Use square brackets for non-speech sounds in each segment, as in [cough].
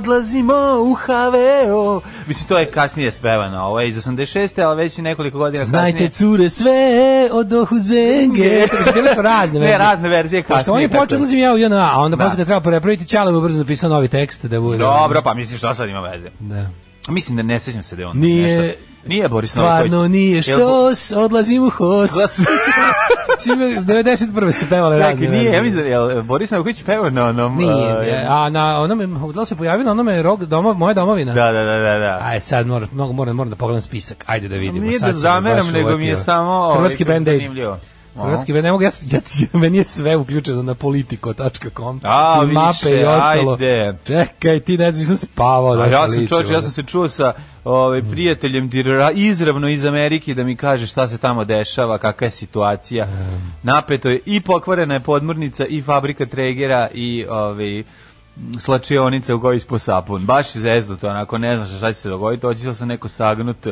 odlazimo u HVO. Mislim, to je kasnije spevano, ovo je iz 86. ali već i nekoliko godina Znajte kasnije. cure sve od Ohuzenge. Bile su razne Ne, verzije. razne verzije kasnije. Pošto on je kako počeo je. uzim ja u JNA, a onda Da. posle kad treba prepraviti Ćale mu brzo napisao novi tekst da bude. Dobro, pa misliš što sad ima veze? Da. Mislim da ne sećam se da je on Nije- nešto. Nije Boris Stvarno nije Jel što, s, odlazim u HOS. Glas- [laughs] Čime, 91. se pevale razne Čekaj, nije, ja mislim, da je Boris Novaković pevao na onom... Nije, uh, je, a na onome, da se pojavio na onome rog, doma, moja domovina? Da, da, da, da, da. Aj sad moram, mnogo moram, moram da pogledam spisak. Ajde da vidimo. Nije Sad da zameram, nego mi je uvatio. samo... ovaj, Hrvatski Band-Aid. zanimljivo. Hrvatski ne mogu, ja, ja, meni je sve uključeno na politico.com A, i mape više, i ostalo. ajde. Čekaj, ti ne znaš, nisam spavao. A ja sam čovječ, ja sam se čuo sa ovaj prijateljem dirra- izravno iz Amerike da mi kaže šta se tamo dešava, kakva je situacija. Napeto je i pokvarena je podmornica i fabrika Tregera i ovaj slačionica u kojoj ispo sapun. Baš je zeznuto, onako ne znaš šta će se dogoditi, hoće se neko sagnut,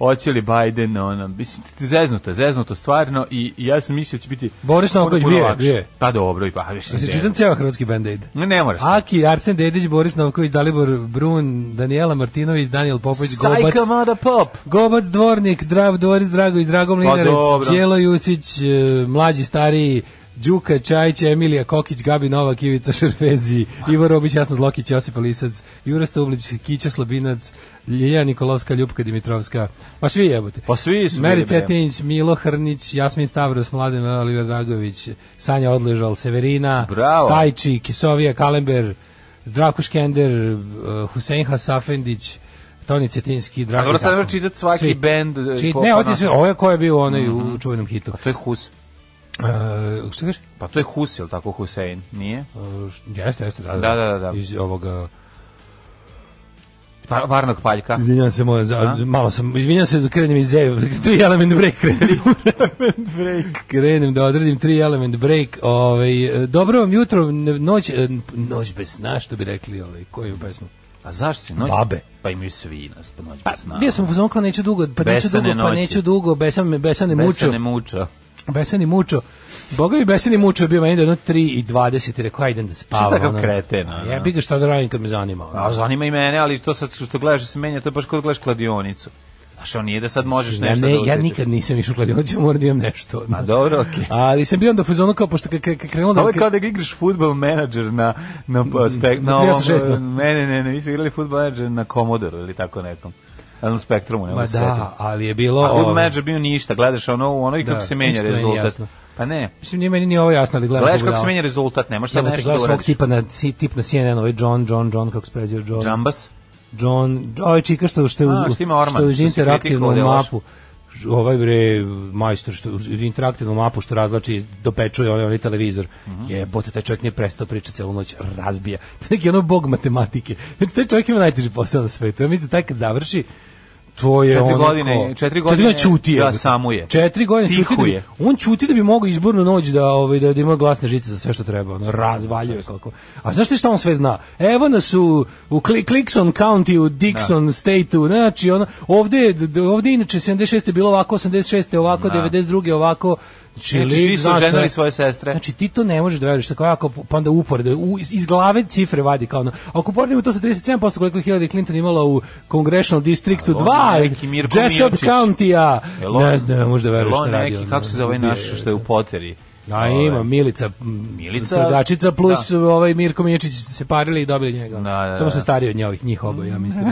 hoće li Biden, ono, mislim, zeznuto, zeznuto stvarno i, i ja sam mislio da će biti Boris Novaković puno bio je, lakše. bio je. Pa dobro, i pa se čitam ceo hrvatski band-aid. Ne, ne moraš. Aki, Arsen Dedić, Boris Novković, Dalibor Brun, Daniela Martinović, Daniel Popović, Gobac, Sajka mada pop. Gobac, Dvornik, Drav, Doris Dragović, Dragom Pa Linarec, dobro. Ćelo Jusić, e, mlađi, stariji, Đuka, Čajić, Emilija Kokić, Gabi Novak, Ivica Šerfezi, Ivo Robić, Jasno Zlokić, Josip Lisac, Jura Stublić, Kića Slabinac, Ljiljana Nikolovska, Ljupka Dimitrovska, pa svi jebote. Pa svi su Meri. Cetinić, Milo Hrnić, Jasmin Stavros, Mladen Oliver Dragović, Sanja Odležal, Severina, Bravo. Tajči, Kisovija, Kalember, Zdravko Škender, uh, Husein Hasafendić, Toni Cetinski, A Drago. dobro, sad treba čitati svaki Svi. bend. e, Čit, ne, ovo je ovo je ko je bio onaj u čuvenom hitu. Pa to je Hus. Uh, što kažeš? Pa to je Hus, je li tako Husein? Nije? Uh, jeste, jeste, da, Da, da, da, da. Iz ovoga... Pa, varnog paljka. Izvinjam se, moja, za, malo sam, izvinjam se da krenem iz zeju, [laughs] tri element break krenem. [laughs] break. krenem da odredim tri element break. Ovaj, dobro vam jutro, noć, noć bez sna, što bi rekli, ovaj, koju pesmu? A zašto si noć? Babe. Pa imaju svi nas, pa noć Pa, bez sna. bio sam u fazonu kao neću dugo, pa neću Besane dugo, pa noći. neću dugo, besan, besane mučo. Besane muča. Besani mučo. Boga mi besani mučo je bio meni do jedno 3 i 20 i rekao, ajde da spavam. Šta ono. kreten, ono? Jebi ga šta da radim kad me zanima. ono. A zanima i mene, ali to sad što gledaš da se menja, to je baš kao da gledaš kladionicu. Znaš, on nije da sad možeš Ja, nešto ne, da ja nikad nisam išao u kladionicu, ja moram da imam nešto. A dobro, okej. Ali sam bio onda fazonu kao, pošto kad krenulo da... Ovo je kao da igraš futbol menadžer na, na, pa, spek, na Na 360. ne, ne, ne, vi ste igrali futbol menadžer na Commodore ili tako nekom. Na spektrumu, ne Ma setiti. da, ali je bilo... A ovaj, menadžer bio ništa, gledaš ono, ono i kako Da, se menja rezultat. Pa ne, Mislim, nije meni ni ovo jasno, ali gledam. gledaš kako kako se menja rezultat, ne možeš sad nešto da uradiš. tipa na, tip na CNN, ovaj John, John, John, kako se prezio John. Džambas? John, ovaj čika što, što je uz, A, što što je uz interaktivnu da loš. Ovaj bre majstor što interaktivnu mapu što razlači dopečuje onaj, onaj televizor. Mhm. Jebote, taj čovjek nije prestao pričati celu noć, razbija. [laughs] To je neki ono bog matematike. Znači, taj čovjek ima najteži posao na svetu. Ja mislim da taj kad završi, to je Četiri godine- četiri godine čuti da samuje. Četiri godine čuti da on čuti da bi mogao izbornu noć da ovaj da, da ima glasne žice za sve što treba, ono razvaljuje kako. A znaš ti šta on sve zna? Evo nas u u Cli- Clickson County u Dixon Stateu, znači ono ovde ovde inače 76 je bilo ovako, 86 je ovako, Da. 92 ovako. Znači, Znači, svi su oženili svoje sestre. Znači ti to ne možeš da veruješ, tako jako pa onda uporede, u, iz, glave cifre vadi kao ono. Ako poredimo to sa 37% koliko je Hillary Clinton imala u Congressional Districtu on 2, neki Mirko Jessup? County-a, ne znam, ne možeš da veruješ jel on šta radi. neki, kako se zove naš što je u poteri? A ima Milica, Milica, tragačica plus ovaj Mirko Miječić se parili i dobili njega. Da, da, Samo da. se stariji od njih, njih oboje, ja mislim.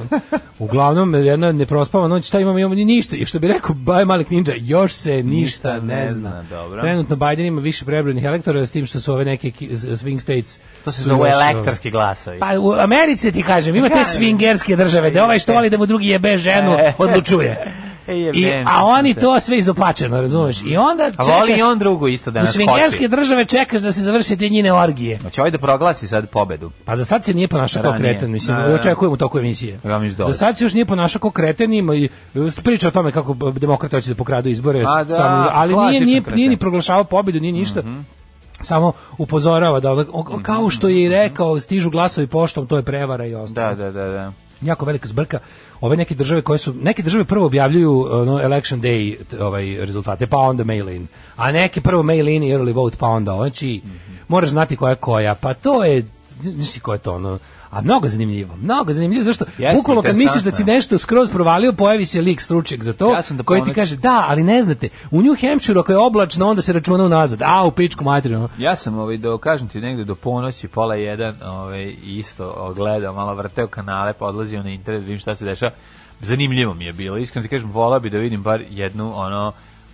Uglavnom, jedna neprospava noć, šta imamo, imamo ništa. I što bi rekao Baj Malik Ninja, još se ništa, Ništa ne ne zna. zna, dobro. Trenutno Biden ima više prebrojenih elektora, s tim što su ove neke swing states. To se zove još, elektarski glasovi. Pa u Americi ti kažem, ima te swingerske države, da ovaj što voli da mu drugi jebe ženu, E. odlučuje. [laughs] Je, I, a oni to sve izopačeno, razumeš? I onda A čekaš... voli i on drugu isto da nas koči. države čekaš da se završe te njine orgije. Hoće ovaj da proglasi sad pobedu. Pa za sad se nije ponašao kao kreten, mislim, Da, da. očekujemo u toku emisije. Da Za sad se još nije ponašao kao kreten, ima i priča o tome kako demokrate hoće da pokradu izbore, A da, samo- ali nije, nije, nije ni proglašavao pobedu, nije ništa. Samo upozorava da o- kao što je i rekao, stižu glasovi poštom, to je prevara i ostalo. Da, da, da, da. jako velika zbrka. Ove neke države koje su neke države prvo objavljuju ono election day ovaj rezultate, pa onda mail in. A neke prvo mail in i early vote pa onda znači moraš znati koja je koja. Pa to je nisi ko je to ono a mnogo zanimljivo, mnogo zanimljivo, zašto bukvalno kad misliš da si nešto skroz provalio, pojavi se lik stručnjak za to, Ja da koji ti kaže, da, ali ne znate, u New Hampshire ako je oblačno, onda se računa unazad, a u pičku materinu. Ja sam ovaj do kažem ti negde do ponoći pola jedan, ovaj isto gledao, malo vrteo kanale, pa odlazio na internet, da vidim šta se dešava. Zanimljivo mi je bilo. Iskreno ti kažem, vola bi da vidim bar jednu ono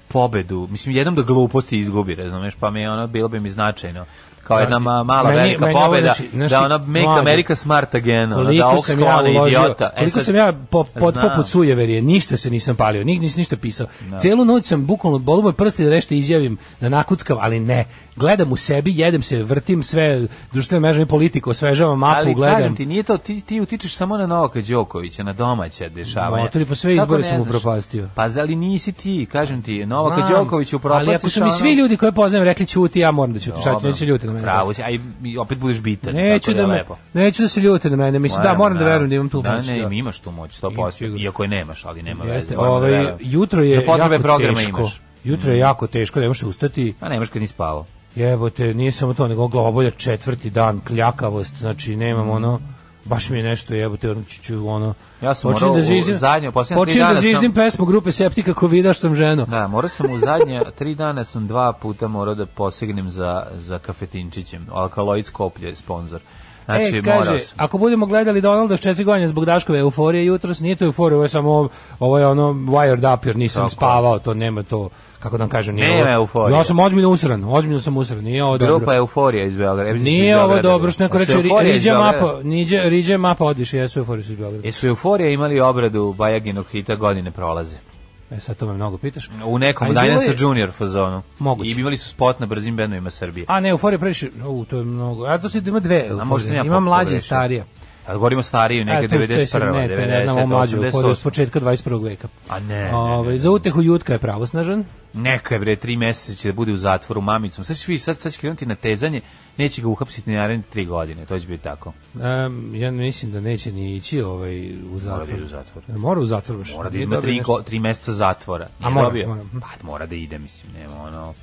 pobedu. Mislim jednom da gluposti izgubi, razumeš, pa mi je ono bilo bi mi značajno. Kao jedna ma, mala Meni- velika meni ovo, pobeda, znači, znaš da ona make mlađe, America smart again, ono, da koliko sam ja idiota. E koliko sad- sam ja po, pod, poput sujeverije, ništa se nisam palio, nig, nisam ništa pisao. Celu noć sam bukvalno bolu moj prsti da nešto izjavim, da nakuckam, ali ne. Gledam u sebi, jedem se, vrtim sve društvene mreže i politiku, osvežavam mapu, Ali gledam. kažem ti, nije to, ti, ti utičeš samo na Novaka Đokovića, na domaća dešavanja. Motori, pa sve izbore sam upropastio. Pa zali nisi ti, kažem ti, Novaka Đoković upropastiš. Ali ako su mi svi ljudi koje poznajem rekli ćuti, ja moram da ćutim. Šta ću, ljuti na mene. Pravo si, a i, opet budeš bitan. Neću da, je me, lepo. neću da se ljute na mene. Mislim, da, moram da verujem da imam tu da, moć. Ne, da. imaš tu moć, Imam 100%. sigurno. Iako je nemaš, ali nema Jeste, veze. moram da ovaj, verujem. jutro je Za potrebe jako programa teško. imaš. Jutro je jako teško, ne možeš ustati. A nemaš kad ni spavao. Jebote, nije samo to, nego glavobolja četvrti dan, kljakavost, znači nemam ono, baš mi je nešto jebote, ono, ću- ću, ono, Ja sam počinjem morao da u zviždim, zadnje, posljednje tri da dana sam- zviždim pesmu grupe Septika ko vidaš sam ženo. Da, morao sam u zadnje [laughs] tri dana sam dva puta morao da posegnem za, za kafetinčićem. Alkaloid Skoplje je sponsor. Znači, e, kaže, sam. ako budemo gledali Donalda s četiri godine zbog Daškove euforije jutros, nije to euforija, ovo je samo, ovo je ono wired up, jer nisam Tako spavao, to nema to, kako da vam kažem, nije Nema euforije. Ja sam ozbiljno usran, ozbiljno sam usran, nije ovo dobro. Grupa Euforija iz Beograda. Da Nije ovo dobro, što neko reče, Euforija Riđe mapa, Niđe, Riđe mapa odiše, jesu euforije su iz Beograda. Jesu Euforija imali obradu Bajaginog hita godine prolaze. E, sad to me mnogo pitaš. U nekom A i bilo Dinosaur je- Junior fazonu. Moguće. I imali su spot na brzim bendovima Srbije. A ne, euforija previše, u, to je mnogo. A to se ima dve euforije. ima mlađa i starija. A govorimo stariju, neke A, to- to je 91. sad- ne, to ne znam, ovo 90. mlađu 88. početka 21. veka. A ne, ne, Ove, ne. Za utehu Jutka je pravosnažan. Neka je bre, tri meseca će da bude u zatvoru mamicom. Sad će, vi, sad, sad će krenuti na tezanje, neće ga uhapsiti ni naredne tri godine, to će biti tako. Um, ja mislim da neće ni ići ovaj, u zatvor. da ide u zatvor. Mora u zatvor baš. Mora da ima tri, go, tri meseca zatvora. Nije mora, dobio? mora. Pa mora da ide, mislim, nema ono...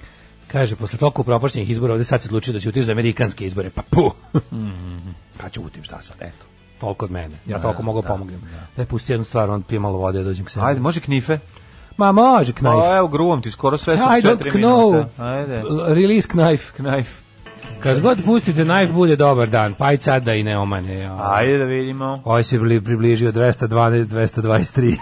Kaže, posle toliko propašćenih izbora, ovde sad se odlučio da će utiš za amerikanske izbore, pa pu! pa ću utim, šta sad, eto. Toliko od mene. Ja toliko mogu pomognem. Daj, pusti jednu stvar, on pije malo vode, ja dođem k sebi. Ajde, može knife? Ma, može, knajf. Pa evo, gruvom ti, skoro sve su I don't know. minuta. Ajde, Release knajf. knife. Kad god pustite knife, bude dobar dan. Pa i sad da i ne omane. Ajde da vidimo. Ovaj se bili približio 212, 223.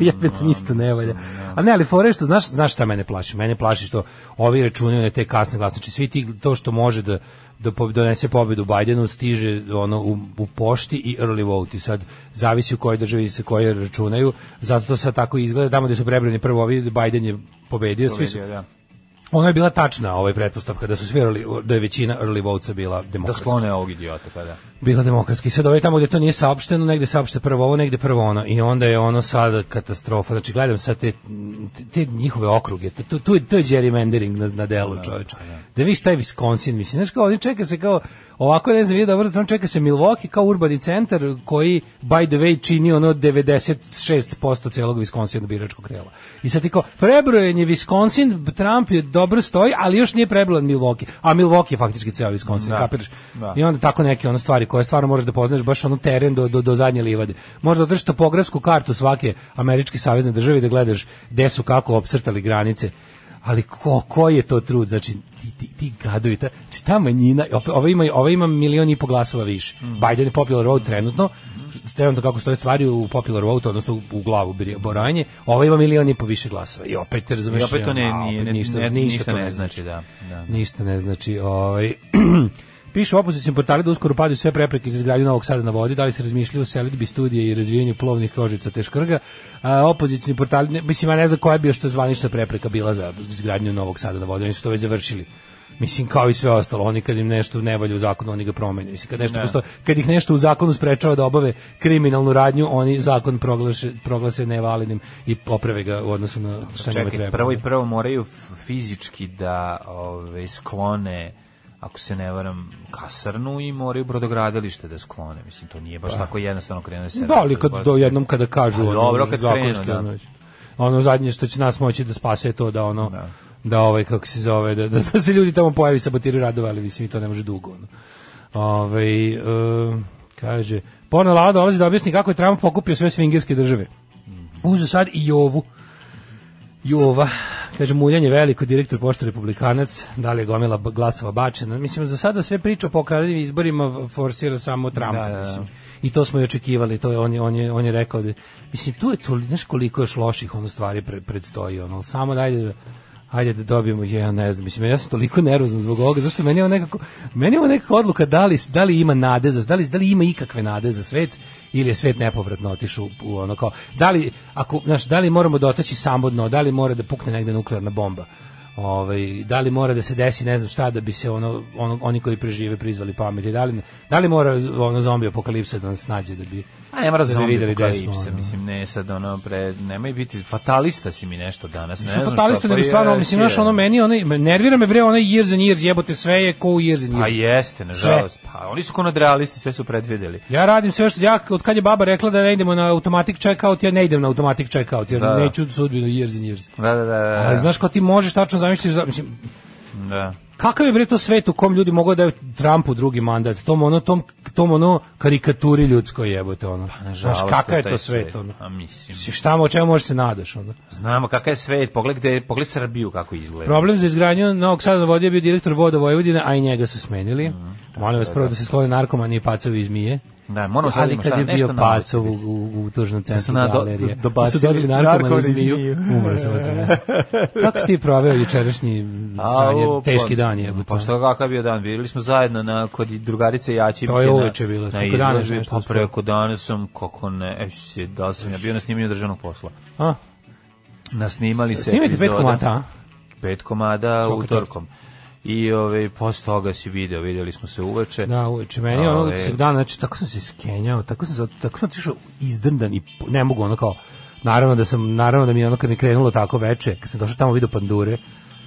Jebete, ništa ne valja. A ne, ali fore što, znaš, znaš šta mene plaši? Mene plaši što ovi računaju na te kasne glasne. Znači, svi ti, to što može da, da donese pobedu Bajdenu stiže ono u, u pošti i early vote. I sad zavisi u kojoj državi se koje računaju. Zato to sad tako izgleda. Tamo gde su prebrani prvo ovi, Bajden je pobedio. Svi su, Da. ono je bila tačna ovaj pretpostavka da su svi early, da je većina early votesa bila Da demokratska sklone ovog idiota, pa da. Bila demokratski. Sad ovaj tamo gdje to nije saopšteno, negde saopšte prvo ovo, negde prvo ono. I onda je ono sad katastrofa. Znači, gledam sad te, te njihove okruge. Tu, tu, to je gerrymandering na, na delu, čoveče. Da vidiš taj Wisconsin, mislim, znaš kao, oni čeka se kao, ovako ne znam, vidio dobro, strano čeka se Milwaukee kao urbani centar koji, by the way, čini ono 96% celog Wisconsina biračkog krela. I sad ti kao, prebrojen je Wisconsin, Trump je dobro stoji, ali još nije prebrojen Milwaukee. A Milwaukee je faktički ceo Wisconsin, Da. kapiraš? Da. I onda tako neke ono stvari koje stvarno možeš da poznaš baš ono teren do, do, do zadnje livade. Možda održiš topografsku kartu svake američke savezne države da gledaš gde su kako opsrtali granice. Ali ko, koji je to trud? Znači, ti, ti, ti gadovi, ta, znači ta manjina, ova ima, ova ima milion i po glasova više. Biden je popular vote trenutno, trenutno kako stoje stvari u popular vote, odnosno u, u glavu boranje, ova ima milion i po više glasova. I opet, razumeš, I opet to ne, nije, ne, ništa, ne, ništa, ništa to ne znači, da. da. Ništa ne znači. Ovaj, [clears throat] Piše u opozicijom portali da uskoro padaju sve prepreke za izgradnju Novog Sada na vodi, da li se razmišljaju o selitbi studije i razvijanju plovnih kožica te škrga. A, opozicijni portali, ne, mislim, ja ne znam koja je bio što zvanična prepreka bila za izgradnju Novog Sada na vodi, oni su to već završili. Mislim, kao i sve ostalo, oni kad im nešto ne valja u zakonu, oni ga promene. Mislim, kad, nešto postoji, kad ih nešto u zakonu sprečava da obave kriminalnu radnju, oni zakon proglase, proglase nevalidnim i poprave ga u odnosu na šta njima Čekaj, treba. prvo i prvo moraju fizički da ove, sklone ako se ne varam, kasarnu i moraju brodogradilište da sklone. Mislim, to nije baš tako jednostavno krenuti se. Da, ali kad do jednom kada kažu Pa ono, dobro, kad krenu, da. ono, ono zadnje što će nas moći da spase je to da ono Da. da, ovaj kako se zove da, da, da se ljudi tamo pojavi sabotiraju radove, ali mislim i to ne može dugo. Ono. Ovaj e, kaže Porno Lada dolazi da objasni kako je Trump pokupio sve svingerske države. Uzu sad i ovu. Jova, kaže muljanje veliko, direktor pošte republikanac, da li je gomila glasova bačena. Mislim, za sada sve priča o pokradenim izborima forsira samo Trump, Da, da, da. mislim. I to smo i očekivali, to je on je on je on je rekao da mislim tu je to znaš koliko još loših ono stvari pre, predstoji ono, samo dajde da Hajde da dobijemo, ja ne znam, mislim, ja sam toliko nervozan zbog ovoga, zašto meni je ovo nekako, meni je ovo nekako odluka da li, da li ima nade za, da li, da li ima ikakve nade za svet, ili je svet nepovratno otišao u, ono kao, da li, ako, znaš, da li moramo dotaći samo dno, da li mora da pukne negde nuklearna bomba, ovaj, da li mora da se desi ne znam šta da bi se ono, ono oni koji prežive prizvali pameti, da li, da li mora ono zombi apokalipsa da nas nađe da bi A ne mora da bi zombi videli apokalipsa, desno, ono. mislim, ne sad ono, pre, nemoj biti, fatalista si mi nešto danas, ne Nisam znam fatalista, šta, nego pa stvarno, mislim, znaš, ono, meni, ono, nervira me, bre, onaj years and years, jebote, sve je ko u years and years. Pa jeste, nažalost, pa oni su ko nadrealisti, sve su predvideli. Ja radim sve što, ja, od kad je baba rekla da ne idemo na automatic checkout, ja ne idem na automatic checkout, jer Da, da. neću sudbinu years and years. Da, da, da, da, Ali znaš, kao ti možeš tačno zamisliti, za- mislim, da. Kakav je bre to svet u kom ljudi mogu da daju Trumpu drugi mandat, tom ono, tom, tom ono karikaturi ljudskoj jebote, ono. Znaš, Pa, Nažalost, kakav je to svet, ono. A mislim, Si šta mo čemu možeš se nadaš, ono. znamo kakav je svet, pogledaj, pogledaj Srbiju kako izgleda. Problem za izgradnju Novog Sada vodi je bio direktor voda Vojvodine, a i njega su smenili. Molim vas prvo da se sklone narkomani i pacovi iz Mije. Da, moramo sad kad šta, nešto bio Pacov u, u, u tužnom su centru do- galerije, do- dobacili su dobili narkomani narkomani iz iz Miju, Miju. umro sam od sebe. Kako si ti proveo jučerašnji sranje, Au, teški pa- dan je? Pa što kakav je bio dan? Bili smo zajedno na kod drugarice Jači. To je uveče bilo, Na preko dana izložbi, nešto pa preko dana sam, kako ne, e, si, da sam ja bio na snimanju državnog posla. A, Nasnimali se snimite pet komata, a? Pet komada utorkom. I ove, posle toga si video, vidjeli smo se uveče. Da, uveče. Meni je ono Ove. sveg dana, znači, tako sam se skenjao, tako sam, se- tako sam otišao izdrndan i ne mogu ono kao, naravno da sam, naravno da mi ono kad mi krenulo tako veče, kad sam došao tamo vidio pandure,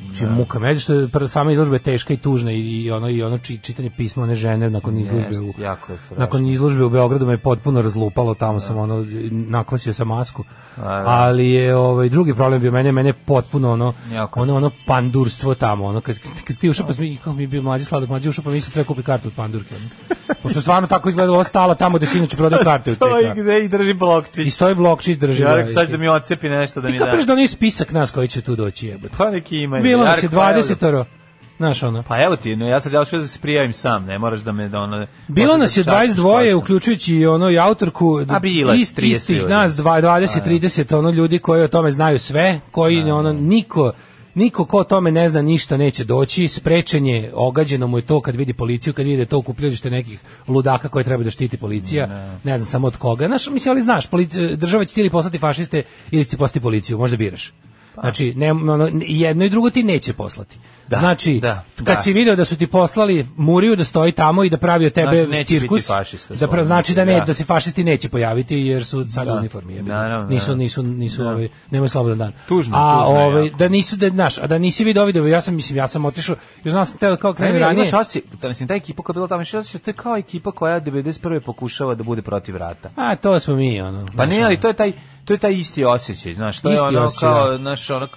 Znači muka među što je sama izložba je teška i tužna i, i ono i ono či, čitanje pisma one žene nakon izložbe u jako je nakon izložbe u Beogradu me je potpuno razlupalo tamo sam ono nakvasio sam masku da. ali je ovaj drugi problem bio mene mene potpuno ono Jako. ono ono pandurstvo tamo ono kad kad ti ušao pa mi kako mi bio mlađi sladak mlađi ušao pa mi se treba kupiti kartu od pandurke ono. pošto stvarno tako izgleda ova stala tamo gde se inače prodaje [laughs] karte u Stoji CK gde i drži blokčić. i stoji blokčić drži Ja da, rekao sad da mi ocepi nešto da ti mi da. kapiš da nije spisak nas koji će tu doći jebote Pa neki ima. Bilo nas je rekao, pa evo da- 20 Znaš ono. Pa evo ti, no, ja sad ja da se prijavim sam, ne moraš da me da ono... Bilo nas je da častiš 22, kocam. uključujući i ono i autorku, A bilo ist, 30 istih nas dva- 20, 30, ono ljudi koji o tome znaju sve, koji ono niko Niko ko o tome ne zna ništa neće doći, sprečenje, ogađeno mu je to kad vidi policiju, kad vidi da je to okupljalište nekih ludaka koje treba da štiti policija, ne, znam samo od koga. Znaš, mislim, ali znaš, policija, država će ti ili poslati fašiste ili će ti poslati policiju, možda biraš. Znači, ne, ono, jedno i drugo ti neće poslati. Da, znači, da, kad da. si video da su ti poslali Muriju da stoji tamo i da pravi od tebe Znači, cirkus, fašista, da pra, znači da ne Da. da se fašisti neće pojaviti jer su sada u Da. uniformi. Naravno, nisu da. nisu nisu Da. ovaj nemaju slobodan dan. Tužno, a tužno ovaj da nisu da znaš, a da nisi video video, ja sam mislim ja sam otišao, jer znam sam teo kao ne, ranije. imaš da, mislim, ta ekipa koja je bila tamo, imaš osjećaj, to je kao ekipa koja 91. pokušava da bude protiv rata. A to smo mi ono. Pa ne, ali to je taj to je taj isti osjećaj, znaš, to je Isti ono osjećaj, kao, da. znaš, ono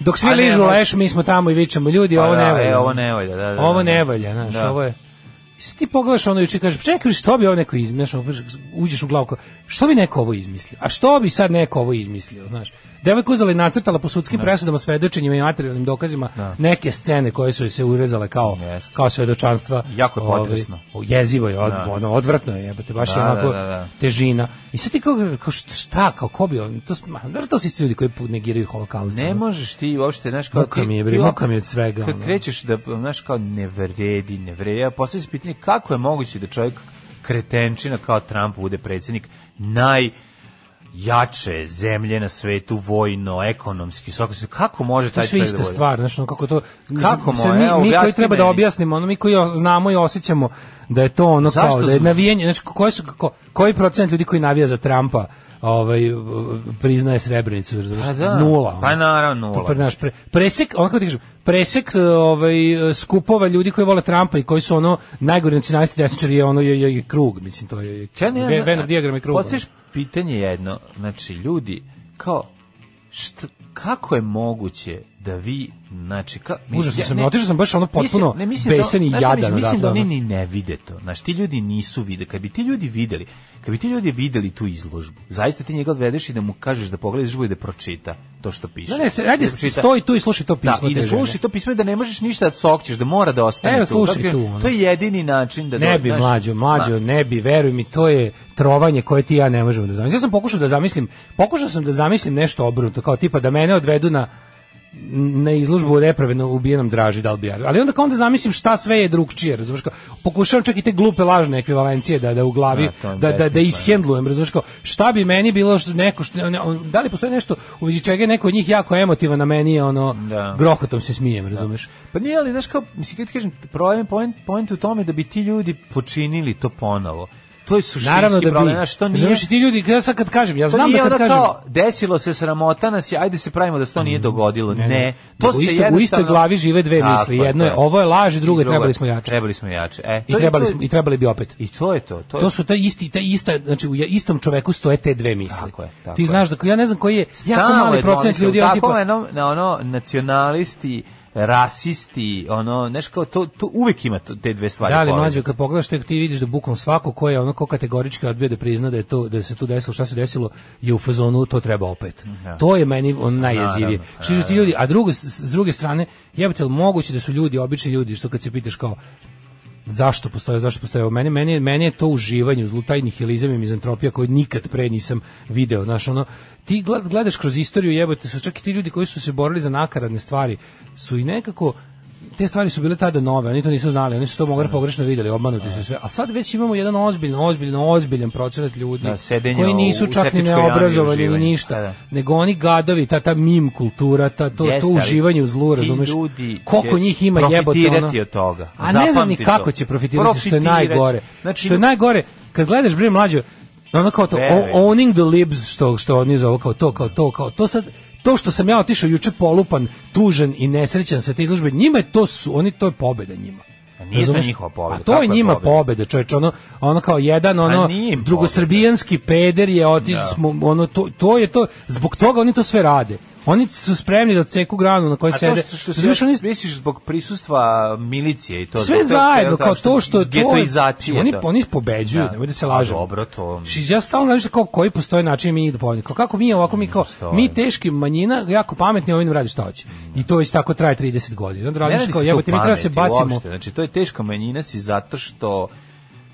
Dok svi ližu može- leš, mi smo tamo i vičemo ljudi, Pa ovo da, ne valja. e, ovo ne valja, da, da, Ovo da. ne valja, znaš, Da. ovo je I ti pogledaš ono juče i kažeš, čekaj, što bi ovo neko izmislio, uđeš u glavu, što bi neko ovo izmislio? A što bi sad neko ovo izmislio, znaš? Devojka uzela i nacrtala po sudskim presudama, svedočenjima i materijalnim dokazima neke scene koje su se urezale kao, Jeste. kao svedočanstva. Jako je Ovaj, potresno. jezivo je, od, ono, odvratno je, jebate, baš je Da, onako da, da, da. težina. I sad ti kao, kao šta- kao ko bi on, to, ma, to su ljudi koji negiraju holokaust. Ne ono. možeš ti uopšte, znaš, kao Muka ti, mi je, bre, muka mi je od svega, Kad ono. krećeš da, znaš, kao ne vredi, ne vredi. Ja postavljam se pitanje kako je moguće da čovjek kretenčina kao Trump bude predsjednik naj jače zemlje na svetu vojno, ekonomski, svako se kako može taj je čovjek ista da bude? stvar, znači kako to Kako mo- mi, evo, mi koji treba da meni. objasnimo, ono mi koji znamo i osjećamo da je to ono Zašto kao da je navijanje, znači koje su kako koji procent ljudi koji navija za Trumpa ovaj priznaje Srebrenicu? Pa da. Nula. ono. Pa naravno nula. To pre, naš pre, presek, on kako ti kažem, presek ovaj skupova ljudi koji vole Trumpa i koji su ono najgori nacionalisti desničari je ono je, je, je krug, mislim to je Ja ne, Ve- Venn dijagram je krug. Pitanje jedno, znači ljudi kao šta, kako je moguće da vi znači ka, Užasno ja sam, ne- otišao sam baš ono potpuno mislim- ne, mislim da- besan i jadan Mislim, mislim da odatle, oni ni ne vide to. Znači, ti ljudi nisu vide. Kad bi ti ljudi videli, kad bi ti ljudi videli tu izložbu, zaista ti njega odvedeš i da mu kažeš da pogleda izložbu i da pročita to što piše. Ne, ne, ajde, Da stoji tu i slušaj to pismo. Da, i da sluši to pismo i da ne možeš ništa da sokćeš, da mora da ostane Evo, tu. slušaj tu, ono. To je jedini način da... Ne bi znaš, mlađo, mlađo, ne bi, veruj mi, to je trovanje koje ti ja ne možemo da zamislim. Ja sam pokušao da zamislim, pokušao sam da zamislim nešto obrnuto, kao tipa da mene odvedu na na izložbu o nepravedno ubijenom Draži Dalbijar. Ali onda kao onda zamislim šta sve je drugčije, razumeš kao, pokušavam čak i te glupe lažne ekvivalencije da da u glavi Da, da da da ishendlujem, razumeš kao, šta bi meni bilo što neko što ne, on- da li postoji nešto u vezi čega je neko od njih jako emotivan, na meni je ono Da. grohotom se smijem, razumeš? Pa nije, ali, znaš kao, mislim, kažem, problem, point, point u tome da bi ti ljudi počinili to ponovo. To je suštinski Naravno da problem, bi. znaš, to nije... Razumeš, i ti ljudi, ja sad kad kažem, ja To znam da kad kažem, kao, desilo se sramota nas je, ajde se pravimo da se to nije dogodilo. Ne, to Nego se u istoj- u istoj glavi žive dve Tako misli. Jedno je, to ovo je laž i drugo je, trebali smo jače. Trebali smo jače. E, I to je- trebali to je- smo i trebali bi opet. I to je to. To, To su taj isti, taj ista, znači u istom čoveku stoje te dve misli. Tako je, tako Ti je. znaš da ja ne znam koji je jako mali je procent domišljao, ljudi tako tipa ono, na ono nacionalisti, rasisti, ono, znaš kao, to, to uvek ima te dve stvari. Da li mlađo kad pogledaš tek ti vidiš da bukom svako ko je ono ko kategorički odbio da prizna da je to da se tu desilo šta se desilo je u fazonu to treba opet. To je meni on najjezivije. Što ti ljudi, a drugo s, druge strane jebote jel moguće da su ljudi obični ljudi što kad se pitaš kao zašto postoje, zašto postoje. Meni, meni, meni je to uživanje u taj nihilizam i mizantropija koju nikad pre nisam video. Znaš, ono, ti gled- gledaš kroz istoriju, jebote, su čak i ti ljudi koji su se borili za nakaradne stvari, su i nekako te stvari su bile tada nove, oni to nisu znali, oni su to mogli pogrešno vidjeli, obmanuti su sve. A sad već imamo jedan ozbiljan, ozbiljan, ozbiljan procenat ljudi Da, koji nisu čak ni neobrazovani ni ništa, Da, da. nego oni gadovi, ta ta mim kultura, ta to Jeste, to uživanje u zlu, razumeš? Koliko njih ima jebote profitirati ono. od toga. A ne znam ni kako to. će profitirati, što je najgore. Znači, što je najgore, kad gledaš bre mlađo, ono kao to owning the libs što što oni zovu kao to, kao to, kao to sad to što sam ja otišao juče polupan, tužan i nesrećan sa te izložbe, njima je to su, oni to je pobeda njima. A nije to Razumeš? njihova pobeda, A to je njima pobeda? pobeda, čoveče, ono, ono kao jedan, ono, A nije im drugosrbijanski peder je oti, Da. ono, to, to je to, zbog toga oni to sve rade. Oni su spremni da odseku granu na kojoj A to sede. što, što se oni- misliš zbog prisustva milicije i to sve zajedno kao to što to getoizacije oni to. oni pobeđuju Da. nemoj da se lažemo dobro, to- Ši- ja stalno nešto kao koji postoje način mi da Kao kako mi ovako mi kao mi teški manjina jako pametni ovim radi šta hoće i to već tako traje 30 godina onda Ne radiš radi kao se jebote mi treba se pameti bacimo uopšte. Znači, to je teška manjina si zato što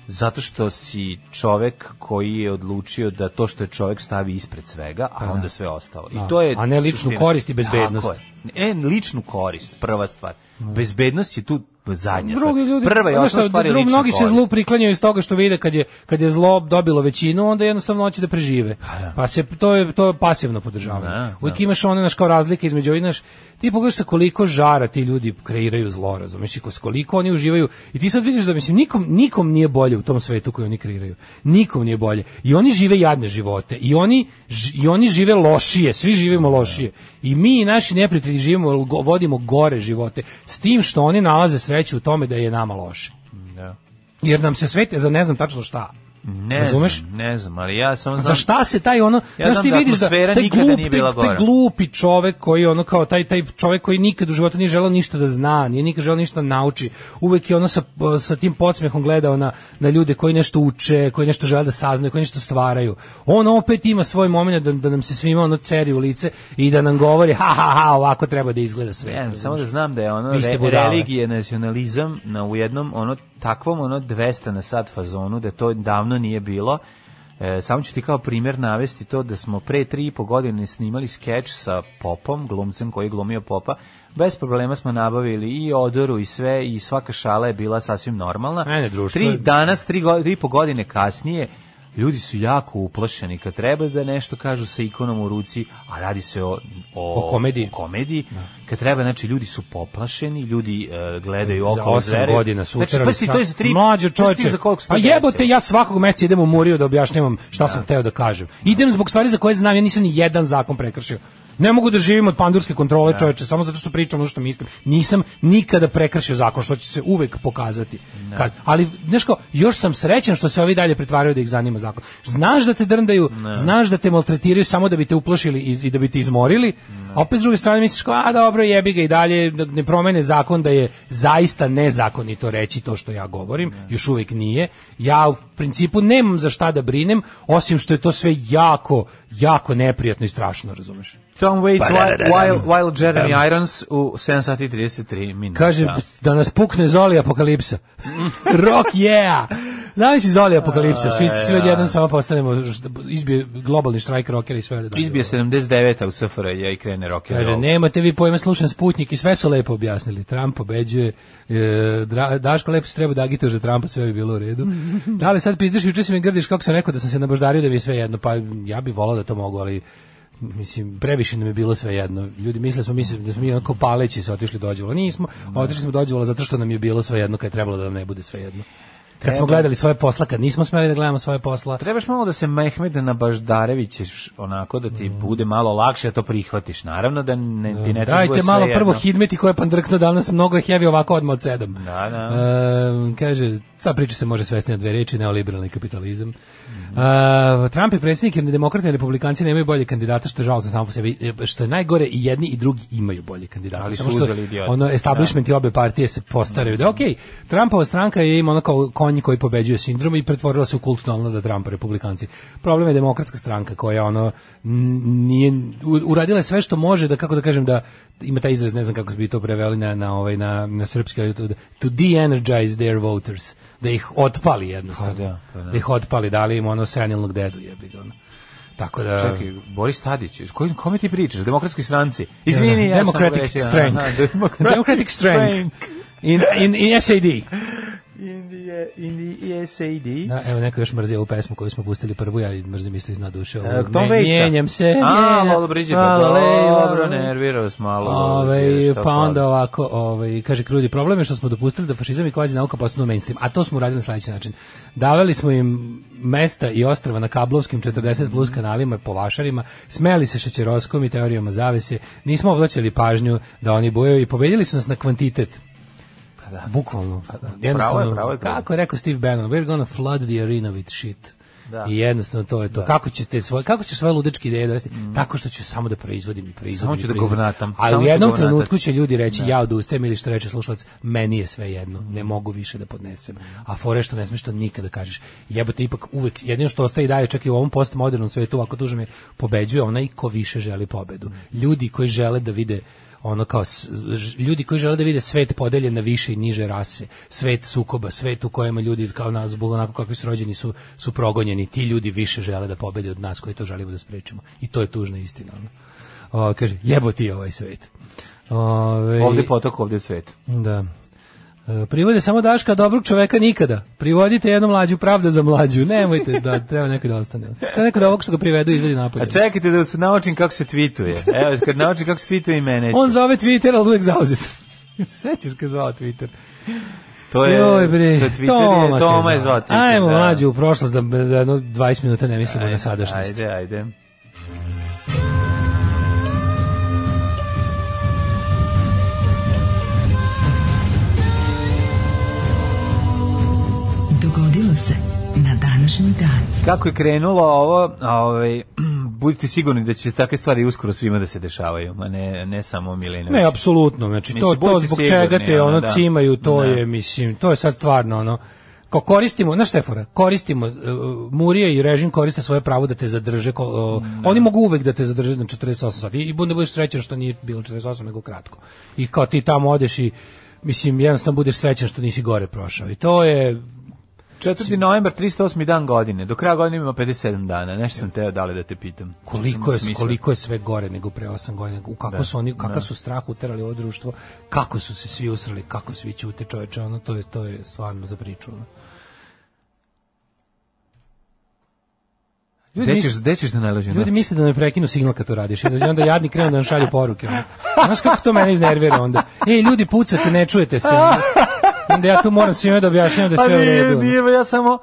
zato što si čovek koji je odlučio da to što je čovek stavi ispred svega, a onda sve ostalo. Da. I to je A ne ličnu suština. korist i bezbednost. Tako je. E, ličnu korist, prva stvar. Bezbednost je tu zadnja drugi stvar. ljudi Prva i osnovna šta, stvar je dru- lična mnogi se korist. zlu priklanjaju iz toga što vide kad je kad je zlo dobilo većinu onda jednostavno hoće da prežive pa se to je to je pasivno podržavanje Da, uvijek imaš one naš kao razlike između ovih naš ti pogledaš sa koliko žara ti ljudi kreiraju zlo razumeš i koliko oni uživaju i ti sad vidiš da mislim nikom nikom nije bolje u tom svetu koji oni kreiraju. Nikom nije bolje. I oni žive jadne živote. I oni i oni žive lošije. Svi živimo lošije. I mi i naši neprijatelji živimo vodimo gore živote s tim što oni nalaze sreću u tome da je nama loše. Da. jer nam se svete za ne znam tačno šta. Ne Razumeš? znam, ne znam, ali ja samo znam... Za šta se taj ono, Ja znaš ti da vidiš da taj glup, nije bila taj, taj glupi čovek koji ono kao taj taj čovek koji nikad u životu nije želeo ništa da zna, nije nikad želeo ništa da nauči. Uvek je ono sa sa tim podsmehom gledao na na ljude koji nešto uče, koji nešto žele da saznaju, koji nešto stvaraju. On opet ima svoj momenat da, da nam se svima ono ceri u lice i da nam govori ha ha ha ovako treba da izgleda sve. Ja, samo da znam da je ono re, budale. religija, nacionalizam na u jednom ono takvom ono 200 na sat fazonu da to davno nije bilo. E, samo ću ti kao primjer navesti to da smo pre tri i po godine snimali skeč sa Popom, glumcem koji je glumio Popa. Bez problema smo nabavili i odoru i sve i svaka šala je bila sasvim normalna. Mene društvo Tri danas, tri, go, tri i po godine kasnije, ljudi su jako uplašeni kad treba da nešto kažu sa ikonom u ruci, a radi se o, O komediji. o komediji. Kad treba, znači, ljudi su poplašeni, ljudi e, gledaju za oko 8 godina su Znači, pa si, to je za tri... mlađe si čoveče. za koliko Pa jebote, ja svakog meseca idem u Muriju da objašnjavam šta sam hteo da kažem. Idem zbog stvari za koje znam, ja nisam ni jedan zakon prekršio. Ne mogu da živim od pandurske kontrole, čoveče, samo zato što pričam ono što mislim. Nisam nikada prekršio zakon, što će se uvek pokazati. Kad, ali, znaš kao, još sam srećan što se ovi dalje pretvaraju da ih zanima zakon. Znaš da te drndaju, znaš da te maltretiraju samo da bi te uplašili i, i da bi te izmorili, a opet s druge strane misliš kao, a dobro, jebi ga i dalje, da ne promene zakon da je zaista nezakonito reći to što ja govorim, još uvijek nije. Ja u principu nemam za šta da brinem, osim što je to sve jako, jako neprijatno i strašno, razumeš? Tom Waits, Pa, da, while, da, da, da. while, Jeremy Irons u 7 sati i 33 minuta. Kaže da nas pukne Zoli apokalipsa. [laughs] Rock yeah! Znaš si Zoli apokalipsa, svi, svi odjednom samo postanemo, što- izbije globalni štrajk rockera i sve da Izbije 79. u SFRJ i krene rock and Kaže, nemate vi pojma slušan Sputnik i sve su lepo objasnili. Trump pobeđuje, e, Daško lepo se treba da agituješ za Trumpa, sve bi bilo u redu. [laughs] Da li sad pizdiš, juče si mi grdiš kako sam rekao da sam se nabaždario da mi je sve jedno, pa ja bih volao da to mogu, ali mislim, previše nam je bilo sve jedno. Ljudi misle smo, mislim, da smo mi onako paleći se otišli dođevola. Nismo, otišli smo dođevola zato što nam je bilo sve jedno kad je trebalo da nam ne bude sve jedno. Kad smo gledali svoje posla, kad nismo smeli da gledamo svoje posla, Trebaš malo da se Mehmed Nabaždarević onako da ti bude malo lakše da to prihvatiš. Naravno da ne, ti ne Dajte bude malo sve prvo jedno. hidmeti koje je pandrkno danas mnogo je heavy ovako odmah od sedam. Da, da. Ehm, kaže, sva priča se može svesti na dve reči, neoliberalni kapitalizam. Ehm, Trump je predsjednik jer ni demokrati ni republikanci nemaju bolje kandidata, što je žalostno samo po sebi. E, Što je najgore, i jedni i drugi imaju bolje kandidata. Ali su Samo što uzeli idioti. ono, establishment i obe partije se postaraju. Da, okej, Trumpova stranka je ima ono kao konj koji pobeđuje sindrom i pretvorila se u kult Donalda Trumpa, republikanci. Problem je demokratska stranka koja ono nije uradila sve što može da kako da kažem da ima taj izraz ne znam kako bi to preveli na na ovaj na na srpski to, to de-energize their voters da ih otpali jednostavno Pa da, pa da. ih otpali dali im ono senilnog dedu jebi ga ono. tako da Čekaj, Boris Tadić, koji, kome ti pričaš? Demokratskoj stranci? Izvini, ja Democratic sam... strength. [laughs] Democratic strength. In, in, in SAD. [laughs] In the, in the SAD. Da, evo neko još mrzi ovu pesmu koju smo pustili prvu, ja mrzim isto iz duše. E, Tom Waitsa. Mijenjam se, A, Brigitte, Lalo, lejla. dobro, nervirao vas malo. Ove, Šta pa onda ovako, ovaj kaže Krudi, problem je što smo dopustili da fašizam i kvazi nauka postanu mainstream, a to smo uradili na sledeći način. Davali smo im mesta i ostrava na kablovskim 40 plus kanalima po vašarima, smeli se šećeroskom i teorijama zavese, nismo oblačili pažnju da oni bujaju i pobedili su nas na kvantitet. Pa da. Bukvalno. Jednostavno, pravo je, pravo je. kako je rekao Steve Bannon, we're gonna flood the arena with shit. Da. I jednostavno to je to. Kako ćete svoje kako će svoje ludačke ideje dovesti? Tako što ću samo da proizvodim i proizvodim. Mm. Samo ću da govnatam, Ali u ću jednom trenutku će ljudi reći ja odustajem ili što reče slušalac, meni je sve jedno, ne mogu više da podnesem. A fore što ne smeš to nikada kažeš. Jebote ipak uvek jedino što ostaje i dalje čak i u ovom postmodernom svetu ovako tužno me pobeđuje onaj ko više želi pobedu. Ljudi koji žele da vide ono kao ljudi koji žele da vide svet podeljen na više i niže rase, svet sukoba, svet u kojem ljudi kao nas zbog onako kakvi su rođeni su su progonjeni, ti ljudi više žele da pobede od nas koji to želimo da sprečimo. I to je tužna istina. Ono. O, kaže, jebo ti ovaj svet. Ove, Ovde potok, ovde cvet. Da. E, Privode samo Daška dobrog čoveka nikada. Privodite jednu mlađu pravda za mlađu. Nemojte da treba neko da ostane. Treba neko da ovog što ga privedu izvedi napolje. A čekajte da se naučim kako se tweetuje. Evo, kad naučim kako se tweetuje i mene. On zove Twitter, ali uvek zauzet. [laughs] Sećaš kad zvao Twitter? To je, Joj bre, to je Twitter Toma, je, Toma je zvao. Twitter. Ajmo da. mlađu u prošlost da, da jedno 20 minuta ne mislimo na sadašnjost. Ajde, ajde. Dogodilo se na današnji dan. Kako je krenulo ovo, ovaj, [clears throat] budite sigurni da će takve stvari uskoro svima da se dešavaju, a ne, ne samo Milinović. Ne, apsolutno, znači to, Mislim, to zbog sigurni, čega te ono, ono da. cimaju, to Da. je, mislim, to je sad stvarno ono, ko koristimo, znaš Štefora, koristimo, uh, Murija i režim koriste svoje pravo da te zadrže, ko, uh, oni mogu uvek da te zadrže na 48 sati i bude budeš srećan što nije bilo 48 nego kratko. I kao ti tamo odeš i mislim, jednostavno budeš srećan što nisi gore prošao. I to je 4. novembar, 308. dan godine. Do kraja godine ima 57 dana. Nešto sam teo dali da te pitam. koliko je Sam smislio. koliko je sve gore nego pre 8 godina. U kako Da, su oni kakav da. su strah uterali ovo društvo, kako su se svi usrali, kako svi ćute čoveče, ono to je to je stvarno za priču. Ono. Ljudi, Gde misle, ćeš, gde ćeš da naloži ljudi misle da me prekinu signal kad to radiš i onda- jadni krenu da nam šalju poruke. Znaš kako to mene iznervira onda? Ej, ljudi, pucate, ne čujete se. Onda ja tu moram svima da objašnjam da Pa sve u nije, redu. ono. nije, ja samo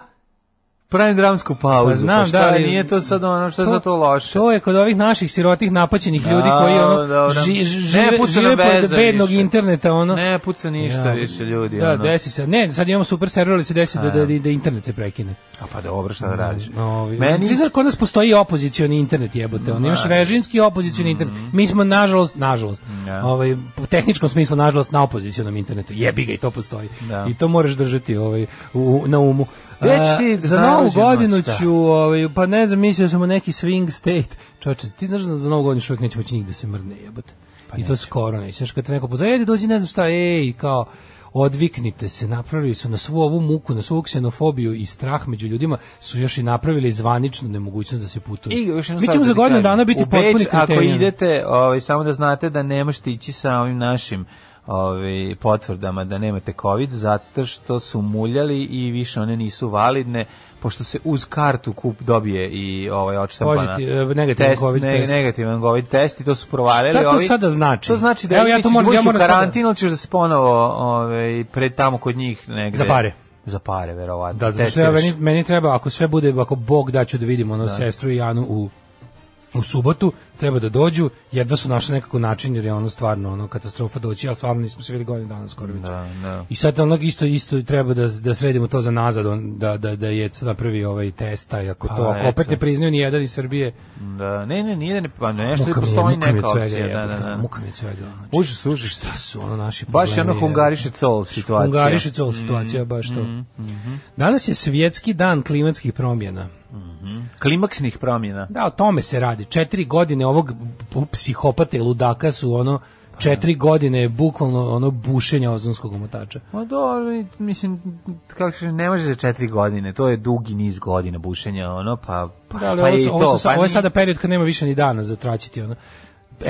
pravim dramsku pauzu. Pa znam, pa šta, da, ali- nije to sad ono, što je za to loše? To je kod ovih naših sirotih napaćenih ljudi Da, koji ono dobro. ži, ži- Ne žive, puca žive veze bednog više. interneta ono. Ne puca ništa Ja, više ljudi. Da, ono. desi se. Ne, sad imamo super server, ali se desi da, da, da internet se prekine. A pa dobro, šta da radiš? Ovi, Meni... Ti znaš, kod nas postoji opozicioni internet jebote. On imaš režimski opozicioni internet. Mi smo nažalost, nažalost, Mm. Ja. ovaj u tehničkom smislu nažalost na opozicionom internetu. Jebi ga i to postoji. Da. I to moraš držati ovaj u, na umu. A, ti za novu godinu šta? ću, ovaj, pa ne znam, mislio sam u neki swing state. Čoče, ti znaš da za novu godinu čovjek neće moći nigde da se mrne, jebote. I to skoro neće. Znaš, kad te neko pozove, "Ej, dođi, ne znam šta, ej, kao, odviknite se, napravili su na svu ovu muku, na svu ksenofobiju i strah među ljudima, su još i napravili zvaničnu nemogućnost da se putuje. I još Mi ćemo da za godinu dana biti potpuni Ako idete, ovaj, samo da znate da ne možete ići sa ovim našim ovaj, potvrdama da nemate COVID, zato što su muljali i više one nisu validne, pošto se uz kartu kup dobije i ovaj odštampana e, negativan test, COVID ne- test. negativan COVID test i to su provalili. Šta to ovi- sada znači? To znači da Evo, ja to moram- ja moram karantin ili ćeš da se ponovo ovaj, pred tamo kod njih negde. Za pare. Za pare, verovatno. Da, zato što ja, meni, meni treba, ako sve bude, ako Bog da ću da vidimo ono sestru i Janu u u subotu treba da dođu, jedva su našli nekako način jer je ono stvarno ono katastrofa doći, ali stvarno nismo se vidjeli godinu dana skoro već. Da, da. I sad ono isto isto treba da da sredimo to za nazad, on, da da da je napravi ovaj test, taj ako Pa, to ako opet ne priznaju ni jedan iz Srbije, Da, ne, ne, nije da ne, pa nešto muka je, postoji muka neka od svega, opcija. Da, da, da. muka mi je svega. Znači, Užas, užas. šta su ono naši Baš je ono problemi, hungariše col situacija. Hungariše col situacija, baš to. Danas je svjetski dan klimatskih promjena. Klimaksnih promjena. Da, o tome se radi. Četiri godine ovog psihopata i ludaka su ono četiri godine bukvalno ono bušenja ozonskog omotača. Ma dobro, mislim, kako ne može za četiri godine, to je dugi niz godina bušenja, ono, pa, pa, Da, ali pa ovo, i su- to. ovo, su- pa ovo je sada period kad nema više ni dana za traćiti ono.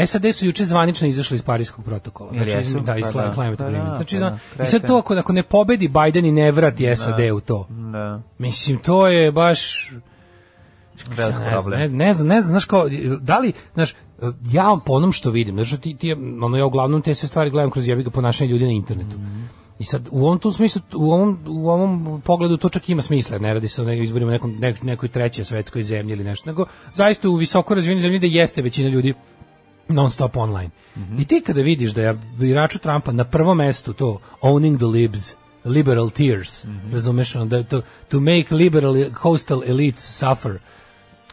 SAD su juče zvanično izašli iz Parijskog protokola. Znači, jesu? da, iz Pa da, climate pa agreement. da, Znači, pa zna- da, I sad to ako, ako ne pobedi Biden i ne vrati SAD u to. Da, Mislim, to je baš... velik Ja ne, problem. ne, ne znam, ne znam, znaš kao, da li, znaš, ja po onom što vidim, znaš, ti, ti, ono, ja uglavnom te sve stvari gledam kroz jebiga ponašanje ljudi na internetu. I sad, u ovom smislu, u ovom, u ovom pogledu to čak ima smisla, ne radi se o ne- izborima nekom, nek, nekoj trećoj svetskoj zemlji ili nešto, nego zaista u visoko razvijenoj zemlji da jeste većina ljudi non stop online. I ti kada vidiš da je biraču Trumpa na prvom mestu to owning the libs, liberal tears, razumeš, ono, da to, to make liberal coastal elites suffer,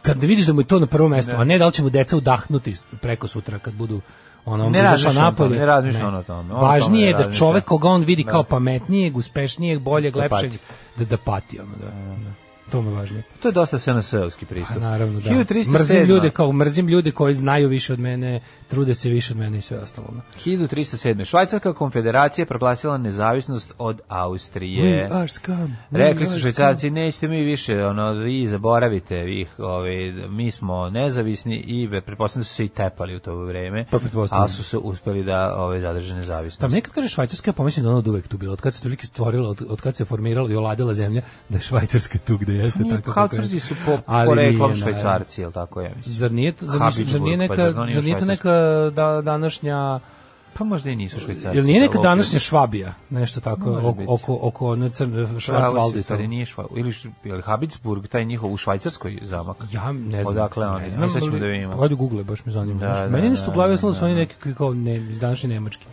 kad vidiš da mu je to na prvom mestu, a ne da li će mu deca udahnuti preko sutra kad budu ono Ne o napolje. ne razmišlja on o tome, Važnije ne je da čovek koga on vidi kao pametnijeg, uspešnijeg, boljeg, Da lepšeg, da, da pati. Ono, da, da. To me važnije. To je dosta SNS-ovski pristup. A naravno, da. 1307. Mrzim ljude kao mrzim ljude koji znaju više od mene, trude se više od mene i sve ostalo. ono. 1307. Švajcarska konfederacija proglasila nezavisnost od Austrije. We are scum. Rekli We su are švajcarci, nećete mi više, ono, vi zaboravite, vi, ovaj, mi smo nezavisni i pretpostavljam da su se i tepali u to vreme, Pa a su se uspeli da ove, zadrže nezavisnost. Da, nekad kaže Švajcarska, ja pomislim da ona od uvek tu bila. Od kad se stvorila, od, od kad se formirala i oladila zemlja, da je Švajcarska tu gde jeste tako. kako Habsburzi su po poreklom švajcarci, jel tako je? Mislim. Zar nije, zar, zar nije pa neka, nije zar nije to neka da, današnja Pa možda i nisu švajcarci. Jel nije neka da, današnja Švabija, nešto tako, oko, oko, oko ono stvari nije šva, ili š- je li Habsburg, taj njihov u Švajcarskoj zamak? Ja ne znam. Odakle oni? Ne znam, sad ćemo da vidimo. Ajde Google, baš me zanima. Da, da, Meni nisu da, u glavi da, ostalo su oni da. neki kao ne, iz današnje Nemačke.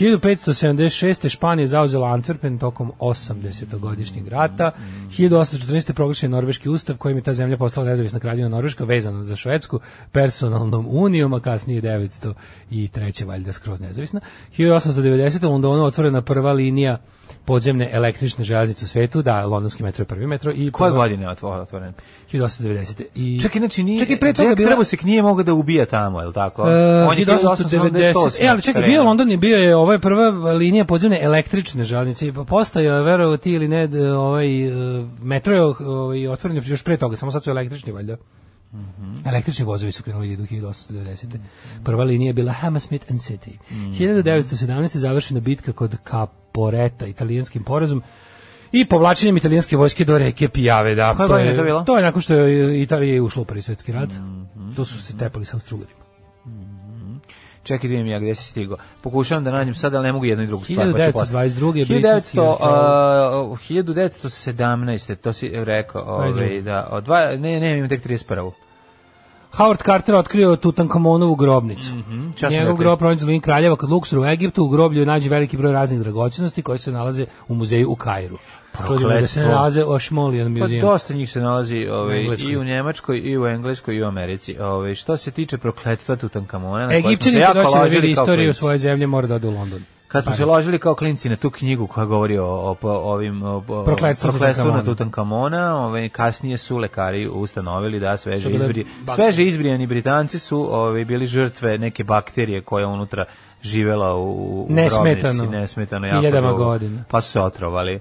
1576. Španija zauzela Antwerpen tokom 80-godišnjeg rata. 1814. proglašen Norveški ustav kojim je ta zemlja postala nezavisna kraljevina Norveška vezana za Švedsku personalnom unijom, a kasnije 903. valjda skroz nezavisna. 1890. u Londonu otvorena prva linija podzemne električne železnice u svetu, da, londonski metro je prvi metro i Koje prva- godine je otvo- otvoren? 1890. I Čak inače nije, Čak i pre toga bila- Trebosek nije mogao da ubija tamo, je li tako? Uh, On je 1890. E, ali čekaj, bio. London je bio je ovo je prva linija podzemne električne železnice. Pa Postojao je verovao ti ili ne, ovaj uh, metro je ovaj otvoren još pre toga, samo sad su električni valjda. Električni vozovi su krenuli idu 1890. Prva linija je bila Hammersmith and City. 1917. završena bitka kod Caporeta, italijanskim porazom i povlačenjem italijanske vojske do reke Pijave. Da, Koje to, je, je to bilo? to je nakon što je Italija ušla u prvi rat. To su se tepali sa Austrougarima. Čekaj, vidim ja gde si stigao. Pokušavam da nađem sad, ali ne mogu jednu i drugu stvar. pa ću posle. 1922. 1900, britanski uh, 1917. To si rekao, ovaj, 22.. da, od dva, ne, ne, imam tek 31. Howard Carter otkrio Tutankamonovu grobnicu. Šta smo Njegov grob pronađen u kraljeva kod Luksora u Egiptu. U groblju je nađe veliki broj raznih dragocenosti koje se nalaze u muzeju u Kairu. Čudimo da se nalaze u Ashmolean Pa Museum. dosta njih se nalazi ovaj, U Engleskoj. i u Njemačkoj, i u Engleskoj, i u Americi. Ovaj, što se tiče prokletstva Tutankamona, na koje smo se Egipćani jako da ložili vidi kao istoriju svoje zemlje mora da ode u London. Kad smo se ložili kao klinci na tu knjigu koja govori o, o, o ovim Prokletstvu na Tutankamona. Ovaj kasnije su lekari ustanovili da sveže izbri, sveže izbrijani Britanci su ovaj bili žrtve neke bakterije koja unutra živela u, u Nesmetano. grobnici, nesmetano jako godina. Pa su se otrovali.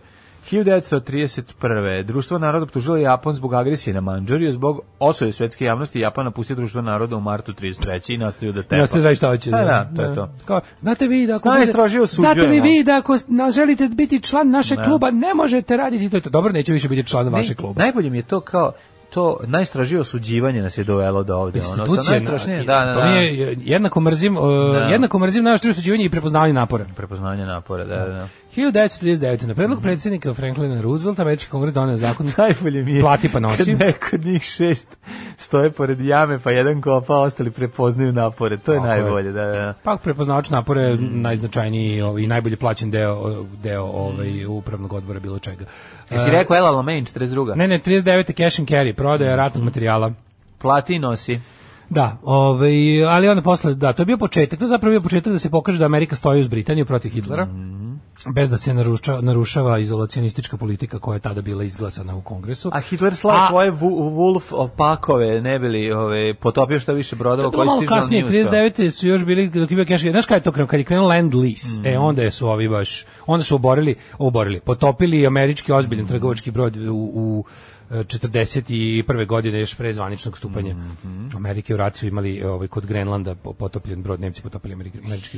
1931. Društvo naroda optužilo Japan zbog agresije na Mandžuriju, zbog osuje svetske javnosti Japan napustio Društvo naroda u martu 33. i nastavio da tepa. Ja se da šta hoće. Pa da, to je to. Kao, znate vi da ako Najstrožije bude- Znate li osuđujemo. vi da ako na- želite biti član našeg kluba ne možete raditi to. Dobro, neću više biti član vašeg kluba. Najbolje mi je to kao to najstražije osuđivanje nas je dovelo do ovde. Ono, sa najstrašnije, na- da, da, to da. mi je jednako mrzim, uh, jednako mrzim naš osuđivanje i prepoznavanje napora. Prepoznavanje napora, da, da, da. 1939. na Mhm. predlog predsjednika Franklina Roosevelta američki kongres doneo zakon [laughs] Najbolje mi je Plati pa nosi. kad neko od njih šest stoje pored jame, pa jedan kopa, ostali prepoznaju napore. To je Tako je. najbolje, da, da. Pa prepoznavač napora je Mhm. najznačajniji ovaj, i najbolje plaćen deo, deo ovaj, upravnog odbora bilo čega. Jesi E, rekao Ela Lamain, 42. Ne, ne, 39. cash and carry, prodaja ratnog materijala. Plati i nosi. Da, ovaj, ali onda posle, da, to je bio početak, to je zapravo bio početak da se pokaže da Amerika stoji uz Britaniju protiv Hitlera, bez da se narušava, narušava izolacionistička politika koja je tada bila izglasana u kongresu. A Hitler slao A- svoje Wolf opakove, ne bili ove, potopio što više brodova koji malo stižu, ali kasnije, nije uspeo. 39. su još bili, dok je bio cash, znaš kada je to krenuo, kad je krenuo land lease, Mm. e onda su ovi baš, onda su oborili, oborili, potopili američki ozbiljan trgovački brod u, u e, 41. godine još pre zvaničnog stupanja Mhm. Amerike u raciju imali ovaj, kod Grenlanda po- potopljen brod, Nemci potopili američki, trgovački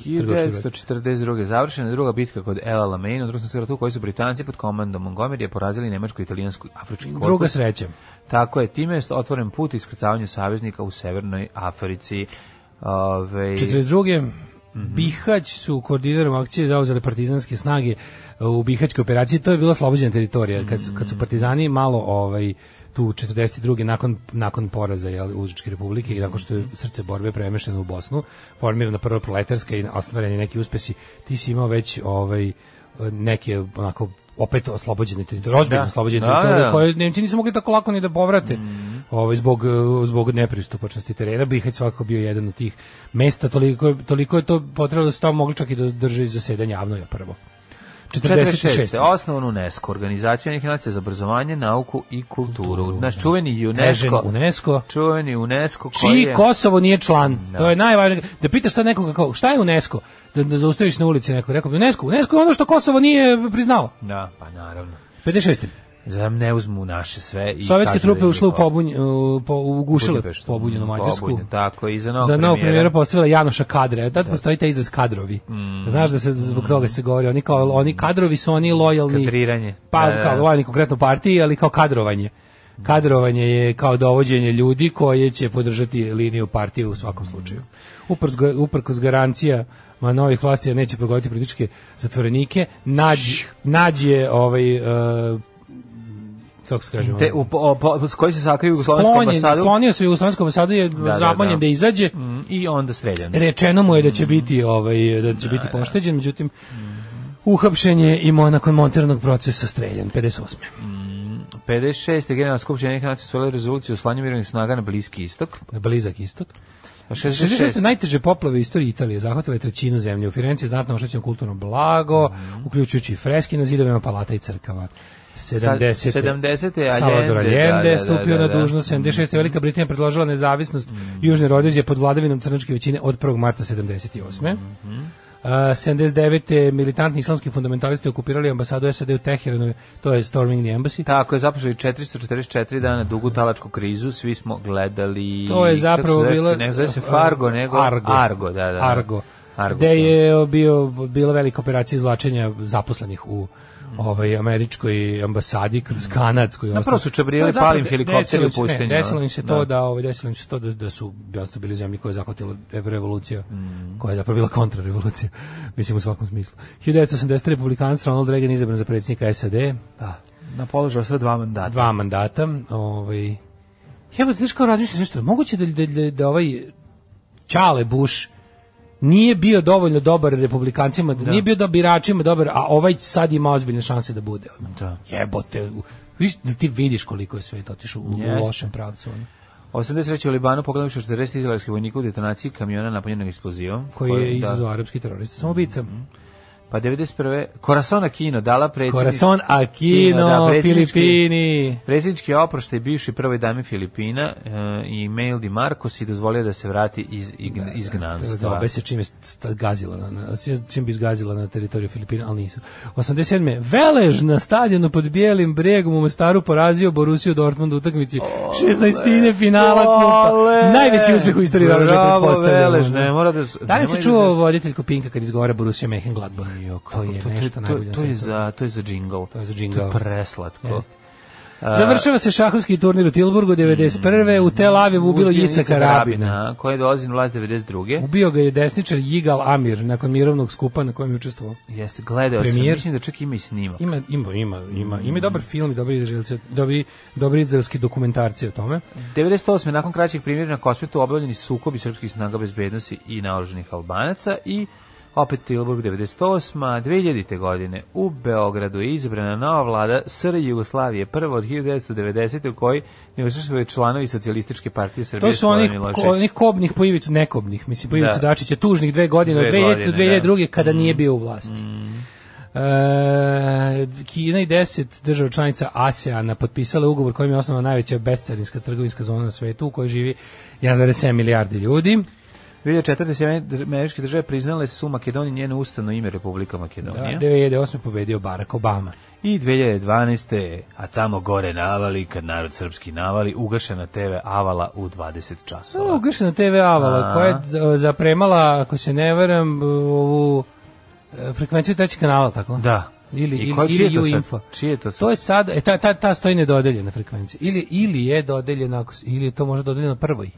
brod. 1942. završena druga bitka kod El Alamein u drugom svjetskom ratu kojoj su Britanci pod komandom Montgomery porazili nemačko, italijansku i afrički korpus. Druga sreća. Tako je, time je otvoren put iskrcavanju saveznika u Severnoj Africi. Ove, 42. Mhm. Bihać su koordinarom akcije zauzeli partizanske snage u Bihaćkoj operaciji, to je bila slobođena teritorija. Kad su, kad su partizani malo ovaj, tu 42. nakon, nakon poraza jel, Užičke republike i nakon što je srce borbe premešteno u Bosnu, formirana prva proletarska i ostvareni neki uspesi, ti si imao već ovaj, neke onako opet oslobođene teritorije, ozbiljno Da. oslobođene Da, teritorije da. koje Nemci nisu mogli tako lako ni da povrate ovaj, zbog, zbog nepristupačnosti terena. Bihać svakako bio jedan od tih mesta, toliko, toliko je to potrebno da su tamo mogli čak i da drže zasedanje javno je prvo. 46. 46. Osnovan UNESCO, organizacija Ujedinjenih nacija za obrazovanje, nauku i kulturu. Naš čuveni Nežen UNESCO, UNESCO. čuveni UNESCO koji Čiji je... Kosovo nije član. To je najvažnije. Da pitaš sad nekoga kao, šta je UNESCO? Da, da zaustaviš na ulici neko. Rekao bi UNESCO. UNESCO je ono što Kosovo nije priznao. Da, pa naravno. 56. Da ne uzmu naše sve i Sovjetske da trupe je ušle u pobunj, u, po, ugušile pobunjenu Mađarsku. Pobunjen, tako, i za novog za novog premijera. postavila Janoša Kadre. Tad postoji taj izraz kadrovi. Mm. Znaš da se zbog toga se govori, oni kao oni kadrovi su oni lojalni. Kadriranje. Pa Da, da, kao da. lojalni konkretno partiji, ali kao kadrovanje. Kadrovanje je kao dovođenje ljudi koje će podržati liniju partije u svakom slučaju. Uprkos, garancija ma novih vlasti da neće progoniti političke zatvorenike, nađ, nađ je ovaj, e, kako se kaže, Te, u, po, po, koji se sakriju u Jugoslovensku sklonjen, ambasadu sklonio se u Jugoslovensku ambasadu je da, zamanjen da, da. izađe. Mm, i onda streljan. Rečeno mu je da će biti ovaj da će biti pošteđen, međutim uhapšen je i nakon montiranog procesa streljan 58. 56. generalna skupština nekih nacija svojila rezoluciju o slanju mirovnih snaga na Bliski istok. Na blizak istok. A 66. 66. najteže poplave u istoriji Italije zahvatile trećinu zemlje. U Firenci je znatno oštećeno kulturno blago, uključujući i freski na zidovima palata i crkava. 70. 70. je Salvador Allende, Allende da, da, stupio da, na da. dužnost 76. Velika Britanija predložila nezavisnost Južne Rodezije pod vladavinom crnačke većine od 1. marta 78. Uh, 79. militantni islamski fundamentalisti okupirali ambasadu SAD u Teheranu, to je Storming the Embassy. Tako je započeli 444 dana dugu talačku krizu, svi smo gledali... To je zapravo zove, bilo Ne zove se Fargo, nego Argo. Argo, da, da. Argo. Argo, Gde to. je bio bila velika operacija izvlačenja zaposlenih u ovaj američkoj ambasadi kroz kanadskoj su čabrijali To je zapravo palim helikopteri u Desilo im se to Da. da, ovaj desilo im se to da, da su jasno bili zemlji koje je zahvatila ev- revolucija, Mm. koja je zapravo bila kontrarevolucija, [laughs] mislim u svakom smislu. 1980. republikanac Ronald Reagan izabran za predsjednika SAD, da, Na položaju sve dva mandata. dva mandata, ovaj Jebote, znaš kao razmišljaš nešto, moguće da, da, da, da ovaj Čale Bush nije bio dovoljno dobar republikancima, da, nije bio da biračima dobar, a ovaj sad ima ozbiljne šanse da bude. Da. Jebote, viš, da ti vidiš koliko je svet otišao u, u lošem pravcu. ono. 83. u Libanu pogledali što 40 izraelskih vojnika u detonaciji kamiona napunjenog eksplozivom. Koji je da. izazvao arapski terorista samoubica. Pa 91. Corazon Aquino dala predsjednik... Corazon Aquino, da, predsjednički- Filipini. Predsjednički oproštaj bivši prvoj dami Filipina e, i Mail Di Marcos i dozvolio da se vrati iz ig- izgnanstva. Da, se čim je gazila na, na, čim bi zgazila na teritoriju Filipina, ali nisu. 87. Velež na stadionu pod Bijelim bregom u Mostaru porazio Borusiju Dortmund u utakmici 16. finala kupa. Najveći uspjeh u istoriji Veleža Bravo, pretpostavljam. Velež, ne mora da... Da li se da- čuo voditelj Kopinka kad izgovara Borussia Mönchengladbach? Jo, To je to, nešto to, najbolje to, to je za to je za džingl. To je za To džingl. je preslatko. Jeste. Završava se šahovski turnir u Tilburgu 91. U Tel Avivu ubilo Jica Karabina. koji je dolazi na vlast 92. Ubio ga je desničar Jigal Amir nakon mirovnog skupa na kojem je učestvovao. Jeste, gledao sam, mislim da čak ima i snimak. Ima, ima, ima, ima, ima i dobar film i dobri izraelci, dobri, dobri izraelski dokumentarci o tome. 98. nakon kraćih primjera na kosmetu obavljeni su sukobi srpskih snaga bezbednosti i naoruženih albanaca i opet Tilburg 98. 2000. godine u Beogradu je izabrana nova vlada SR Jugoslavije, prva od 1990. u kojoj ne učestvuju članovi socijalističke partije Srbije. To su onih, ko, onih kobnih po ivicu nekobnih. Mislim, po ivicu Da. Dačića, tužnih dve godine, od Dve 2000 do godine, 2002. kada Mm. nije bio u vlasti. E, Kina i 10 država članica ASEANA potpisale ugovor kojim je osnovna najveća bescarinska trgovinska zona na svetu u kojoj živi 1,7 milijardi ljudi. 2004. se američke države priznale su Makedoniji njeno ustavno ime Republika Da, Makedonija. 2008. pobedio Barack Obama. I 2012. a tamo gore navali, kad narod srpski navali, ugašena TV Avala u 20 časova. O, Ugašena TV Avala, A. koja je za- zapremala, ako se ne varam, ovu e, frekvenciju trećeg kanala, tako? Da. Ili, I ili, ko- čije je ili to info. Čije je to sad? To je sad, e, ta, ta, ta stoji nedodeljena frekvencija. Ili, ili je dodeljena, ili je to možda dodeljeno prvoj.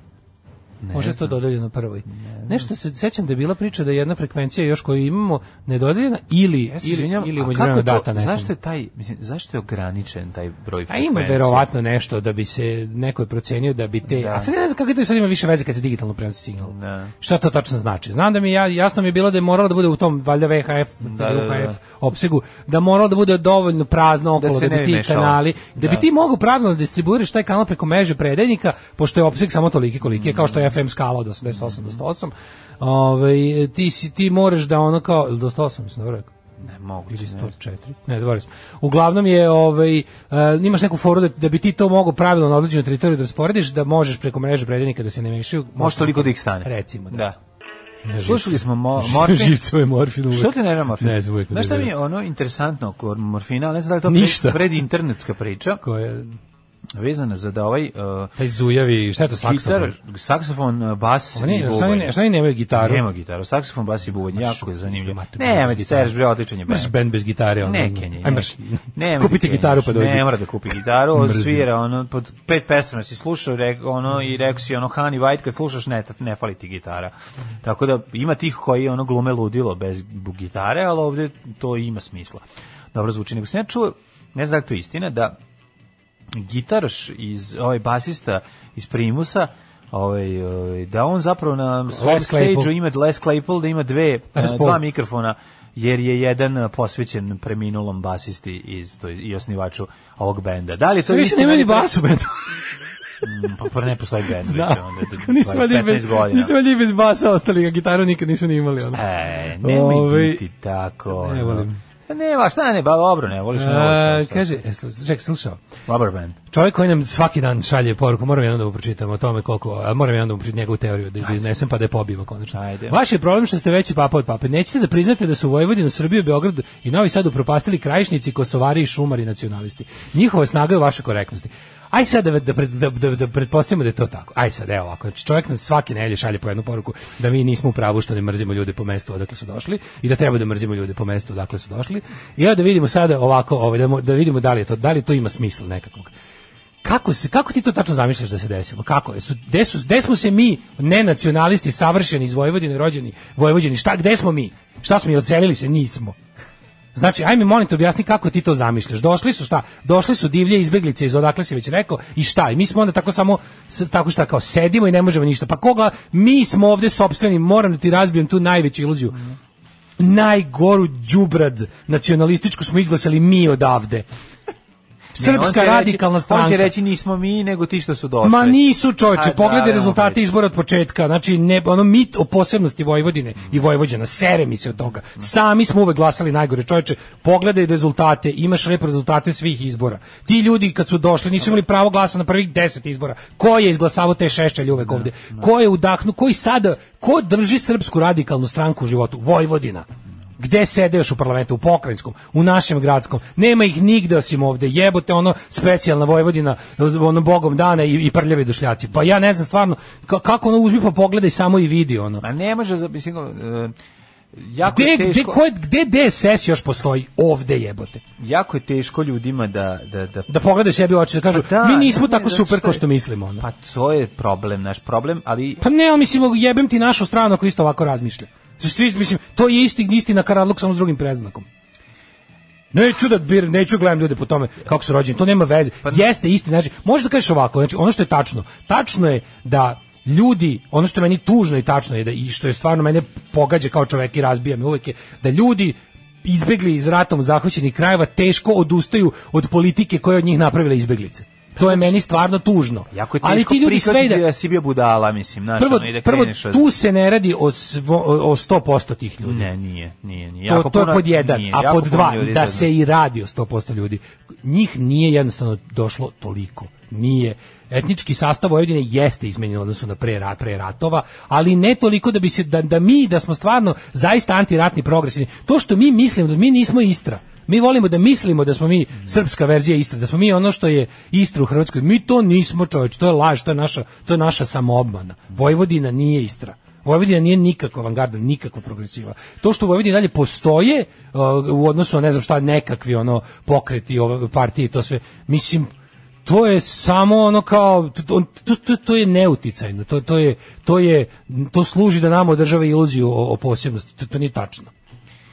Može to dodeljeno prvoj. Nešto se sećam da je bila priča da je jedna frekvencija još koju imamo nedodeljena ili Ja ili ili a u kako međuvremenu je to- data nekom. Zašto je taj, mislim, zašto je ograničen taj broj A frekvencija? ima verovatno nešto da bi se neko je procenio da bi te, Da. a sad ne znam kako to sad ima više veze kad se digitalno prenosi signal. Da. Šta to tačno znači? Znam da mi ja jasno mi je bilo da je moralo da bude u tom valjda VHF, Da, da, da. UHF opsegu, da moralo da bude dovoljno prazno okolo da, ne bi ti mešalo. kanali, da, bi Da. ti mogu pravilno da distribuiraš taj kanal preko mreže predajnika, pošto je opseg samo toliki koliki je, kao što je FM skala od 88 do 108. Ovaj ti si ti moraš da ono kao do 108 mislim dobro rekao. Ne mogu. ili 104. Ne, sam. Uglavnom je ovaj uh, imaš neku foru da, da bi ti to mogao pravilno na određenoj teritoriji da rasporediš, da možeš preko mreže predajnika da se ne mešaju. Može toliko da ih stane. Recimo, da. Da. Ne, Slušali smo mo, [laughs] morfin. živcove morfin uvek. Što ti ne nema morfin? Ne znam, uvek Znaš šta mi je ono interesantno kod morfina, ne znam da li to Ništa. pred, pred internetska priča, Ko je vezana za da ovaj uh, taj zujavi, šta je to saksofon? gitar, saksofon, uh, bas Oni, i bubanj. oni, šta oni nemaju gitaru? Nema gitaru, saksofon, bas i bubanj, jako je zanimljivo. Ne, gitare. sereš, bre, odličan je band. Imaš band bez gitare. ono. Ne. Aj, imaš, ne, kupiti gitaru pa dođi. Ne mora da kupi gitaru, on svira ono pod pet pesama si slušao rek, ono i rekao si ono Honey White kad slušaš ne ne fali ti gitara. Tako da ima tih koji ono glume ludilo bez gitare, ali ovde to ima smisla. Dobro zvuči, nego sam ja čuo, ne znam da li je to istina, da gitaroš iz ovaj basista iz Primusa ovaj, ovaj, da on zapravo na svom Les Claypool. stage ima Les Claypool da ima dve eh, dva mikrofona jer je jedan eh, posvećen preminulom basisti iz to, i osnivaču ovog benda. Da li to više nema ni basu, beto. Pa, pa ne postoji bend već Znam. onda, d- [laughs] Nismo 15 valjda i bez, godina. valjda bez basa ostali, a gitaru nikad nismo ni imali. Ono. E, nemoj Ovaj, biti tako. ne volim. Pa nema, šta ne, ba dobro, ne voliš, ne kaže, e, ček, slušao. Rubber band. Čovjek koji nam svaki dan šalje poruku, moram jednom da mu pročitam o tome koliko, a moram jednom da mu pročitam njegovu teoriju, da, da iznesem pa da je pobijemo konačno. Ajde. Vaš je problem što ste veći papa od pape. Nećete da priznate da su Vojvodinu, Srbiju, Beograd i Novi Sad upropastili krajišnici, kosovari i šumari nacionalisti. Njihova snaga je u vašoj korektnosti. Aj sad da, da, da, da, da pretpostavimo da je to tako. Aj sad, evo ovako. Znači, čovjek nam svake nedelje šalje po jednu poruku da mi nismo u pravu što ne mrzimo ljude po mestu odakle su došli i da treba da mrzimo ljude po mestu odakle su došli. I evo da vidimo sada ovako, ovaj, da, da vidimo da li, je to, da li to ima smisla nekakvog. Kako se kako ti to tačno zamišljaš da se desilo? Kako? Su gde su gde smo se mi nenacionalisti savršeni iz Vojvodine rođeni Vojvođani? Šta gde smo mi? Šta smo mi odselili se? Nismo. Znači, ajme molim te objasni kako ti to zamišljaš. Došli su šta? Došli su divlje izbeglice iz odakle si već rekao i šta? I mi smo onda tako samo tako šta kao sedimo i ne možemo ništa. Pa koga mi smo ovde sopstveni, moram da ti razbijem tu najveću iluziju. Najgoru đubrad nacionalističku smo izglasali mi odavde. Ne, Srpska će radikalna reći, stranka. On će reći nismo mi, nego ti što su došli. Ma nisu čovječe, A, pogledaj da, rezultate da, izbora od početka. Znači ne ono mit o posebnosti Vojvodine i Vojvođana, sere mi se od toga. Sami smo uvek glasali najgore čovječe. Pogledaj rezultate, imaš lepo rezultate svih izbora. Ti ljudi kad su došli nisu imali pravo glasa na prvih 10 izbora. Ko je izglasavao te šešćelje uvek ovde? Ko je udahnu, koji sada, ko drži srpsku radikalnu stranku u životu? Vojvodina. Gde sede još u parlamentu? U pokrajinskom, u našem gradskom. Nema ih nigde osim ovde. Jebote ono specijalna Vojvodina, ono bogom dana i, i prljavi dušljaci. Pa ja ne znam stvarno ka- kako ono uzmi pa pogledaj samo i vidi ono. Ma ne može, za- mislim, e, jako Gde, je gde, teško, ko je- gde DSS još postoji? Ovde jebote. jako je teško ljudima da, da, da Da pogledaju sebi u oči da kažu, Pa da, mi nismo ne, tako zato super kao što mislimo. Ono. Pa to je problem, naš problem, ali Pa ne, ali mislim, jebem ti našu stranu ako isto ovako razmišlja. Mislim, to je isti, isti na karadluk samo s drugim predznakom. Neću da bir, neću gledam ljude po tome kako su rođeni, to nema veze. Jeste isti, znači, možeš da kažeš ovako, znači, ono što je tačno, tačno je da ljudi, ono što je meni tužno i tačno je da i što je stvarno mene pogađa kao čovek i razbija me uvek je da ljudi izbegli iz ratom zahvaćenih krajeva teško odustaju od politike koje je od njih napravila izbeglice. To je meni stvarno tužno. jako je Ali teško ti ljudi sve da, da si bio budala, mislim, znaš, prvo, ono, i da prvo od... tu se ne radi o, svo, o 100% tih ljudi. Ne, nije, nije, nije. To, Jako to je puno- pod jedan, nije, a pod dva, da se i radi o 100% ljudi. Njih nije jednostavno došlo toliko. Nije. Etnički sastav Vojvodine jeste izmenjen u odnosu na pre, ra- pre ratova, ali ne toliko da bi se da, da mi da smo stvarno zaista antiratni progresivni. To što mi mislimo da mi nismo Istra. Mi volimo da mislimo da smo mi srpska verzija Istre, da smo mi ono što je Istra u Hrvatskoj. Mi to nismo, čoveč, to je laž, to je naša, to je naša samoobmana. Vojvodina nije Istra. Vojvodina nije nikakva avangarda, nikakva progresiva. To što u Vojvodini dalje postoje u odnosu na ne znam šta nekakvi ono pokreti, ove partije i to sve, mislim to je samo ono kao to, to, to je neuticajno. To, to je to je to služi da nam održava iluziju o, o posebnosti. To, to nije tačno.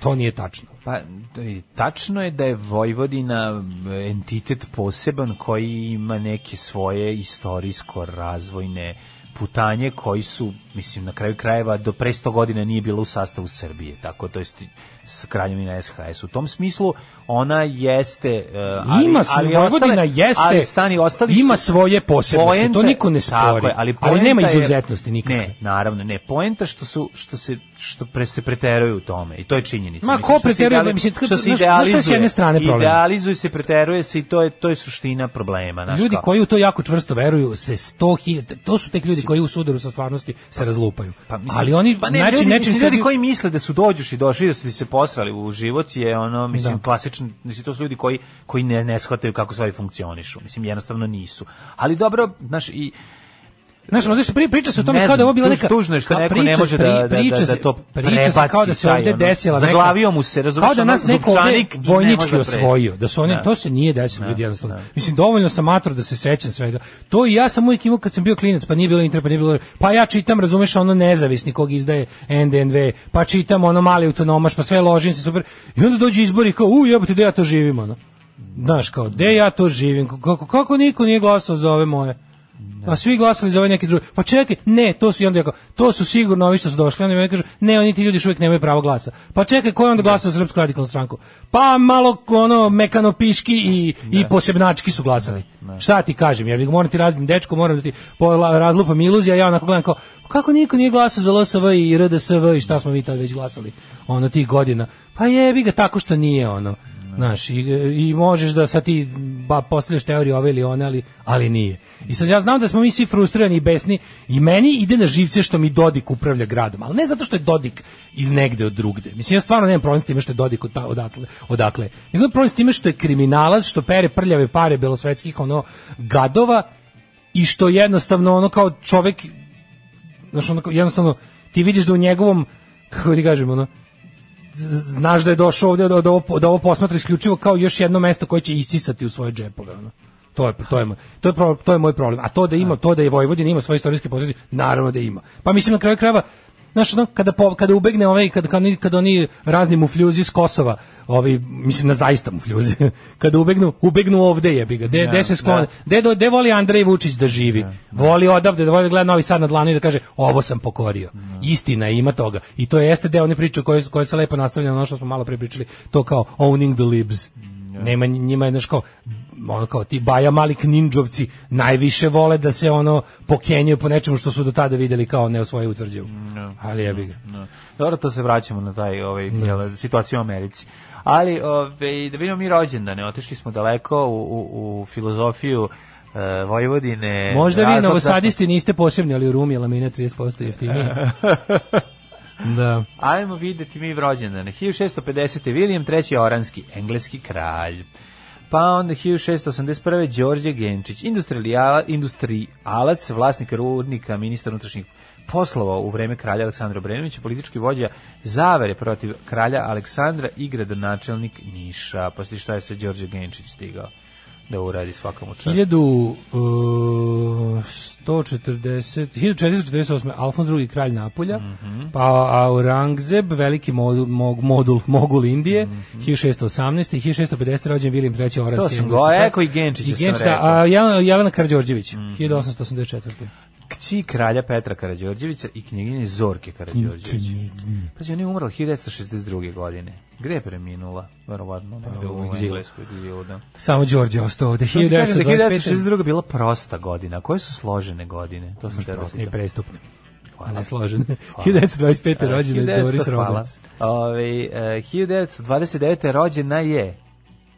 To nije tačno. Pa, i tačno je da je Vojvodina entitet poseban koji ima neke svoje istorijsko-razvojne putanje koji su, mislim, na kraju krajeva do pre 100 godina nije bila u sastavu Srbije, tako to jest s kraljevina SHS. U tom smislu ona jeste... e, ali, ima ali Vojvodina ostale- jeste, ali stani, ostali ima su- svoje posebnosti, to Poenta- niko ne tako spori, je, ali, ali nema izuzetnosti nikakve. Ne, naravno, ne. Poenta što su što se što pre se preteruju u tome i to je činjenica. Ma, ko preteruje? Mislim, što se znaš- znaš šta je s jedne idealizuje, strane problem? Idealizuje se, preteruje se i to je to je suština problema, znaš Ljudi koji u to jako čvrsto veruju se 100.000 to su tek ljudi koji u sudaru sa stvarnosti se razlupaju. Pa, mislim, ali oni pa ne, znači ljudi, mislim, ljudi koji misle da su dođuš i došli da su ti se posrali u život je ono mislim Da. klasičan mislim to su ljudi koji koji ne ne shvataju kako stvari funkcionišu mislim jednostavno nisu ali dobro znaš i Znaš, ovdje se pri, priča se o tome Ne kao da je ovo bila neka... tužno je što neko priča- ne može da- da- da- da to Priča se kao da se ovdje desila neka... zaglavio mu se, razumeš, Kao da nas neko ovdje ne vojnički da osvojio. Da su oni, Da. to se nije desilo, Da, ljudi jednostavno. da. Mislim, dovoljno sam mator da se sećam svega. To i ja sam uvijek imao kad sam bio klinac, pa nije bilo internet, pa nije bilo... Pa ja čitam, razumeš, ono nezavisni kog izdaje NDNV, pa čitam ono mali autonomaš, pa sve ložim se super. I onda dođu izbori kao, u jebote, da ja to živim, ono. Znaš, kao, gde ja to živim? Kako, kako niko nije glasao za ove moje? A svi glasali za ove neke druge. Pa čekaj, ne, to su i onda jako, to su sigurno ovi što su došli. Onda mi kažu, ne, oni ti ljudi još uvijek nemaju pravo glasa. Pa čekaj, ko je onda glasao za Srpsku radikalnu stranku? Pa malo ono mekano piški i, i posebnački su glasali. Šta ti kažem? Ja bih moram ti razbim dečko, moram da ti po- razlupam iluzija, ja onako gledam kao, "Pa kako niko nije glasao za LSV i RDSV i šta smo mi tad već glasali? Ono tih godina. Pa jebi ga tako što nije ono. Znaš, i, i možeš da sad ti ba, postavljaš teoriju ove ili one, ali, ali nije. I sad ja znam da smo mi svi frustrirani i besni i meni ide na živce što mi Dodik upravlja gradom, ali ne zato što je Dodik iz negde od drugde. Mislim, ja stvarno nemam problem s time što je Dodik od ta- odatle, odakle. Nego problem s time što je kriminalac, što pere prljave pare belosvetskih ono gadova i što jednostavno ono kao čovek znaš, ono, jednostavno ti vidiš da u njegovom kako ti kažem, ono, znaš da je došao ovdje da, da, ovo, da ovo posmatra isključivo kao još jedno mesto koje će isisati u svoje džepove. Ono. To je to je to je to je moj problem. A to da ima to da je Vojvodina ima svoje istorijske pozicije, naravno da ima. Pa mislim na kraju krajeva Znaš, ono, kada, po, kada ubegne ovaj, kada, kada, oni, kada oni razni mufljuzi s Kosova, ovi, mislim na zaista mufljuzi, [laughs] kada ubegnu, ubegnu ovde jebi ga, de, de se sklone, de, do- de voli Andrej Vučić da živi, voli odavde, da voli da gleda Novi Sad na dlanu i da kaže, ovo sam pokorio. Istina, ima toga. I to jeste deo one priče koje, koje se lepo nastavlja na ono što smo malo pre pričali, to kao owning the libs. Nema njima je znaš kao ono kao ti Baja Malik ninđovci najviše vole da se ono pokenjaju po nečemu što su do tada videli kao neosvoje utvrđevu. Ali jebi ga. No. Dobro, to se vraćamo na taj ovaj jel, situaciju u Americi. Ali ovaj da vidimo mi rođendane, otišli smo daleko u, u, u filozofiju e, Vojvodine. Možda vi novosadisti niste posebni, ali u Rumi je lamina 30% jeftinije. [laughs] da. Ajmo videti mi rođendane. 1650. William III. Oranski, engleski kralj. Pa onda 1681. Đorđe Genčić, industrijala- industrijalac, vlasnik rudnika, ministar unutrašnjih poslova u vreme kralja Aleksandra Obrenovića, politički vođa zavere protiv kralja Aleksandra i gradonačelnik Niša. Poslije šta je sve Đorđe Genčić stigao da uradi svakom čast. 1140 1448. Alfons II kralj Napolja, Mhm. pa Aurangzeb, veliki modul, mog, modul mogul Indije, 1618. i 1650. rođen Vilim III. Oranski. To sam go- eko i Genčića I sam Genčić, rekao. Mhm. a Jelena, Karđorđević, 1884. Kći kralja Petra Karađorđevića i knjeginje Zorke Karađorđević. Pa je umrla 1962. godine. Gde je preminula? Verovatno negde u egzilu. Engleskoj da. Samo Đorđe ostao ovde. To ti kažem da je 1925. 1962. bila prosta godina. Koje su složene godine? To sam te Prosne i različio. prestupne. A ne složen. 1925. [laughs] rođena je Doris Roberts. Ove, e, 1929. rođena je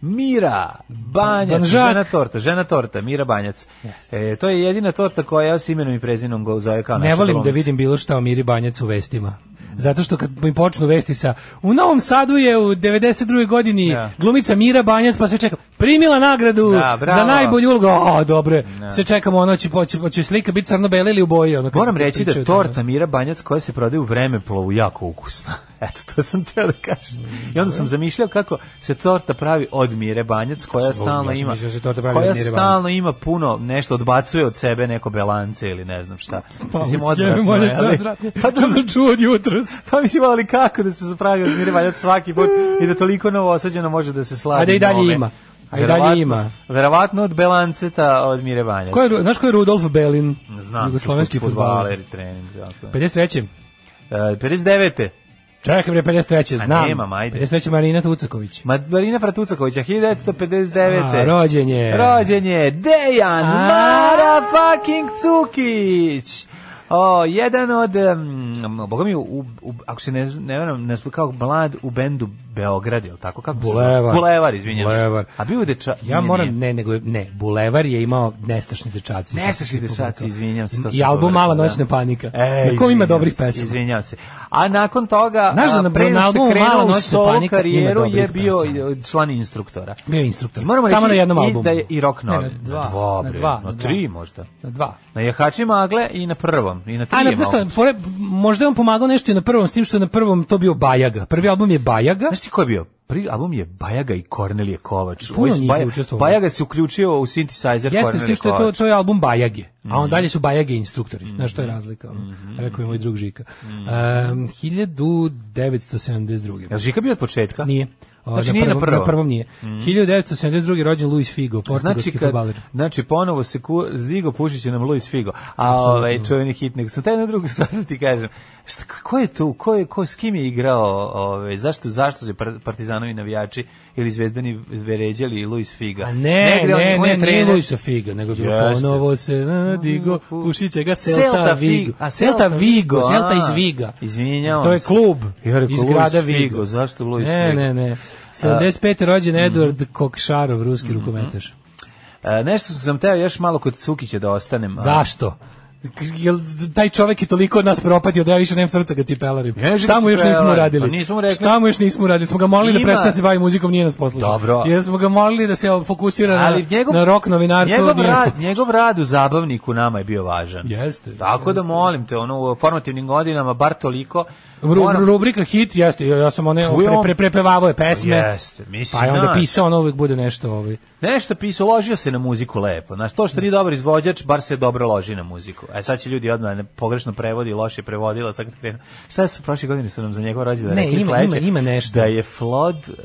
Mira Banjac, Banžak. žena torta, žena torta, Mira Banjac. E, to je jedina torta koja s imenom i prezinom go zove kao Ne volim da glumica. vidim bilo šta o Miri Banjac u vestima. Zato što kad mi počnu vesti sa u Novom Sadu je u 92. godini Da. glumica Mira Banjac pa sve čekam primila nagradu Da, za najbolju ulogu. O, dobro. Sve čekamo ono će poći poći slika biti crno-bela ili u boji ono. Moram reći da torta Mira Banjac koja se prodaje u vremeplovu jako ukusna. [laughs] Eto, to sam teo da kažem. I onda sam zamišljao kako se torta pravi od Mire Banjac, koja stalno ja ima, da se torta pravi koja od Mire stalno ima puno, nešto odbacuje od sebe neko belance ili ne znam šta. [laughs] Pa, Mislim, odvratno. [laughs] Pa To sam čuo od jutros. Pa mislim, ali kako da se zapravi od Mire Banjac svaki put i da toliko novosađeno može da se slavi A da i dalje njome. ima. A i dalje ima. Verovatno od belanceta od Mire Banjac. Ko je, znaš ko je Rudolf Belin? Znam, Jugoslovenski fudbaler i trening. Dakle. 53. E, 59. Čekaj bre 53. A Znam. nemam, ajde. 53. Marina Tucaković. Ma- Marina Fratucakovića, 1959. A, rođen je. Rođen je Dejan A. Mara fucking Cukić. O, jedan od, um, boga mi, u, u, ako se ne, ne varam, ne kao mlad u bendu Beograd, je li tako? Kako se zove? Bulevar. Bulevar, izvinjam Bulevar. se. A bio je deča... Ja nije, moram, ne, nego, ne, Bulevar je imao nestašni dečaci. Nestašni dečaci, izvinjam se, to I album Mala da. noćna panika. E, na kom ima dobrih se, pesama. Izvinjam se. A nakon toga, Znaš da na- pre na albumu Mala noćna panika karijeru je bio pesama. i član instruktora. Bio je instruktor. I moramo Samo reći na jednom i albumu. da je i rock Ne, novi. na dva, na dva, na dva, na na tri dva. možda. Na dva. Na Jahači magle i na prvom. I na tri A na možda je on pomagao nešto i na prvom, s tim što je na prvom to bio Bajaga. Prvi album je Bajaga. Znaš ti ko je bio? Prvi album je Bajaga i Kornelije Kovač. Puno Ovo je njih je Baja- učestvovalo. Bajaga se uključio u synthesizer Jeste, Kornelije što je to, Kovač. to je album Bajage, a Mhm. on dalje su Bajage instruktori. Znaš što je razlika? ono? Rekao je moj drug Žika. Mhm. Um, 1972. Jel Žika bio od početka? Nije. Znači, nije na prvom, prvom. prvom nije. 1972. rođen Luis Figo, Znači, portugalski kad, fudbaler. znači ponovo se ku, zdigo pušić nam Luis Figo. A ovaj čuveni hit, nego sam taj na drugu [laughs] stvar da ti kažem. Šta, ko je tu? Ko je, ko, s kim je igrao? Ovaj, zašto, zašto su par- partizanovi navijači ili zvezdani veređali Luis Figa? A ne, Negde on- ne, on ne, je nije trener- Luisa Figa, nego je bilo ponovo se nadigo, pušit će ga Celta, Celta Vigo. Vigo. A, Celta Vigo, Vigo, Celta a. iz Viga. Izvinjavam To je klub Ja iz grada Figo, Vigo. zašto Luis ne, Figo? Ne, ne, 75. rođen Mhm. Edward Kokšarov, ruski rukometaš. E, nešto sam teo još malo kod Cukića da ostanem. a- Zašto? Jel taj čovjek je toliko od nas propatio da ja više nemam srca kad cipelarim. Ja Šta mu još nismo uradili? pa nismo rekli- Šta mu još nismo uradili? Smo ga molili da Ima- prestane da se bavi muzikom, nije nas poslušao. Dobro. Jer smo ga molili da se fokusira Ali na, njegov, na rock novinarstvo. njegov, rad, njegov rad u zabavniku nama je bio važan. Jeste. Tako da jeste. molim te, ono, u formativnim godinama, bar toliko. Ru, moram- rubrika hit jeste, ja, sam one pre, pre, prepevavao je pesme. Jeste, mislim, Pa je onda pisao, ono uvijek bude nešto ovaj. Nešto pisao, ložio se na muziku lepo. Znaš, to što nije dobar izvođač, bar se dobro loži na muziku. A sad će ljudi odmah ne, pogrešno prevodi, loše prevodila, sad kad krenu. Šta su prošle godine su nam za njegov rođendan Ne, rekli ima- sledeće? ima- ima nešto. Da je Flod, e,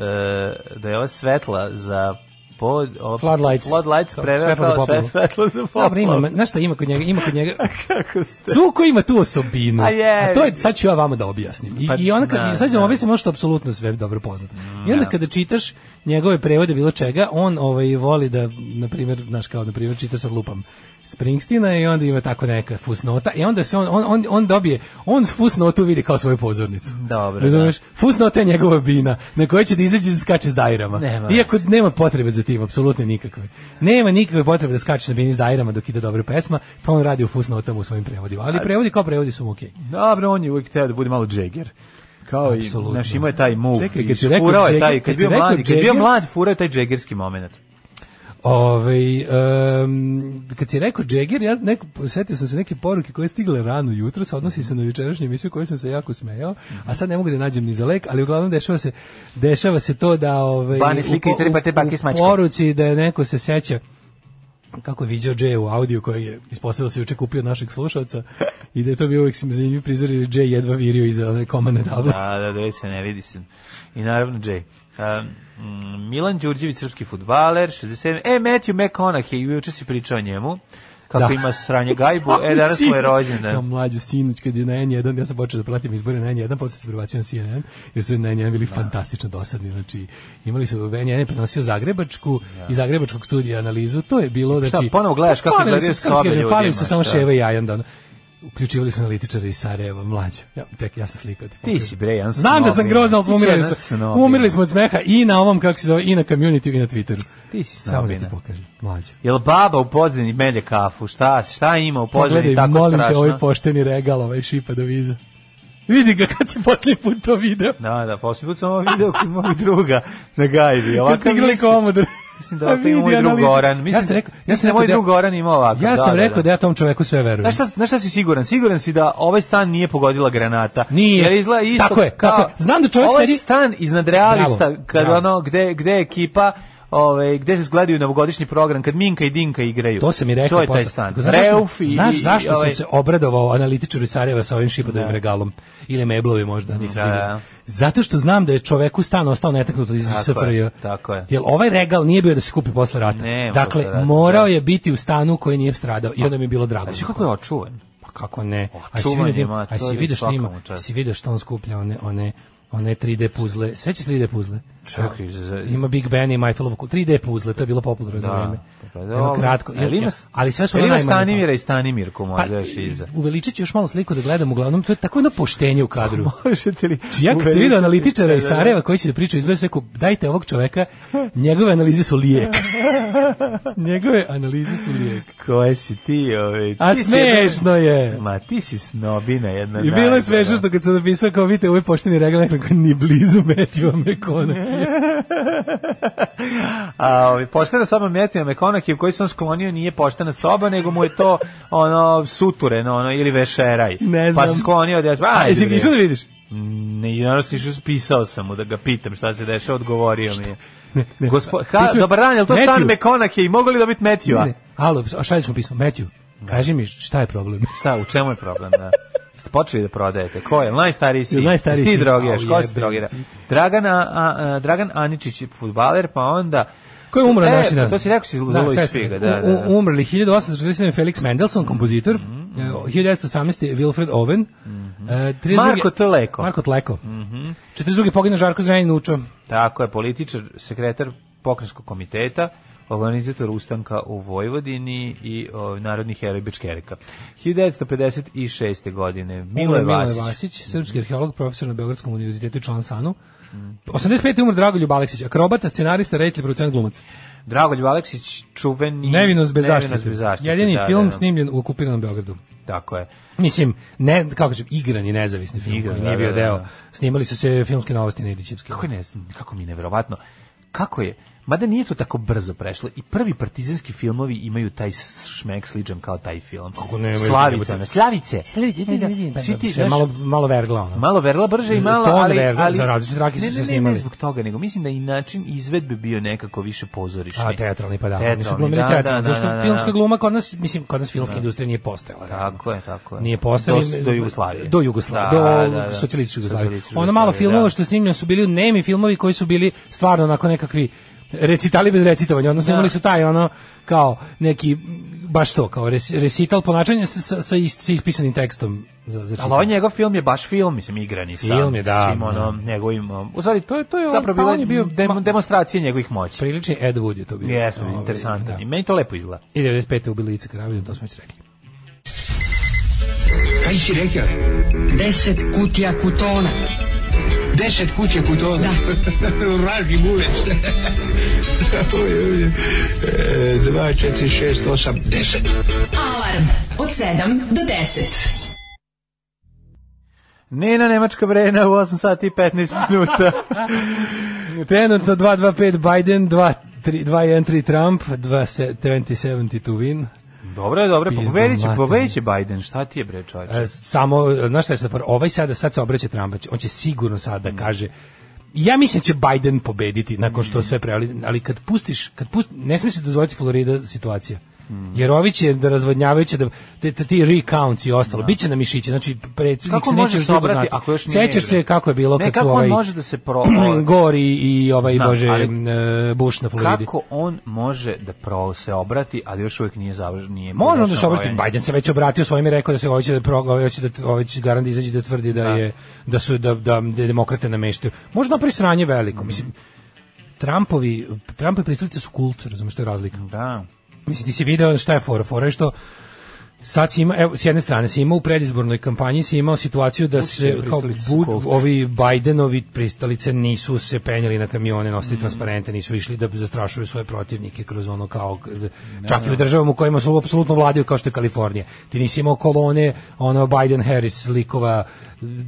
da je ova svetla za pod, ova, Floodlights. Floodlights preveo za kao sve, poplavu. svetlo za poplavu. Dobro, ima, znaš šta ima kod njega? Ima kod njega... [laughs] Kako ste? Cuko ima tu osobinu. A je. A to je, sad ću ja vama da objasnim. I, Pa, i onda kad, da, sad ću da. vam objasnim ono što apsolutno sve dobro poznato. I onda da. kada čitaš njegove prevode bilo čega, on ovaj, voli da, na primjer, znaš kao, na primjer, čita sad lupam Springsteena i onda ima tako neka fusnota i onda se on, on, on, on dobije, on fusnotu vidi kao svoju pozornicu. Dobro, Razumeš? Fusnota je njegova bina na kojoj će da izađe da skače s dajrama. Nema Iako veze. nema potrebe za tim, apsolutno nikakve. Nema nikakve potrebe da skače na bini s dajrama dok ide dobra pesma, to on radi u fusnotama u svojim prevodima. Ali prevodi kao prevodi su mu okej. Dobro, on je uvijek teo da bude malo Jagger. Kao i, znaš, imao je taj move. Čekaj, kad si rekao furao je taj, kad bio mlad, kad bio mlad, furao je taj džegerski moment. Ove, um, kad si rekao Jagger, ja neko, setio sam se neke poruke koje stigle rano jutro, sa odnosi se na jučerašnju emisiju koju sam se jako smejao, a sad ne mogu da nađem ni za lek, ali uglavnom dešava se, dešava se to da ove, Bani slika i s u mačkom. poruci da je neko se seća kako je viđao Jay u audio koji je ispostavilo se juče kupio našeg slušalca i da je to bio uvijek zanimljiv prizor jer je Jay jedva virio iza one komane table. Da, da, da, se ne vidi se. I naravno Jay. Um, Milan Đurđević, srpski futbaler, 67. E, Matthew McConaughey, juče si pričao o njemu, kako Da. ima sranje gajbu, e, danas mu je rođendan. Ja mlađu sinoć kad je na N1, ja sam počeo da pratim izbore na N1, posle se prebacio na CNN, jer su na N1 bili fantastično dosadni, znači imali su N1 je prenosio Zagrebačku i Zagrebačkog studija analizu, to je bilo znači ponovo gledaš kako izgledaju sobe ljudima, Falili su samo šta? Ševa i Jajan da uključivali su analitičare iz Sarajeva, mlađe. Ja, tek, ja sam slikao. Ti, Ti pokažem. si bre, jedan Znam da sam grozan, ali smo Ti umirali, umirali smo od smeha i na ovom, kako se zove, i na community i na Twitteru. Ti si Samo da ti pokažem, mlađe. Jel baba u pozadini melje kafu? Šta, šta ima u pozadini tako molim strašno? te, ovaj pošteni regal, ovaj šipa do viza. Vidi ga kad si posljednji put to video. Da, da, posljednji put sam ovo video kod mojeg druga na gajbi. Ovakav ste igrali komodor. Mislim da ovako ima moj drug Goran. Mislim, ja sam rekao, ja sam da moj rekao drug Goran ima ovako. Ja da, sam da, rekao da. da ja tom čoveku sve verujem. Znaš šta, znaš šta si siguran? Siguran si da ovaj stan nije pogodila granata. Nije. Jer izgleda isto Tako je, kao- tako je. Znam da čovjek ovaj sedi- stan iznad realista, kad ono, gde, gde ekipa, ovaj, gde se gledaju novogodišnji program, kad Minka i Dinka igraju. To sam i rekao To je taj stan. Znaš Reuf i... Znaš zašto ovaj, sam se obradovao analitičaru iz Sarajeva sa ovim šipadovim regalom? Ili meblovi možda, nisam Da. siguran. Zato što znam da je čoveku stan ostao netaknut iz Tako SFRJ. je, tako je. Jer ovaj regal nije bio da se kupi posle rata. Ne, dakle, posle rata, morao da. je biti u stanu koji nije stradao i onda mi je bilo drago. Znaš kako je očuvan? Pa kako ne? A si čuvan je, ma, a to je vidio što ima? Si vidio što on skuplja one one one 3D puzle. Sećaš 3D puzle? Čekaj, za- Ima Big Ben i Majfelovo 3D puzle, to je bilo popularno Da. vreme. Pa Jedno dobro. kratko. Ali ima, ali sve su ima. Stanimira i Stanimirku Pa, možda još iza. uveličat ću još malo sliku da gledam, uglavnom to je tako jedno poštenje u kadru. [laughs] Možete li? Znači, ja kad sam vidio analitičara iz Sarajeva koji će da priča izbred, rekao, dajte ovog čoveka, njegove analize su lijek. [laughs] njegove analize su lijek. Koje si ti, ovaj? A ti smešno je. Ma ti si snobina jedna. I bilo je smešno što kad sam napisao kao vidite, ovo je pošteni regal, nekako ni blizu Metjeva Mekonakija. A ovaj poštena soba Metija Mekonakiv koji sam sklonio nije poštena soba, nego mu je to ono sutureno, ono ili vešeraj. Ne Pa znam. se sklonio od ja. A, jesi išao da vidiš? Ne, naravno si išao, pisao sam mu da ga pitam šta se dešava, odgovorio mi je. Ne, ne. Gospo, ha, dobar dan, je li to Matthew. stan i mogu li dobiti Metjua? Ne, ne. Alo, a šalje ćemo pismo, Metju, kaži mi šta je problem? Šta, u čemu je problem, da? Ste počeli da prodajete. Ko je? Najstariji sin. Najstariji Ti sin. drogiraš, ko se drogira? Dragan, a, a, Dragan Aničić je futbaler, pa onda... Ko je umro e, današnji dan? To si rekao si Da, Zulo sve iz sam- Figa, da, da, da. Umrli 1847. Felix Mendelssohn, kompozitor. Mhm. e, 1918. Wilfred Owen. e, 32. Marko Tleko. Marko Tleko. Mhm. 42. pogine Žarko Zrenjanin Učo. Tako je, političar, sekretar pokrenjskog komiteta, organizator ustanka u Vojvodini i o, narodni heroj Bečkerika. 1956. godine, Miloje Umro Vasić. Vasić, srpski arheolog, profesor na Beogradskom univerzitetu i član SANU. 85. umro Dragoljub Aleksić, akrobata, scenarista, reditelj, producent, glumac. Dragoljub Aleksić, čuveni... Nevinost bez zaštite. bez zaštite, Jedini da, film da, da. snimljen u okupiranom Beogradu. Tako je. Mislim, ne, kako kažem, igran i nezavisni film, Igran, koji da, nije bio da, da, deo. da. Snimali su se filmske novosti Nedićevske. Kako, je ne, kako mi je neverovatno. Kako je, mada nije to tako brzo prešlo, i prvi partizanski filmovi imaju taj šmek sličan kao taj film. Kako ne, Slavica, jebote. ne, Slavice. Slavice, da, da, Svi ti, sve znaš, malo, malo vergla, ono. Malo verla brže i malo, ali, vergla, ali za različite rake su ne, se ne, ne, snimali. Ne, zbog toga, nego mislim da i način izvedbe bio nekako više pozorišni. A teatralni pa da, Teatralni, glumili da, da, da, zašto da, da. filmska gluma kod nas, mislim, kod nas filmska industrija nije postojala. Tako je, tako je. Nije postojala. Do, do Jugoslavije. Do Jugoslavije, Da, do da, da. socijalističke Jugoslavije. Ono malo filmova da. što je snimljeno su bili nemi filmovi koji su bili stvarno onako nekakvi recitali bez recitovanja, odnosno Da. imali su taj ono kao neki baš to, kao res, recital ponašanja sa, sa, sa, is- sa ispisanim tekstom za, za Ali ovaj njegov film je baš film, mislim, igrani sam. Film je, da, Svim ono, njegovim, um, u stvari, to je, to je pa zapravo bila on je bio- dem, demonstracija njegovih moći. Prilični Ed Wood je to bio. Jeste, Ovaj, interesantan. da. I meni to lepo izgleda. I 95. ubili Ica Karavidin, to smo već rekli. Kaj si rekao? Deset kutija kutona. Deset kuće putona. Vraži bulec. [laughs] Oj, oj, oj. E, Dva, četiri, šest, osam, deset. Alarm od 7 do 10. Nena Nemačka vrena u 8 sati i 15 minuta. [laughs] Trenutno 225 Biden, 2-1-3 Trump, 2070 to win. dobro je, dobro je. Pobedit će, materinu. pobedit će Biden. Šta ti je, bre, čovječe? E, samo, znaš šta je sad, ovaj sada, sad se obraća Trumpa, on će sigurno sad da kaže, ja mislim da će Biden pobediti nakon što sve pre, ali, kad pustiš, kad pusti, ne smije se dozvoliti Florida situacija. Jer ovi će da razvodnjavaju će da te, te, ti recounts i ostalo. Biće na mišiće, znači predsjednik Kako se neće se obrati ako još nije Sećaš se kako je bilo Ne, kad kako su on ovaj može da se pro- [clears throat] Gore i, ovaj Znam, bože ali- e, Bush na Floridi. Kako on može da pro se obrati, ali još uvijek nije završen, nije Može da se obrati. brojanje? Biden se već obratio svojim i rekao da se hoće da pro, ovaj hoće da ovaj će garant izaći da tvrdi da, je da su da da, da demokrate nameštaju. Možda napravi sranje veliko, mislim. Trumpovi, Trumpovi pristalice su kult, razumeš što je razlika. Da. Mislim, ti si video šta je fora, fora je što sad si ima, evo, s jedne strane si imao u predizbornoj kampanji si imao situaciju da se kao bud, ovi Bidenovi pristalice nisu se penjali na kamione, nosili Mm. transparente, nisu išli da zastrašuju svoje protivnike kroz ono kao čak i u državama u kojima su apsolutno vladaju kao što je Kalifornija. Ti nisi imao kolone ono Biden Harris likova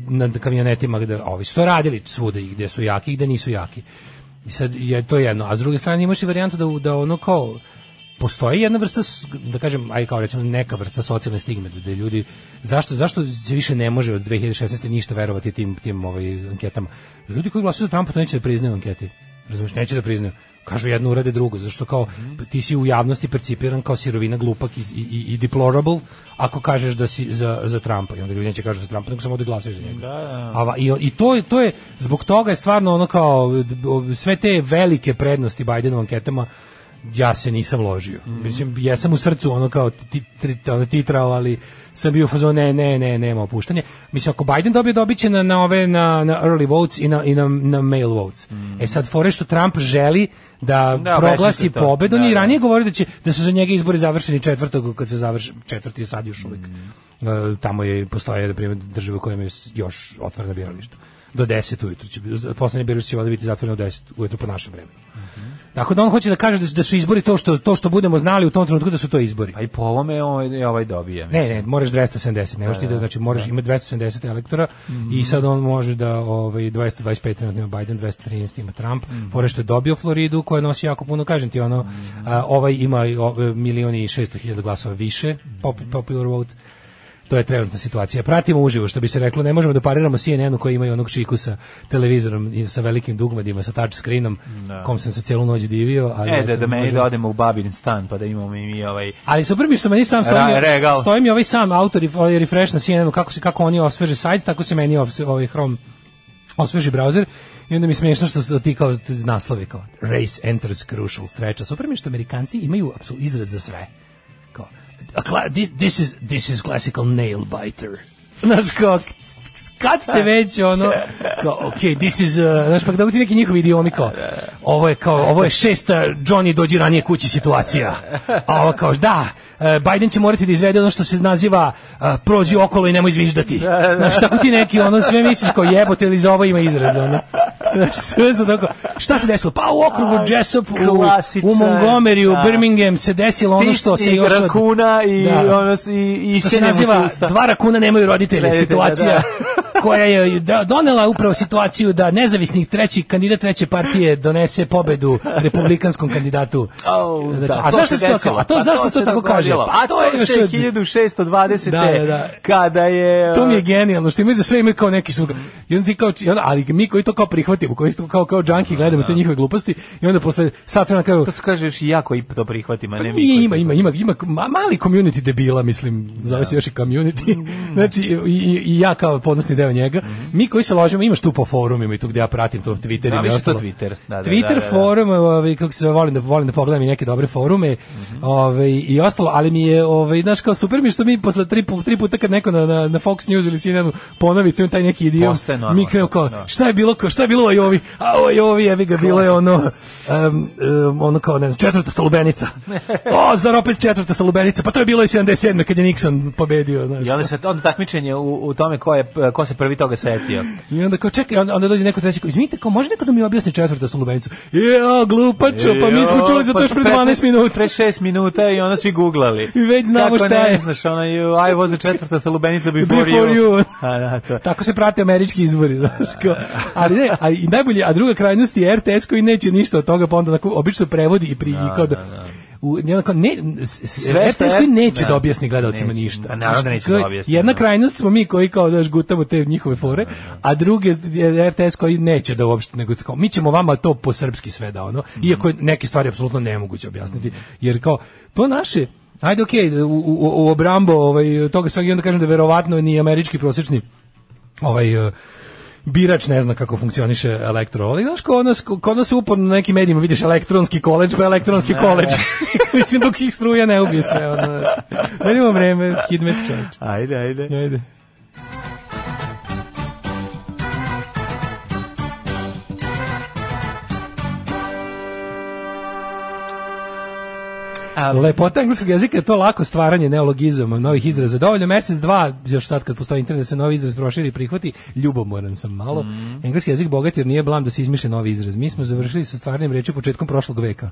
na kamionetima gde ovi su to radili svuda i gde su jaki i gde nisu jaki. I sad je to jedno, a s druge strane imaš i varijantu da da ono kao postoji jedna vrsta da kažem aj kao recimo neka vrsta socijalne stigme da, da ljudi zašto zašto se više ne može od 2016 ništa verovati tim tim ovaj anketama? Ljudi koji glasaju za Trumpa to neće da priznaju u anketi. Razumeš neće da priznaju. Kažu jedno urade drugo zašto kao ti si u javnosti percipiran kao sirovina glupak i, i, i deplorable ako kažeš da si za, za Trumpa. I onda ljudi neće kažu za Trumpa nego samo da glasaju za njega. A va- i, i to, to je zbog toga je stvarno ono kao sve te velike prednosti Bidenu anketama ja se nisam ložio. Mislim, ja sam u srcu ono kao ti, ono, titrao, ali sam bio u fazonu ne, ne, ne, nema opuštanja. Mislim, ako Biden dobije, dobit će na, na ove, na, na early votes i na, i na, na mail votes. E sad, fore što Trump želi da, Da, proglasi pobedu, on Da, i da. ranije govorio da, će, da su za njega izbori završeni četvrtog, kad se završi, četvrti je sad još uvijek. E, tamo je, postoje, na primjer, države u kojima je još otvorena birališta. Do 10 ujutru će, poslednje biralište će biti zatvoreno u 10 ujutru po našem vremenu. Tako da on hoće da kaže da su, da su izbori to što to što budemo znali u tom trenutku da su to izbori. Pa i po ovome ovaj, ovaj dobije. Ne, mislim. ne, moraš 270, ne možeš ti da, znači moraš imati 270 elektora i sad on može da ovaj 225 trenutno ima Biden, 213 ima Trump. Fore što je dobio Floridu koja nosi jako puno, kažem ti ono, a, ovaj ima i, o, milion i 600 hiljada glasova više, pop, popular vote. To je trenutna situacija. Pratimo uživo, što bi se reklo, ne možemo da pariramo CNN-u koji imaju onog šiku sa televizorom i sa velikim dugmadima, sa touch screenom, kom sam se cijelu noć divio. Ali E, da, da meni možemo- da odemo u babin stan, pa da imamo i mi ovaj... Ali super mi što meni sam stoji, Ra- stoji mi ovaj sam autor i ovaj refresh na CNN-u, kako, se, kako oni osveže sajt, tako se meni ovaj Chrome osveži browser i onda mi je smiješno što su ti kao naslovi kao race enters crucial stretch. Super mi što Amerikanci imaju apsolutno izraz za sve. A cla- thi- this, is, this is classical nail biter. Znaš kao, kad ste već ono kao ok this is uh, znaš pa kada ti neki njihovi idiomi kao ovo je kao ovo je šesta Johnny dođi ranije kući situacija. A ovo kao da uh, Biden će morati da izvede ono što se naziva uh, prođi okolo i nemoj zviždati. Znaš tako ti neki ono sve misliš kao jebote ili za ovo ima izraz ono [laughs] Znaš, sve su tako. Šta se desilo? Pa u okrugu Jessup, u, u Montgomeryu, da. Birmingham se desilo ono što se još... od- rakuna i Da. ono i, i što se naziva dva rakuna nemaju roditelje situacija da. [laughs] koja je da- donela upravo situaciju da nezavisni treći kandidat treće partije donese pobedu republikanskom kandidatu. Au, da, a to zašto se to kao? A to Pa zašto se to tako kaže? Pa to je još se od- 1620. Da, da, da. Kada je... To mi je genijalno što imaju za sve imaju kao neki su i onda ti kao i ali mi koji to kao prihvatimo koji to kao kao junkie gledamo te njihove gluposti i onda posle sat vremena kažu To se kaže još i ja koji to prihvatim, a ne mi. Pa koji ima, to- ima, ima, ima ma- mali community debila, mislim, zove se još i community. znači, i, i- i ja kao podnosni deo njega. Mi koji se ložimo, imaš tu po forumima i tu gdje ja pratim to Twitter Da, i ostalo. Twitter, da, da, Twitter da, da, da. forum, ovaj, kako se volim da, volim da pogledam i neke dobre forume ovaj, i ostalo, ali mi je, ovaj, znaš, kao super mi što mi posle tri, tri puta kad neko na, na, na Fox News ili CNN ponovi tu taj neki idiom, mi krenu kao, da. šta je bilo, kao, šta je bilo o Jovi, a o Jovi, jebi ga, bilo je ono, um, um, ono kao, ne znam, četvrta stalubenica. [laughs] O, zar opet četvrta stalubenica? Pa to je bilo i 77. kad je Nixon pobedio, znaš. I onda se onda takmičenje u, u tome ko je ko se prvi toga setio. I onda kao čekaj, onda, onda dođe neko treći kao, izvinite, kao može neko da mi objasni četvrta salubenicu? Ja, glupačo, pa mi smo čuli za to još pre 12 minuta. Pre 6 minuta i onda svi guglali. I već znamo Kako šta ne je. znaš, ona you, I was a četvrta stalubenica before, Before you. you. A, da, to. Tako se prate američki izbori, znaš, kao. Ali ne, a i najbolje, a druga krajnost je RTS koji neće ništa od toga, pa onda onako obično prevodi i pri i kao da, u, i onako, ne, Sve što RTS koji neće da. da objasni gledalcima Neće. ništa. Pa naravno da neće da objasni, Jedna da. krajnost smo mi koji kao daš gutamo te njihove fore, a druge je RTS koji neće da uopšte, nego kao, mi ćemo vama to po srpski sve da ono, iako je neke stvari apsolutno nemoguće objasniti, jer kao, to naše, Ajde, okej, u, u, u obrambo ovaj, toga svega i onda kažem da verovatno ni američki prosječni ovaj birač ne zna kako funkcioniše elektro, ali znaš, kod nas, kod nas uporno na nekim medijima vidiš elektronski koleđ, pa elektronski koleđ. [laughs] Mislim, dok ih struja ne ubije sve. Ono. Imamo vreme, hidmet čovječ. Ajde, ajde. Ajde. Lepota engleskog jezika je to lako stvaranje neologizama, novih izraza. Dovoljno mesec, dva, još sad kad postoji internet da se novi izraz proširi i prihvati, ljubomoran sam malo. Engleski jezik bogat jer nije blam da se izmišlja novi izraz. Mi smo završili sa stvarnim reči početkom prošlog veka.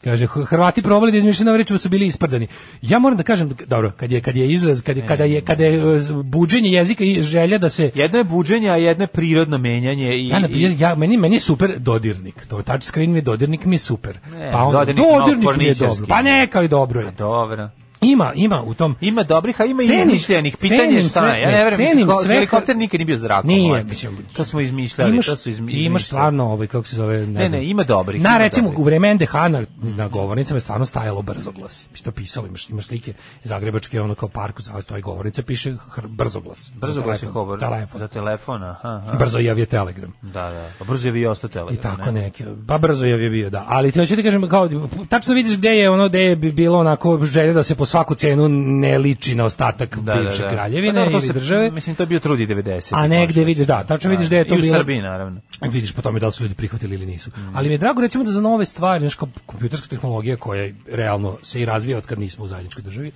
Kaže Hrvati probali da izmišljaju nove reči, pa su bili isprdani. Ja moram da kažem dobro, kad je kad je izraz, kad je, kada je kada je e, buđenje jezika i želja da se Jedno je buđenje, a jedno je prirodno menjanje. I, ja, na primjer, i- ja, meni, meni je super dodirnik. To touch screen mi dodirnik mi je super. Ne, pa onda, dodirnik dodirnik, mi je dobro. Pa neka ali dobro je. Dobro. Ima, ima u tom. Ima dobrih, a ima i izmišljenih. Pitanje je šta je. Ja ne, verujem, cenim ko- sve- helikopter nikad nije bio zrakom. Nije, mislim, to smo izmišljali, imaš, to su izmi- imaš izmišljali. stvarno ovaj kako se zove, ne, Ne, znam. ne, ima dobrih, Na ima recimo dobrih. u vreme NDH na, na govornicama je stvarno stajalo brzoglas. Što pisalo, imaš imaš slike zagrebačke ono kao parku, za stoji govornica piše hr, brzoglas. Brzo Za glasi telefon. Za telefon, aha. aha. Brzo javi je telegram. Da, da. A brzo je vi ostao telegram. I tako ne? neke. Pa brzo je bio, da. Ali ti hoću ti kažem kao tačno vidiš gde je ono gde je bi bilo onako želja da se svaku cenu ne liči na ostatak Da, da, bivše da. kraljevine Pa da, ili države. Mislim, to je bio trudi 90. A negde vidiš, da, tačno vidiš da je to I u bilo- Srbiji, naravno. Vidiš po tome da li su ljudi prihvatili ili nisu. Mm. Ali mi je drago recimo da za nove stvari, kao kompjuterska tehnologija koja realno se i razvija od kad nismo u zajedničkoj državi,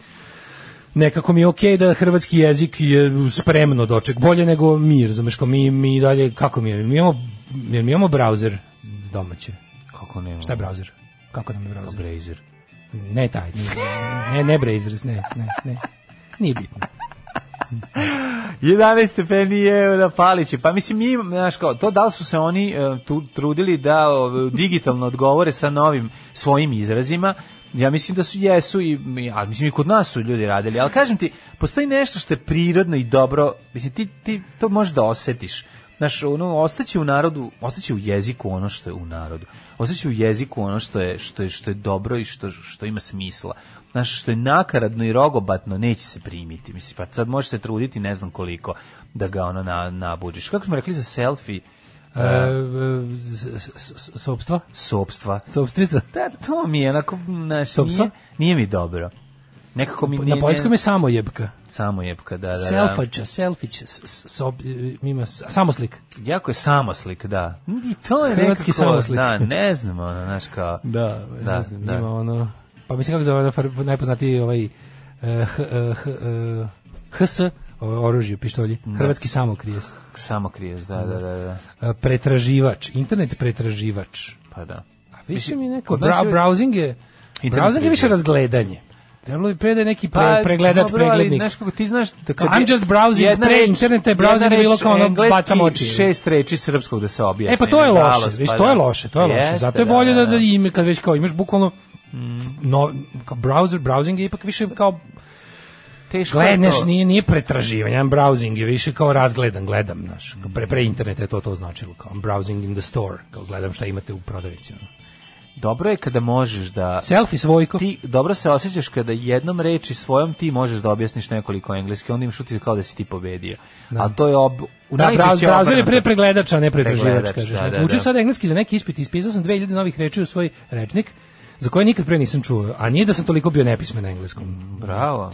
nekako mi je okej da hrvatski jezik je spremno doček, bolje nego mi, razumeš, mi, mi dalje, kako mi je, mi imamo, mi imamo brauzer domaće. Kako nema? Šta je brauzer? Kako nam je brauzer? Brazer. Ne taj, ne, ne Brazers, ne, ne, ne. Nije bitno. 11 stepeni je na Palići. Pa mislim, mi, znaš kao, to da li su se oni e, tu, trudili da digitalno odgovore sa novim svojim izrazima, Ja mislim da su jesu i ja mislim i kod nas su ljudi radili, ali kažem ti, postoji nešto što je prirodno i dobro, mislim ti ti to možeš da osetiš. Znaš, ono, ostaće u narodu, ostaće u jeziku ono što je u narodu. Ostaće u jeziku ono što je, što je, što je dobro i što, što ima smisla. Znaš, što je nakaradno i rogobatno, neće se primiti. Mislim, pa sad možeš se truditi ne znam koliko da ga ono na, nabuđiš. Kako smo rekli za selfie, E, e, s- s- s- Sopstva? sopstva. Sopstrica? Da, to mi je onako, znaš, nije, nije mi dobro. Nekako mi Na nije... poljskom je samo jebka. Samo jebka, da, da, da. Selfača, selfić, sob, ima s- samoslik. Jako je samoslik, da. I to je Hrvatski nekako, samoslik. Da, ne znam, ono, znaš kao... Da, [laughs] Da, ne znam, da. ima ono... Pa mislim kako zove najpoznatiji ovaj... eh, h- eh, h- eh, HS, o- oružje, pištolji. Hrvatski samokrijes. Samokrijes, da, da, da, da. Eh, Pretraživač, internet pretraživač. Pa da. A više mi neko... Bra, browsing je... Browsing je više razgledanje. Trebalo bi pre da je neki pre, Pa, pregledač, dobro, ali, preglednik. Znaš kako ti znaš da Kao, I'm just browsing, pre interneta je browsing jedna bilo reč kao ono, bacam oči. šest reči srpskog da se objasni. E pa to je loše, viš, pa to je da. loše, to je loše. Zato je bolje da, da da. ime, kad već kao imaš bukvalno no, kao browser, browsing je ipak više kao Teško je gledaš, nije, nije pretraživanje, browsing je više kao razgledam, gledam, znaš, pre, pre interneta je to to značilo, kao browsing in the store, kao gledam šta imate u prodavnici. Dobro je kada možeš da... Selfie svojko. Ti dobro se osjećaš kada jednom reči svojom ti možeš da objasniš nekoliko engleski, onda imaš utisak kao da si ti pobedio. Ali to je ob... U Da, najčešće browser je pre pregledača, a ne pretraživač, Pregledač, kažeš. da, da, Učim da. sad engleski za neki ispit, ispisao sam 2000 novih reči u svoj rečnik, za koje nikad pre nisam čuo, a nije da sam toliko bio nepismen na engleskom. Bravo.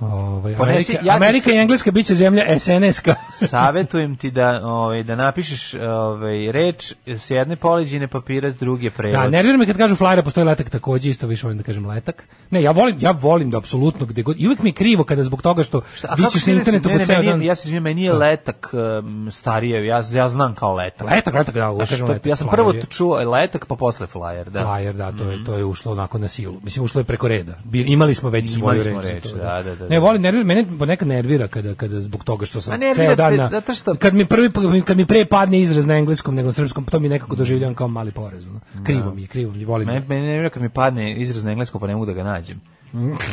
Ovaj, Amerika, ja Amerika i Engleska biće zemlja SNS-ka. [laughs] Savetujem ti da ovaj da napišeš ovaj reč s jedne poleđine papira s druge prevod. Da, nervira me kad kažu flajera, postoji letak takođe, isto više volim da kažem letak. Ne, ja volim, ja volim da apsolutno gde god, i uvek mi je krivo kada zbog toga što A kako visiš na internetu Ne, po ne, ceo dan. Ja se izvinjam, meni je letak um, starije, ja, ja znam kao letak. Letak, letak, da, uvek Znaš, kažem to- letak. ja sam flyer prvo čuo letak, pa posle flyer, da. Flyer, da, to je to je ušlo onako na silu. Mislim ušlo je preko reda. Imali smo već svoju reč. reč, to, da, da, da, Ne, da. volim nervira, mene ponekad nervira kada kada zbog toga što sam ceo dan na, zato što- kad mi prvi kad mi pre padne izraz na engleskom nego na srpskom, to mi nekako doživljavam kao mali porez. ono. Krivo mi je, krivo mi je, volim. Mene, mene nervira kad mi padne izraz na engleskom pa ne mogu da ga nađem.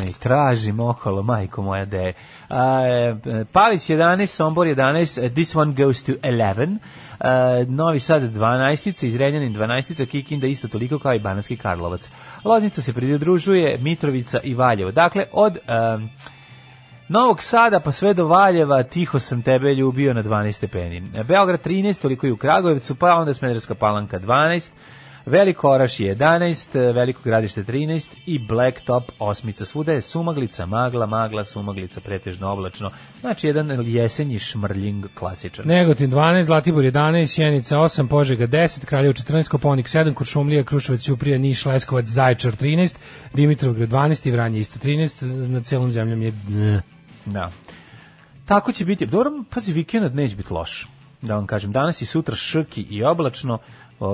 I tražim okolo, majko moja da je. A, Palić 11, Sombor 11, e, this one goes to 11, e, Novi Sad 12, Izrenjanin 12, Kikinda isto toliko kao i Banatski Karlovac. Loznica se pridružuje, Mitrovica i Valjevo. Dakle, od... em, Novog Sada pa sve do Valjeva, tiho sam tebe ljubio na 12 stepeni. Beograd 13, toliko i u Kragujevcu, pa onda Smederska palanka 12, Veliko Oraš je 11, Veliko gradište 13 i Blacktop osmica. Svuda je sumaglica, magla, magla, sumaglica, pretežno oblačno. Znači jedan jesenji šmrljing klasičan. Negotin 12, Zlatibor 11, Sjenica 8, Požega 10, Kraljevo 14, Koponik 7, Kuršumlija, Kruševac, Ćuprija, Niš, Leskovac, Zaječar 13, Dimitrovgrad 12 i Vranje isto 13, na celom zemljom je. Da. Tako će biti. Dobro, pazi, vikend neće biti loš. Da vam kažem, danas i sutra šrki i oblačno,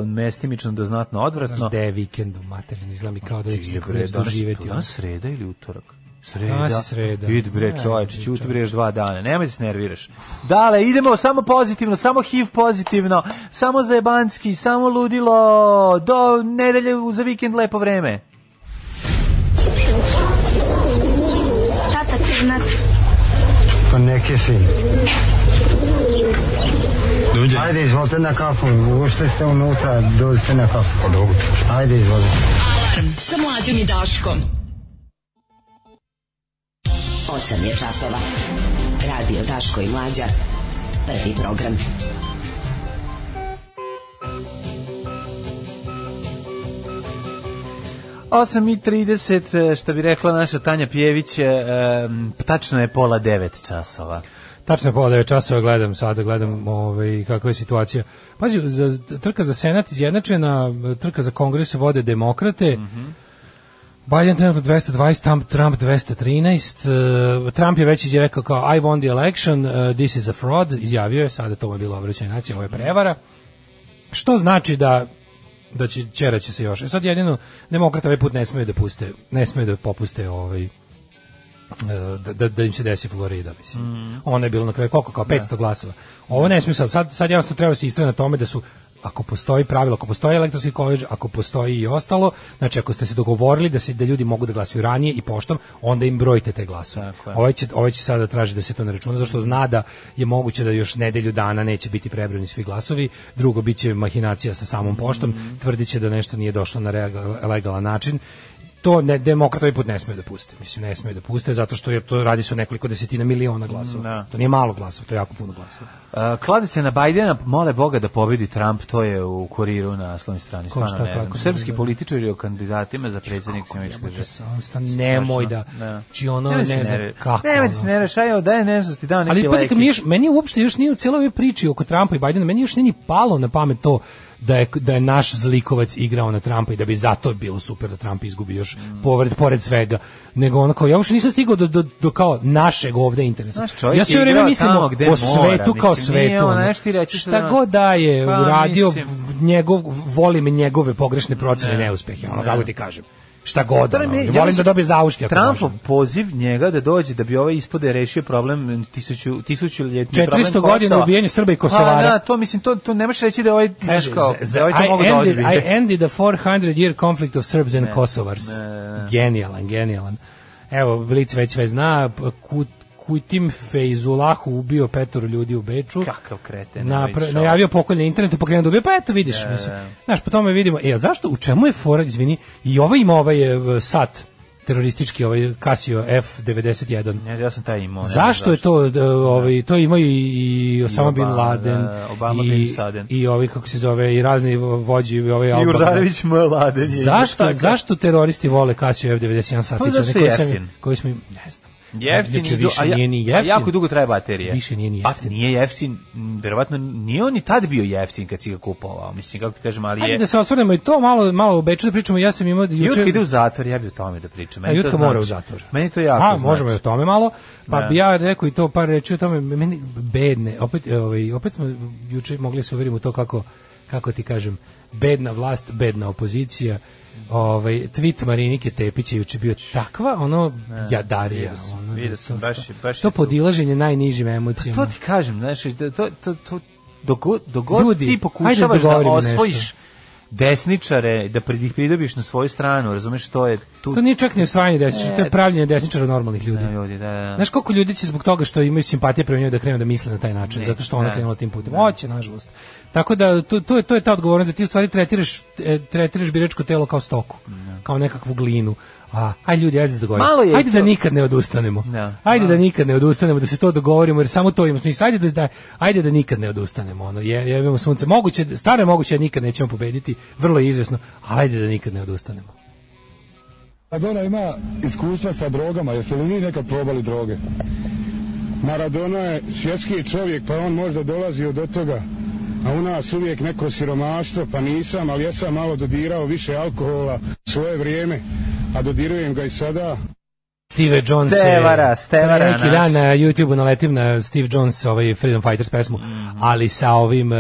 mestimično do znatno odvratno. Znaš, da je vikend u materinu, izgleda mi kao da Je, doživeti. danas sreda ili utorak? Sreda. Danas sreda. Vid bre, čoveče, ćuti bre još dva dana. Nemoj da se nerviraš. Dale, idemo samo pozitivno, samo HIV pozitivno, samo zajebanski, samo ludilo, do nedelje za vikend lepo vreme. Pa neke sin. Dođe. Ajde, izvolite na kafu. Ušli ste unutra, dođite na kafu. Pa dobro. Ajde, izvolite. Alarm sa mlađom i Daškom. 8 je časova. Radio Daško i Mlađa. Prvi program. Osam i 30, što bi rekla naša Tanja Pjević, e, tačno je pola devet časova. Tačno je pola 9 časova gledam sada, gledam ovaj, kakva je situacija. Pazi, za, trka za senat izjednačena, trka za kongres vode demokrate, Biden trenutno 220, Trump, Trump 213, uh, Trump je već rekao kao I won the election, uh, this is a fraud, izjavio je, sada to je bilo obraćanje nacije, ovo je prevara, što znači da da će će se još. E sad jedino demokrata ovaj put ne smeju da puste, ne smeju da popuste ovaj e, da, da, da im se desi Florida, mislim. Ono je bilo na kraju koliko kao 500 glasova. Ovo ne smije sad, sad, sad jednostavno treba se istrati na tome da su ako postoji pravilo, ako postoji elektronski koleđ, ako postoji i ostalo, znači ako ste se dogovorili da se da ljudi mogu da glasaju ranije i poštom, onda im brojite te glasove. Ovaj će, ovaj će sada traži da se to ne računa, zašto zna da je moguće da još nedelju dana neće biti prebrojeni svi glasovi, drugo biće mahinacija sa samom poštom, Mhm. tvrdit će da nešto nije došlo na legalan način, to ne demokrata ovaj put ne smeju da puste. Mislim ne smeju da puste zato što je to radi se o nekoliko desetina miliona glasova. Da. To nije malo glasova, to je jako puno glasova. Uh, klade se na Bajdena, mole Boga da pobedi Trump, to je u kuriru na naslovnoj strani. Ko, šta, ne znam. kako, Srpski da. političari o kandidatima za predsjednik Sjemičke države. Nemoj da, či ono Nemoj ne se znam kako. Da ono. se ne rešaj, daj ne znam ti dao neki Ali pazi, meni uopšte još nije u ovoj priči oko Trumpa i Bidena, meni još nije ni palo na pamet to da je, da je naš zlikovac igrao na Trumpa i da bi zato bilo super da Trump izgubi još pored, pored svega. Nego onako, ja uopšte nisam stigao do, do, do kao našeg ovde interesa. Znaš, čovjek ja sve vreme mislim o, mora, svetu kao mislim, nije svetu. ono, ono. ti reći Šta da- god da je Pa, uradio, mislim. njegov, volim njegove pogrešne procene Ne. neuspjehe, ono, Ne. kako ti kažem. Šta god, ono, ja volim da dobije zauške može. poziv njega da dođe da bi ovaj ispode rešio problem tisuću tisućuljetni 400 problem godina Kosova. ubijanja Srba i Kosovara. Pa da, to mislim to to ne možeš reći da ovaj znaš kao da ovaj to I mogu da odbije. I ended the 400 year conflict of Serbs and Kosovars. ne, ne. Genijalan, genijalan. Evo, Blic već sve zna, Kut, Kutim Fejzulahu ubio petoro ljudi u Beču. Kakav kreten. Napra, najavio pokolj na internetu, pa krenuo da ubija, pa eto vidiš, Da, mislim. da. Znaš, po tome vidimo, e, a zašto, u čemu je fora, izvini, i ovaj ima ovaj e, sat, teroristički, ovaj Casio F91. Ja, ja sam taj imao. Zašto je to da, ovaj to imaju i, i Osama bin Laden da, Obama i, bin Laden. i ovi kako se zove i razni vođi i ovaj I Al- Urdarević Mladen je. Zašto zašto teroristi vole Casio F91 Pa satić jeftin. koji smo ne znam Jeftin Inače, i du- više a nije ni a jeftin. jako dugo traje baterija. Više nije ni Pa jeftin. nije jeftin, verovatno nije on i tad bio jeftin kad si ga kupovao. Mislim kako ti kažem, ali Ajde je da se osvrnemo i to malo malo Beču da pričamo ja sam imao Jutka juče ide u zatvor, ja bi o tome da pričam. A Meni to Jutka mora u znači. zatvor. Meni to jako A, znači. možemo i o tome malo. Pa Da. bi ja rekao i to par reči o tome, meni bedne, opet, ovaj, opet smo juče mogli se uveriti u to kako, kako ti kažem, bedna vlast, bedna opozicija, ovaj, tweet Marinike Tepić je juče bio takva, ono, jadarija. vidio sam, ono, vidio da sam, to- baš baš to podilaženje najnižim emocijama. To ti kažem, znaš, da to, to, to, dogod, dogod Ljudi, ti ajde pokušavaš da da, osvojiš nešto. Desničare, da prid- ih pridobiš na svoju stranu, razumeš, to je tu... To nije čak ni osvajanje desničara, to je Ne. pravljenje desničara normalnih ljudi. Da, ljudi, da, da. Znaš koliko ljudi će zbog toga što imaju simpatije prema njoj da krenu da misle na taj način, Ne, zato što ona ne, krenula tim putem. ne. Hoće, nažalost. Tako da to, to, je, to je ta odgovornost da ti u stvari tretiraš, e, tretiraš biračko telo kao stoku, kao nekakvu glinu. A, ajde ljudi, ajde da se dogovorimo. Malo je Ajde to- da nikad ne odustanemo. Da. Ajde da nikad ne odustanemo, da se to dogovorimo, jer samo to ima smisla. Ajde da, da, ajde da nikad ne odustanemo. Ono, je, jebemo sunce. Moguće, staro je moguće da nikad nećemo pobediti, vrlo je izvesno, ali ajde da nikad ne odustanemo. Maradona ima iskustva sa drogama, jeste li vi nekad probali droge? Maradona je svjetski čovjek, pa on možda dolazio do toga, a u nas uvijek neko siromaštvo, pa nisam, ali ja sam malo dodirao više alkohola u svoje vrijeme, a dodirujem ga i sada. Steve Jones je- Stevara, Stevara neki dan na YouTubeu naletim na Steve Jones ovaj Freedom Fighters pesmu Mhm. ali sa ovim um,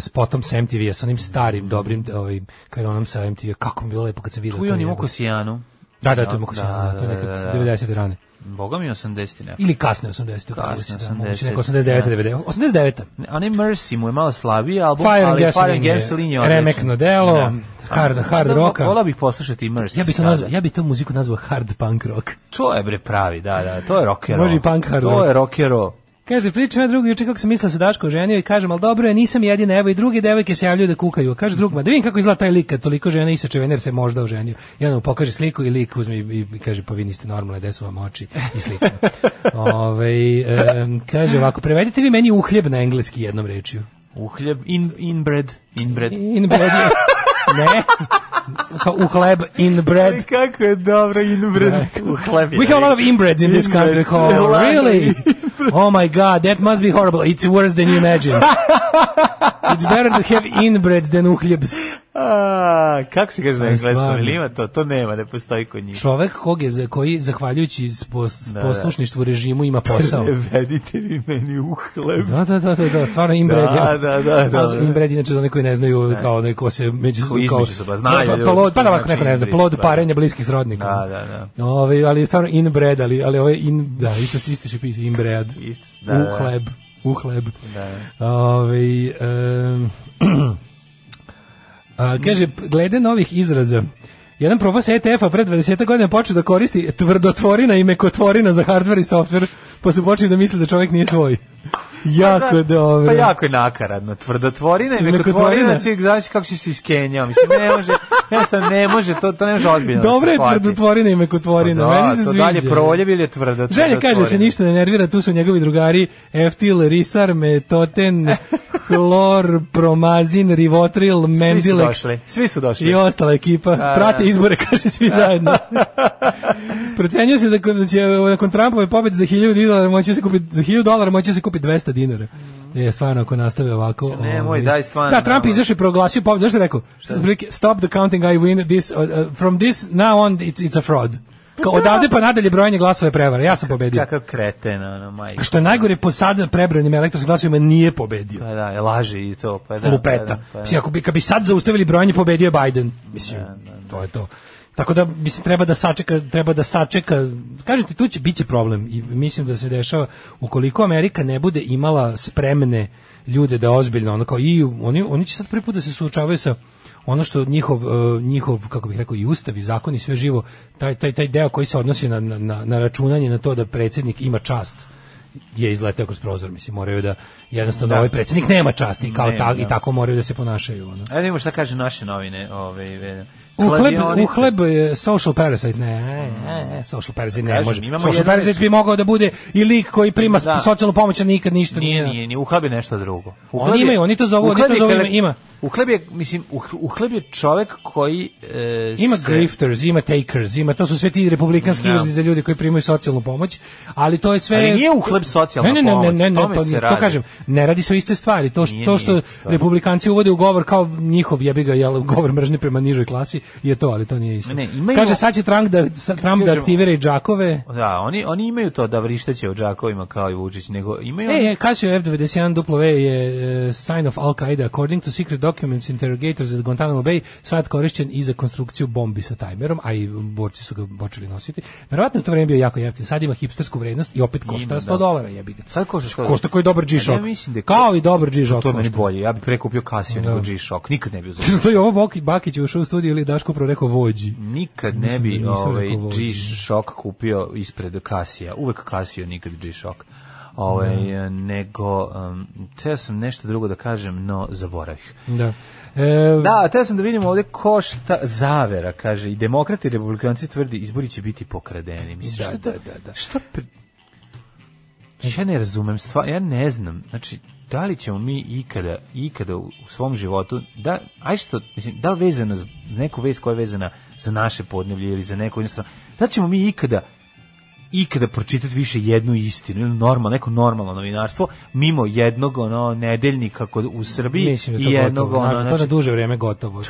spotom sa MTV sa onim starim dobrim ovaj kao onom sa MTV kako mi bilo lepo kad sam video Tu je on imao njegov. Kosijanu. da da to je imao Kosijanu, Da, to je da, nekad da, da. 90 rane Boga mi 80 ne. ili kasne 80 upravo Kasne si, da, moguće 80, neko 89 da. 90 89 Onaj Mercy mu je malo slabiji album, Fire ali Fire and Gasoline je odličan. remekno delo, Da. Hard- hard Da, rocka. Vola bih poslušati Mercy ja bih to nazvao ja bih tu muziku nazvao hard punk rock To je bre pravi, da, da, to je rockero. Može i punk hard To je rockero. Kaže, pričam ja drugu juče kako sam mislila se Daško oženio i kažem, ali dobro je, nisam jedina, evo i druge devojke se javljaju da kukaju. Kaže drugma, da vidim kako izgleda taj lik kad toliko žena isače vener se možda oženio. I onda mu pokaže sliku i lik uzme i, i, kaže, pa vi niste normalne, gde su vam oči i slično. [laughs] Ove, em, kaže ovako, prevedite vi meni uhljeb na engleski jednom rečju. Uhljeb, in, inbred, inbred. Inbred [laughs] ne, kao uhleb, inbred. Kako je dobro inbred. Uhleb je. We have a lot of inbreds in this country. Really? [laughs] Oh my God, that must be horrible. It's worse than you imagine. [laughs] It's better to have inbreds than uhljebs. A, kako se kaže na engleskom? Ili ima to? To nema, ne postoji kod njih. Čovek kog je, za- koji, zahvaljujući spos- Da, poslušništvu režimu, ima posao. [laughs] Vedite vi meni uhleb. Da, da, da, da, da, stvarno inbred. Da, da, da, da, da. Inbred, inače za one koji ne znaju, kao neko se među... Ko između se, pa znaju Pa, pa, plod, što pa da ovako znači neko ne zna, plod da. parenja bliskih srodnika. Da, da, da. Ove, ali je stvarno inbred, ali, ali ovo je in, da, isto, isto će pisati inbred. Isto, da, da. Uhleb, uhleb. Da. Ove, em, [clears throat] A, kaže, glede novih izraza, jedan profes ETF-a pre 20 godina počeo da koristi tvrdotvorina i mekotvorina za hardware i software, pa su počeli da misle da čovjek nije svoj. Jako Pa da, dobro. Pa jako je nakaradno. Tvrdotvorina i Mekotvorina. ti znaš kako si se iskenjao. Mislim, ne može, ja sam ne može, to, to ne može ozbiljno da Dobro je tvrdotvorina i mekotvorina, Pa meni se to sviđa. dalje proljev ili je tvrdo? Želja kaže se ništa ne nervira, tu su njegovi drugari Eftil, Risar, Metoten, [laughs] Hlor, Promazin, Rivotril, Svi su Mendilex došli. Svi su došli. i ostala ekipa. da. Prate izbore, kaže svi zajedno. [laughs] Procenjuje se da da će nakon Trumpove pobjede za 1000 dolara moći da se kupiti za 1000 dolara moći da se kupi 200 dinara. Je stvarno ako nastave ovako. Nemoj, ovaj. daj, stvarno, Da, Trump izašao i proglasio pobjedu. Zašto je rekao? Stop the counting, I win this uh, uh, from this now on it's, it's a fraud. Kao, odavde pa nadalje brojanje glasova je prevara. Ja sam pobedio. Kakav kreten, ono, majko. A što je najgore, po sada prebrojenim elektronskim glasovima nije pobedio. Pa da, je laže i to. Pa da, Lupeta. Pa da, pa da. Mislim, ako bi, kad bi sad zaustavili brojanje, pobedio je Biden. Mislim, to je to. Tako da mislim treba da sačeka, treba da sačeka. Kažete tu će biće problem i mislim da se dešava ukoliko Amerika ne bude imala spremne ljude da ozbiljno ono kao i oni oni će sad prvi put da se suočavaju sa ono što njihov eh, njihov kako bih rekao i ustav i zakon i sve živo taj taj taj deo koji se odnosi na na na, na računanje na to da predsjednik ima čast je izleteo kroz prozor, mislim, moraju da jednostavno Da. ovaj predsjednik nema časti kao Ne, ta, da. i tako moraju da se ponašaju. Ono. Ajde vidimo šta kaže naše novine. Ove, U hleb, u kladionice. hleb je social parasite, ne, ne, ne, social parasite ne Kažem, može. Social jednu parasite bi mogao da bude i lik koji prima Da. socijalnu pomoć, a nikad ništa Nije, nije. nije, nije, u hleb je nešto drugo. U Oni imaju, oni to zovu- oni to zovu kada- ima- ima. U hleb je, mislim, u, hl- u hleb je čovek koji... E, Ima se- grifters, ima takers, ima, to su sve ti republikanski Da. izrazi za ljude koji primaju socijalnu pomoć, ali to je sve... Ali nije u hleb socijalna ne, ne, ne, pomoć, Ne, ne, ne, pa, to kažem, ne radi se o istoj stvari. To, što, Nije, to što republikanci uvode u govor kao njihov jebi ga, jel, govor mržnje prema nižoj klasi, je to, ali to nije isto. Ne, imaju- Kaže, sad će Trump da, Trump da aktivira i džakove, Da, oni, oni imaju to da vrišteće o džakovima kao i Vučić, nego imaju... E, oni- je, Casio F91W je uh, sign of Al-Qaeda. According to secret documents, interrogators at Guantanamo Bay sad korišćen i za konstrukciju bombi sa tajmerom, a i borci su ga počeli nositi. Verovatno to vreme bio jako jeftin. Sad ima hipstersku vrednost i opet košta Ima, 100 da. dolara, jebi ga. Sad košta što? Košta koji dobar G-Shock. Ja mislim da je- Kao i dobar G-Shock. To je meni bolje. Ja bih prekupio Casio Da. nego G-Shock. Nikad ne bih [laughs] uzeo. to je ovo Bakić ušao u studiju ili Daško prvo rekao vođi. Nikad ne bi da ovaj. G-Shock kupio ispred Casija. Uvek Casio, nikad G-Shock. Ovaj, nego, um, teo sam nešto drugo da kažem, no zaboravih. Da. E, Da, teo sam da vidimo ovde ko šta zavera, kaže, i demokrati i republikanci tvrdi, izbori će biti pokradeni. Mislim, Da, šta da, to- da, da. Šta pri... Ja ne razumem stvar, ja ne znam. Znači, da li ćemo mi ikada, ikada u, svom životu, da, aj što, mislim, da li vezano za neku vez koja je vezana za naše podneblje ili za neko jednostavno, da ćemo mi ikada ikada pročitati više jednu istinu ili normalno, neko normalno novinarstvo mimo jednog ono nedeljnika kod u Srbiji Mislim da i jednog gotovo. ono, Znaš, to na znači, duže vrijeme gotovo.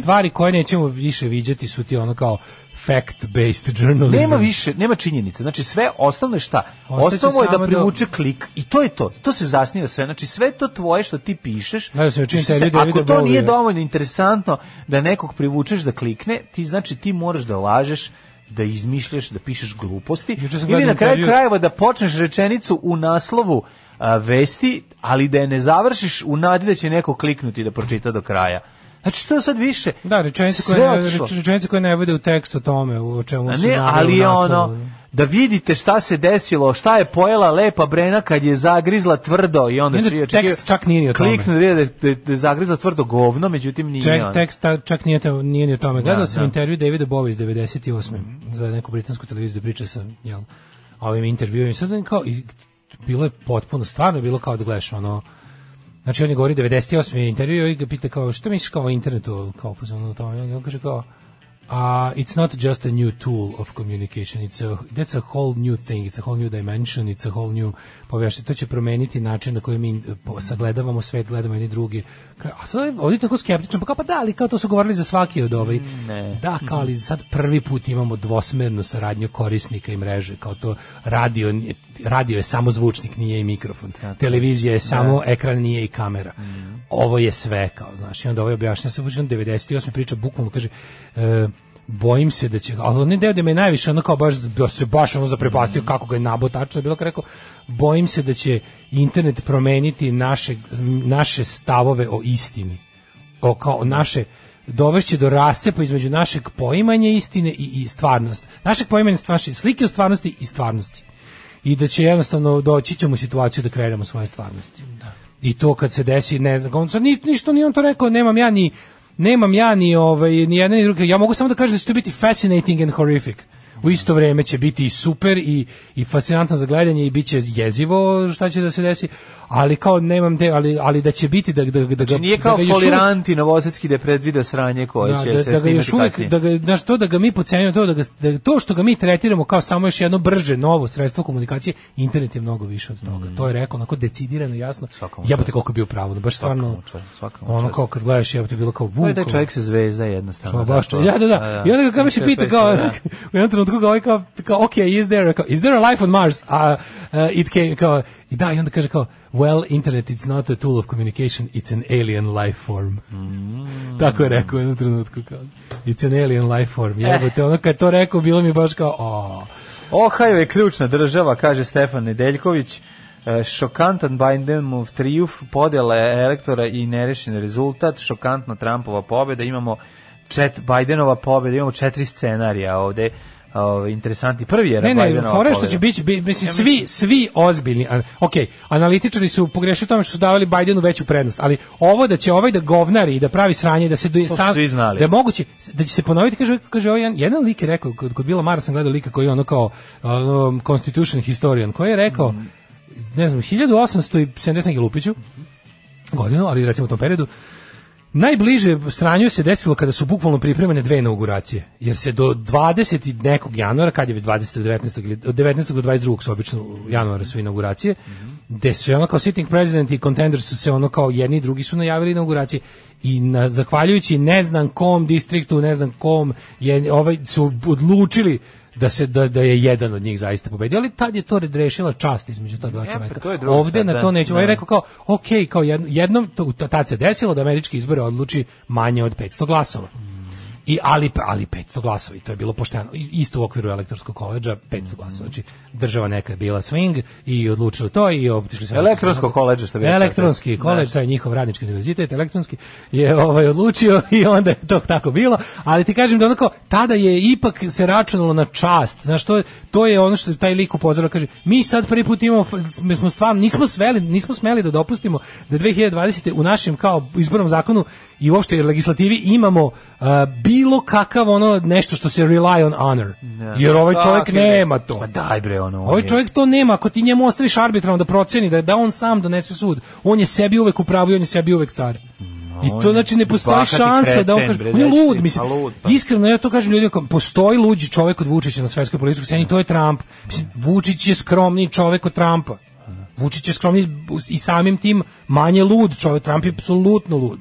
Stvari koje nećemo više viđati su ti ono kao fact-based journalism. Nema više, nema činjenica. Znači sve osnovno je šta? Osnovno je da da- privuče klik i to je to. To se zasniva sve. Znači sve to tvoje što ti pišeš. Što se- intervju Davida ako to nije dovoljno interesantno da nekog privučeš da klikne, ti znači ti moraš da lažeš da izmišljaš, da pišeš gluposti ili na kraju krajeva da počneš rečenicu u naslovu a, vesti, ali da je ne završiš u nadi da će neko kliknuti da pročita do kraja. Znači to je sad više. Da, rečenice koje, rečenice koje ne vode u tekst o tome, u čemu A su ne, ali je naslovu. ono da vidite šta se desilo, šta je pojela lepa Brena kad je zagrizla tvrdo i onda da svi tekst čak nije ni o tome. Kliknu da da, da, da je zagrizla tvrdo govno, međutim nije. Ček, tekst ta- čak nije, to, nije ni o tome. Gledao Da, sam da. intervju Davida Bowie iz 98. za neku britansku televiziju da priča sa jel, ovim intervjuom. I sad kao, i bilo je potpuno, stvarno je bilo kao da gledaš ono, Znači on je govori 98. je intervju i ga pita kao šta misliš kao o internetu kao u fazonu o tome? I on kaže kao Uh, it's not just a new tool of communication. It's a, that's a whole new thing. It's a whole new dimension. It's a whole new povešte. To će promeniti način na koji mi sagledavamo svet, gledamo jedni drugi. Ka, a sad je ovdje tako skeptično, pa kao pa da, ali kao to su govorili za svaki od ovaj. ne. Da, kao ali sad prvi put imamo dvosmernu saradnju korisnika i mreže, kao to radio, radio je samo zvučnik, nije i mikrofon. Televizija je samo ekran, nije i kamera. Ovo je sve, kao, znaš, i onda ovaj objašnja se, počeo 98. priča, bukvalno kaže, e, bojim se da će, ali on je deo da me najviše ono kao baš, da se baš ono zaprepastio kako ga je nabo tačno, je bilo kao rekao, bojim se da će internet promeniti naše, naše stavove o istini o, kao naše dovešće do rascepa između našeg poimanja istine i, i stvarnosti. Našeg poimanja stvarnosti, slike o stvarnosti i stvarnosti. I da će jednostavno doći ćemo u situaciju da kreiramo svoje stvarnosti. I to kad se desi, ne znam, on sad ni, ništa nije on to rekao, nemam ja ni nemam ja ni ovaj ni jedan ni drugi. Ja mogu samo da kažem da će to biti fascinating and horrific. U isto vrijeme će biti i super i, i fascinantno za gledanje i bit će jezivo šta će da se desi, ali kao nemam te, ali, ali da će biti da, da, da, ga, Znači nije da kao ga još uvijek- foliranti novosadski da je predvida sranje koje da, će da, se da ga još uvijek, kasnije. da ga, znaš, to da ga mi pocenjujemo, to, da ga, da to što ga mi tretiramo kao samo još jedno brže, novo sredstvo komunikacije, internet je mnogo više od toga. To je rekao onako decidirano, jasno. Svakom Jebote čast. koliko je bio pravo, baš stvarno, Svakom ono kao kad gledaš, jebote, bilo kao vuk. da je čovjek se zvezda jednostavno. Baš, tako. ja, da, da. I onda ga kao se pita kao, da. [laughs] u jednom trenutku kao, ovaj kao, kao ok, is there, kao, is there a life on Mars? A uh, it came, kao, i da, i onda kaže kao, well, internet it's not a tool of communication, it's an alien life form. Mm. Tako je rekao u jednom trenutku, kao, it's an alien life form. Jebote, ono kad to rekao, bilo mi baš kao, o, Ohio je ključna država, kaže Stefan Nedeljković. E, Šokantan Bidenov trijuf, podjela elektora i nerešen rezultat, šokantna Trumpova pobjeda, imamo čet, Bidenova pobjeda, imamo četiri scenarija ovde, Ove, interesantni. Prvi je Ne, ne, je što pobjeda. će biti, bi- mislim, svi, svi ozbiljni, a, ok, analitičari su pogrešili u tome što su davali Bidenu veću prednost, ali ovo da će ovaj da govnari i da pravi sranje, da se do, znali. da je moguće, da će se ponoviti, kaže, kaže ovaj jedan, jedan lik je rekao, kod, kod Bila Mara sam gledao lika koji je ono kao ono, constitution historian, koji je rekao, Mhm. ne znam, 1870 neki lupiću, godinu, ali recimo u tom periodu, Najbliže sranju se desilo kada su bukvalno pripremene dve inauguracije, jer se do 20. i nekog januara, kad je već 20. do 19. ili od 19. do 22. su obično januara su inauguracije, gde su ono kao sitting president i contenders su se ono kao jedni i drugi su najavili inauguracije i na, zahvaljujući ne znam kom distriktu, ne znam kom je ovaj su odlučili da se da, da je jedan od njih zaista pobedio, ali tad je to rešila čast između ta dva pa čoveka. je druga Ovde na da, to nećemo. da. Ja rekao kao, ok, kao jedno, jednom, to, to, tad se desilo da američki izbore odluči manje od 500 glasova. I ali ali 500 glasova i to je bilo pošteno. Isto u okviru elektorskog koledža 500 glasova. Znači država neka je bila swing i odlučila to i otišli su Elektronsko koledže, što bi elektronski Da. koledž taj njihov radnički univerzitet elektronski je ovaj odlučio [laughs] i onda je to tako bilo. Ali ti kažem da onako tada je ipak se računalo na čast. Znaš to to je ono što taj lik upozorava kaže mi sad prvi put imamo mi smo stvarno nismo sveli nismo smeli da dopustimo da 2020 u našem kao izbornom zakonu i uopšte legislativi imamo a, bilo kakav ono nešto što se rely on honor Da. jer ovaj čovjek Tako je. nema to Ma daj bre, ono. on Ovaj je- čovjek to nema, ako ti njemu ostaviš arbitrarno da proceni da da on sam donese sud, on je sebi uvek u pravu i on je sebi uvek car. I to znači ne postoji šanse da on kaže, bre, on je lud, mislim. pa lud, pa. Iskreno ja to kažem ljudima, postoji luđi čovjek od Vučića na svetskoj političkoj sceni, to je Trump. Mislim, Vučić je skromniji čovjek od Trumpa. Vučić je skromniji i samim tim manje lud čovjek, Trump je apsolutno lud.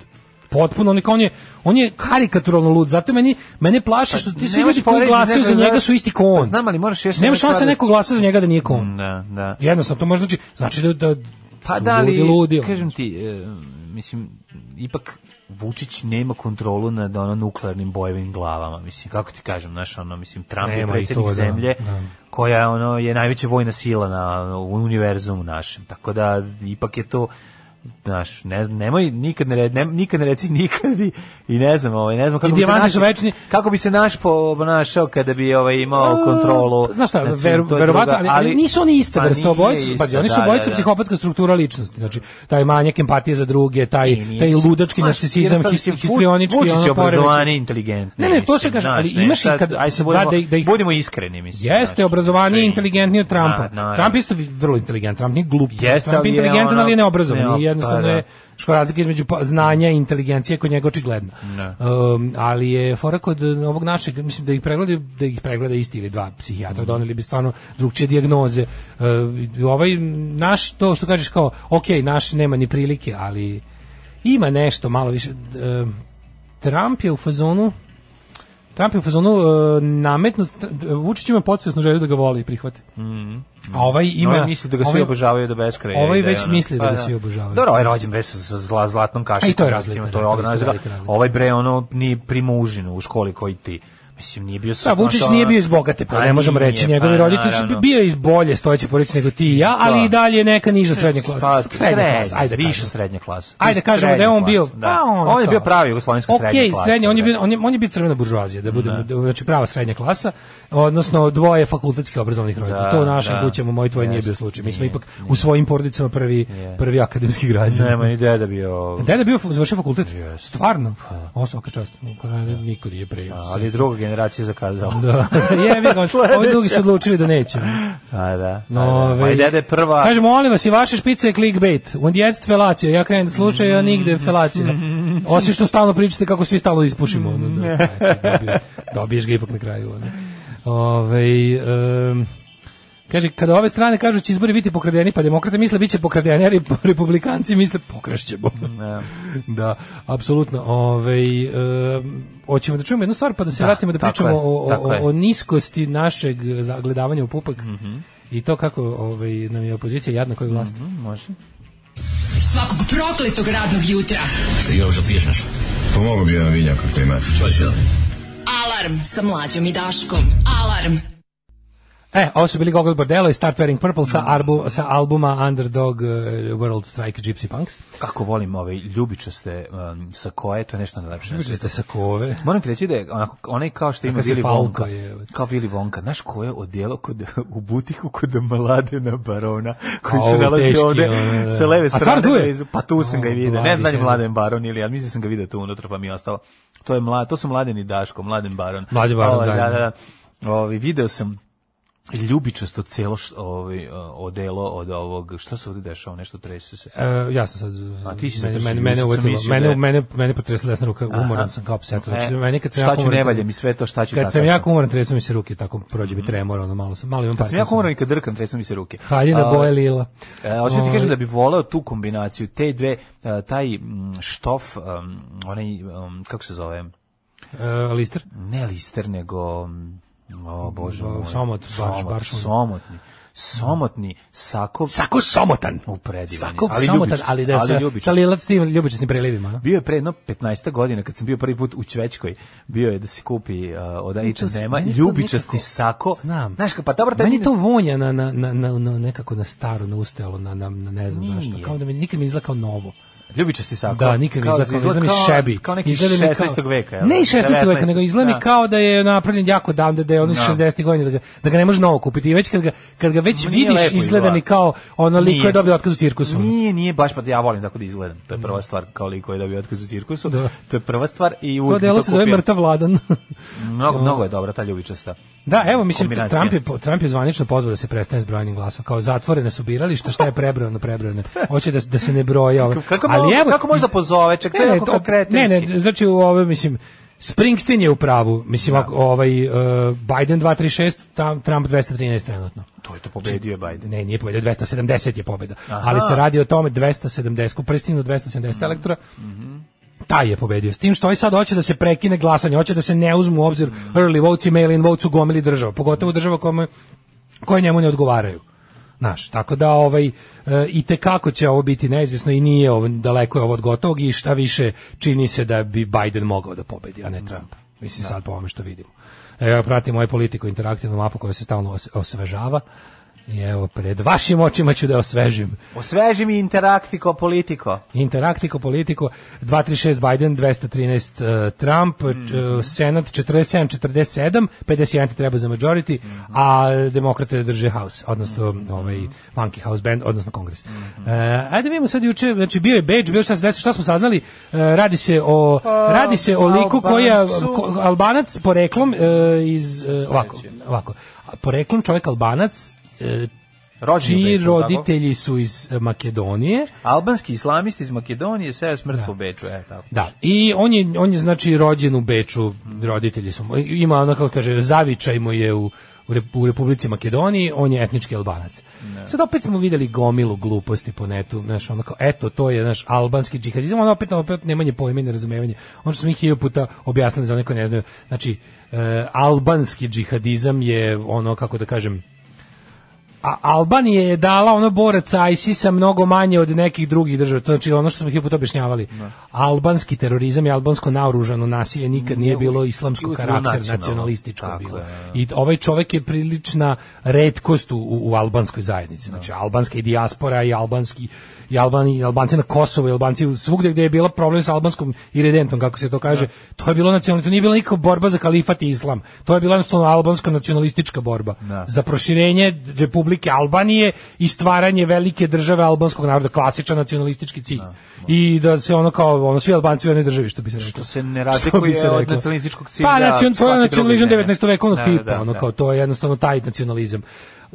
Potpuno, on je, on je, on je karikaturalno lud, zato meni, mene plaši što ti svi ljudi koji glasaju za njega su isti kao on. Pa znam, ali moraš još Nema šanse da- neko glasa za njega da nije kao on. Da, da. Jednostavno, to može znači, znači da, da Pa da li, ludi. kažem ti, e, mislim, ipak Vučić nema kontrolu nad ono nuklearnim bojevim glavama, mislim, kako ti kažem, znaš, ono, mislim, Trump je Nema i predsjednik to, da, zemlje, da. koja ono, je najveća vojna sila na univerzumu našem, tako da ipak je to znaš, ne znam, nemoj nikad ne, ne, nikad ne reci [laughs] nikad i, i ne znam, ovaj, ne znam kako I bi se su naš, večni. kako bi se naš ponašao kada bi ovaj imao A, kontrolu. Znaš šta, ver, je verovatno, ali, ali nisu oni ista pa obojica, isto, pazi, oni su da, obojica da, da. psihopatska struktura ličnosti, znači taj manjak empatije za druge, taj nije taj ludački narcisizam, histrionički, je ono obrazovani, poremećaj. inteligentni. Ne, ne, to se kaže, ali imaš i kad- Ajde se da, budemo, da ih- da budemo iskreni, mislim. Jeste znaš, obrazovaniji i sve- inteligentniji od Trumpa. Da. Trump je isto vrlo inteligentan, Trump nije glup. Jeste, Trump je je inteligentan, ali je neobrazovan. jednostavno pa da. je što razlika između pa- znanja i inteligencije kod njega očigledna. Ne. Um, ali je fora kod ovog našeg, mislim da ih pregleda, da ih pregleda isti ili dva psihijatra, doneli bi stvarno drugčije dijagnoze. Uh, ovaj naš, to što kažeš kao, ok, naš nema ni prilike, ali ima nešto malo više. Um, Trump je u fazonu Trump je u fazonu uh, nametnut, Vučić ima podsvesno želju da ga voli i prihvate. A ovaj ima... Ovaj misli da ga svi ovaj- obožavaju do beskraja. Ovaj da već ono- misli da pa ga svi obožavaju. Dobro, ovaj rođen bre sa, zla, zlatnom kašikom. I to je razlika, da, To je to. Ovaj bre, ono, ni primužinu u školi koji ti. Mislim, nije bio... Da, Vučić nije bio iz bogate, pa ne možemo reći. Njegovi pa, roditelji su bio iz bolje stojeće porodice nego ti i ja, ali i dalje je neka niža srednja Pa, klasa. Srednja klasa, ajde više kažemo. srednja klasa. Ajde kažemo da je on bio, Srednja pa on, da. je bio pravi jugoslovenska srednja Okej, klasa. srednja, on je da. bio on je, on je bio crvena buržoazija, da budemo da. znači prava srednja klasa, odnosno dvoje fakultetski obrazovanih roditelja. Da, to u našim da. kućama moj tvoj nije bio slučaj. Mi smo ipak u svojim porodicama prvi prvi akademski građani. Nema ni deda bio... Deda bio završio fakultet. Stvarno? O, svaka čast. Niko nije pre. Ali druga generacija zakazala. Da. [laughs] Jebi ga, ovi drugi su odlučili da neće. A da. No, da. je prva... Kaže, molim vas, i vaše špice je clickbait. Und jetzt felacija. Ja krenem da slučaju, a nigde felacija. Osim što stalno pričate kako svi stalno ispušimo. Ono, da, [laughs] dobiješ, ga ipak na kraju. Ono. Ovaj, em, Kaže, kada ove strane kažu će izbori biti pokradeni, pa demokrate misle bit će pokradeni, a rep- [laughs] republikanci misle pokrašćemo. Ne. [laughs] da, apsolutno. Ovaj, em, hoćemo da čujemo jednu stvar, pa da se Da, vratimo da pričamo je, o, o, o niskosti našeg zagledavanja u pupak. Mhm. I to kako ovaj, nam je opozicija jadna koja je vlast. Može. Svakog prokletog radnog jutra. Još da piješ nešto? Pomogu bi jedan vinjak ako imate. Alarm sa mlađom i Daškom. Alarm. E, ovo su bili Gogol Bordello i Start Wearing Purple sa, arbu, sa albuma Underdog uh, World Strike Gypsy Punks. Kako volim ove ljubičaste um, sakoje, to je nešto najlepše. na Ljubičaste sakove. Moram ti reći da je onako, onaj kao što ima Willy Falko Wonka, je. kao Willy Wonka, znaš ko je odjelo kod, u butiku kod Mladena Barona, koji A, se nalazi teški, ovde ono, da. sa leve strane. Pa tu sam ga i O, vidio. Ne znam da je. Mladen Baron ili ja mislim da sam ga vidio tu unutra pa mi je ostalo. To je mlad, to su Mladen i Daško, Mladen Baron. Mladen Baron Ovaj, Da, da, da. Ovaj, video sam ljubičasto celo š- ovaj, odelo od ovog, šta se ovde dešava, nešto trese se. E, ja sam sad A ti si mene, što mene, mene, uvetilo, mene, da mene, mene potresla desna ruka, umoran sam kao pseto. Znači, E, meni kad sam jako ću, umoran- ne valja mi sve to, šta ću, Kad sam jako umoran, tresu mi se ruke, tako prođe mi tremor, ono malo sam, malo imam Kad sam Parkinsona. umoran i kad drkam, tresu mi se ruke. Haljina boje lila. E, hoću ti Ovaj. kažem da bi voleo tu kombinaciju, te dve, e, taj štof, onaj, kako se zove, E, lister? ne lister, nego, o bože moj, somot, baš- baš ono. somotni, somotni sako, Sako somotan. u predivan, Sako somotan, ali da je sa, sa lilac tim ljubičasnim prelivima. a? Bio je pre jedno 15 godina kad sam bio prvi put u Ćvećkoj, bio je da se kupi uh, od meni to ljubičasti nekako- sako. Znam. Znaš, pa dobro, Meni to vonja na, na, na, na, na nekako na staro, na ustelo, na, na, na ne znam zašto. Nije. Kao da mi nikad mi izgleda kao novo. Ljubičasti sako. Da, nikad Kao izgleda izgleda kao- šebi. Kao neki Izgleda mi 16. veka. Ne i 16. veka, 19., nego izgleda mi da. kao da je napravljen jako davno, da je ono iz Da. 60. godina, da ga, da ga ne može novo kupiti. I već kad ga, kad ga već nije vidiš, izgleda mi kao ono lik koji Nije. je dobio otkaz u cirkusu. Nije, nije baš, pa ja volim tako da izgledam. To je prva stvar, kao liko je dobio otkaz u cirkusu. Da. To je prva stvar i To uvijek bi delo se zove mrtav vladan. Mnogo, [laughs] mnogo je dobra ta ljubičasta. Da, evo, mislim. Trump je, Trump je zvanično pozvao da se prestane s brojanjem glasova. Kao zatvorene su birališta, šta je prebrojano, prebrojano. Hoće da, da se ne broja. Ovo. Kako, mogu- kako možda pozove? Ček, to je jako ne, ne, znači u ove, mislim, Springsteen je u pravu. Mislim, ako, ovaj, uh, Biden 236, tam, Trump 213 trenutno. To je to pobedio je Biden. Ne, nije pobedio, 270 je pobeda. Aha. Ali se radi o tome 270, ko pristignu 270 elektora, taj je pobedio. S tim što ovaj sad hoće da se prekine glasanje, hoće da se ne uzmu u obzir early votes i mail-in votes u gomili država, pogotovo država kome, koje njemu ne odgovaraju. Znaš, tako da ovaj e, i te kako će ovo biti neizvjesno i nije ovo daleko je ovo od gotovog i šta više čini se da bi Biden mogao da pobedi, a ne Trump. Mislim sad po ovome što vidimo. Evo pratimo ovaj politiku interaktivnu mapu koja se stalno os- osvežava. I evo pred vašim očima ću da osvežim. Osveži mi interaktiko politiko. Interaktiko politiko 236 Biden 213 uh, Trump Mhm. mm. Senat 47 47 51 ti treba za majority a demokrate drže house odnosno Mhm. ovaj funky house band odnosno kongres. Uh, ajde vidimo sad juče znači bio je Beč bio šta se desilo šta smo saznali uh, radi se o radi se o liku koji je ko- Albanac poreklom uh, iz uh, ovako ovako poreklom čovjek Albanac u čiji Beču, tako? roditelji su iz Makedonije Albanski islamisti iz Makedonije seo smrt po Beču, e, tako. Da, i on je, on je znači rođen u Beču, roditelji su, ima ono kako kaže, zavičaj mu je u, u, Rep- u Republici Makedoniji, on je etnički albanac. Sad opet smo videli gomilu gluposti po netu, znaš, ono kao, eto, to je naš albanski džihadizam, ono opet, opet nemanje pojma i nerazumevanje. Ono što smo ih puta objasnili za one koji ne znaju, znači, e, albanski džihadizam je ono, kako da kažem, a Albanija je dala ono boraca ISIS-a mnogo manje od nekih drugih država. To znači ono što smo hiljadu puta objašnjavali. Albanski terorizam i albansko naoružano nasilje nikad nije bilo islamsko karakter, nacionalističko Tako bilo. je, I ovaj čovjek je prilična redkost u, u, albanskoj zajednici. Znači, albanska i dijaspora i albanski i Albani, i Albanci na Kosovu i Albanci svugde gdje je bila problem sa albanskom iridentom, kako se to kaže, to je bilo nacionalno, to nije bila nikakva borba za kalifat i islam. To je bila jednostavno albanska nacionalistička borba. Da. Za proširenje Republike Albanije i stvaranje velike države albanskog naroda, klasičan nacionalistički cilj. I da se ono kao, ono, svi Albanci u jednoj državi, što bi se reklo. Što se ne razlikuje se od nacionalističkog cilja. Pa, nacion, to je nacionalizam druge zemlje. 19. vekovnog Da, tipa, da, ono da. kao to je jednostavno taj nacionalizam.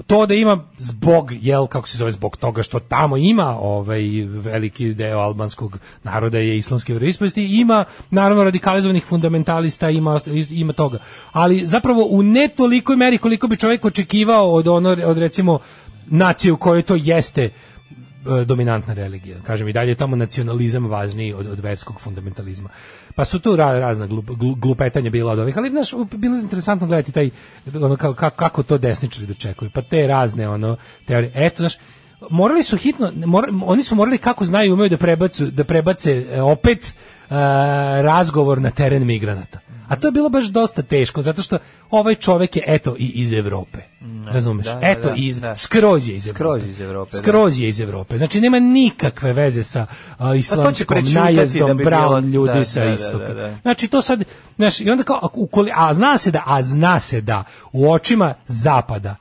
To da ima zbog, jel, kako se zove, zbog toga što tamo ima ovaj veliki deo albanskog naroda je islamske veroispovesti, ima naravno radikalizovanih fundamentalista, ima, ima toga. Ali zapravo u ne tolikoj meri koliko bi čovjek očekivao od, ono, od recimo nacije u kojoj to jeste e, dominantna religija. Kažem i dalje je tamo nacionalizam važniji od, od verskog fundamentalizma. Pa su tu ra, razna glup, glu- glupetanja bila od ovih, ali znaš, bilo je interesantno gledati taj, ono, kako, kako, to desničari dočekuju, pa te razne ono, teorije. Eto, znaš, morali su hitno, mora, oni su morali kako znaju umeju da, prebacu, da prebace e, opet razgovor na teren migranata. A to je bilo baš dosta teško, zato što ovaj čovek je, eto, i iz Evrope. Razumeš? da, da, eto, da, iz, da. skroz je iz Evrope. Skroz iz Evrope, da. Skroz je iz Evrope. Znači, nema nikakve veze sa uh, islamskom da bi brown bilo- ljudi da, sa da, da, istoka. da, da. Znači, to sad, znaš, i onda kao, ako- ukoli, a zna se da, a zna se da u očima zapada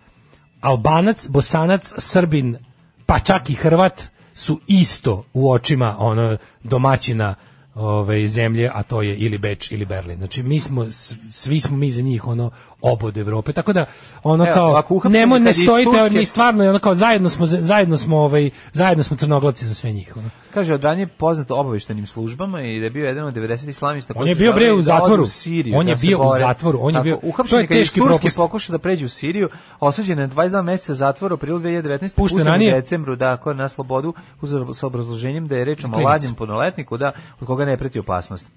Albanac, Bosanac, Srbin, pa čak i Hrvat su isto u očima ono domaćina ove zemlje, a to je ili Beč ili Berlin. Znači mi smo svi smo mi za njih ono obod Evrope. Tako da ono Evo, kao nemo ne stojite, ni stvarno ono kao zajedno smo zajedno smo ovaj zajedno smo crnoglavci za sve njih. Ono. Kaže, od ranije poznato obaveštenim službama i da je bio jedan od 90 islamista koji On je bio, bre, u da zatvoru. u Siriju, On je da bio u zatvoru, on je bio- Uhapšen je teški propust. pokušao da pređe u Siriju, osuđen je na 22 meseca zatvora u aprilu 2019. Pušten u decembru, da, na slobodu uz, sa obrazloženjem da je reč o mlađem punoletniku, da, od koga ne preti opasnost.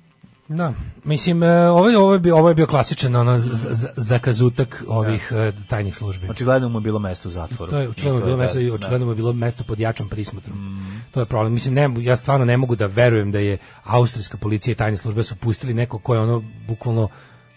Da, mislim, e, ovo, je- ovo, je bio, ovo je bio klasičan ono, z- z- zakazutak ovih e, tajnih službi. Očigledno mu je bilo mesto u zatvoru. To je očigledno I to bilo je mesto da, i da. očigledno mu je bilo mesto pod jačom prismotrom. To je problem. Mislim ne, ja stvarno ne mogu da verujem da je austrijska policija i tajne službe su pustili neko ko je ono bukvalno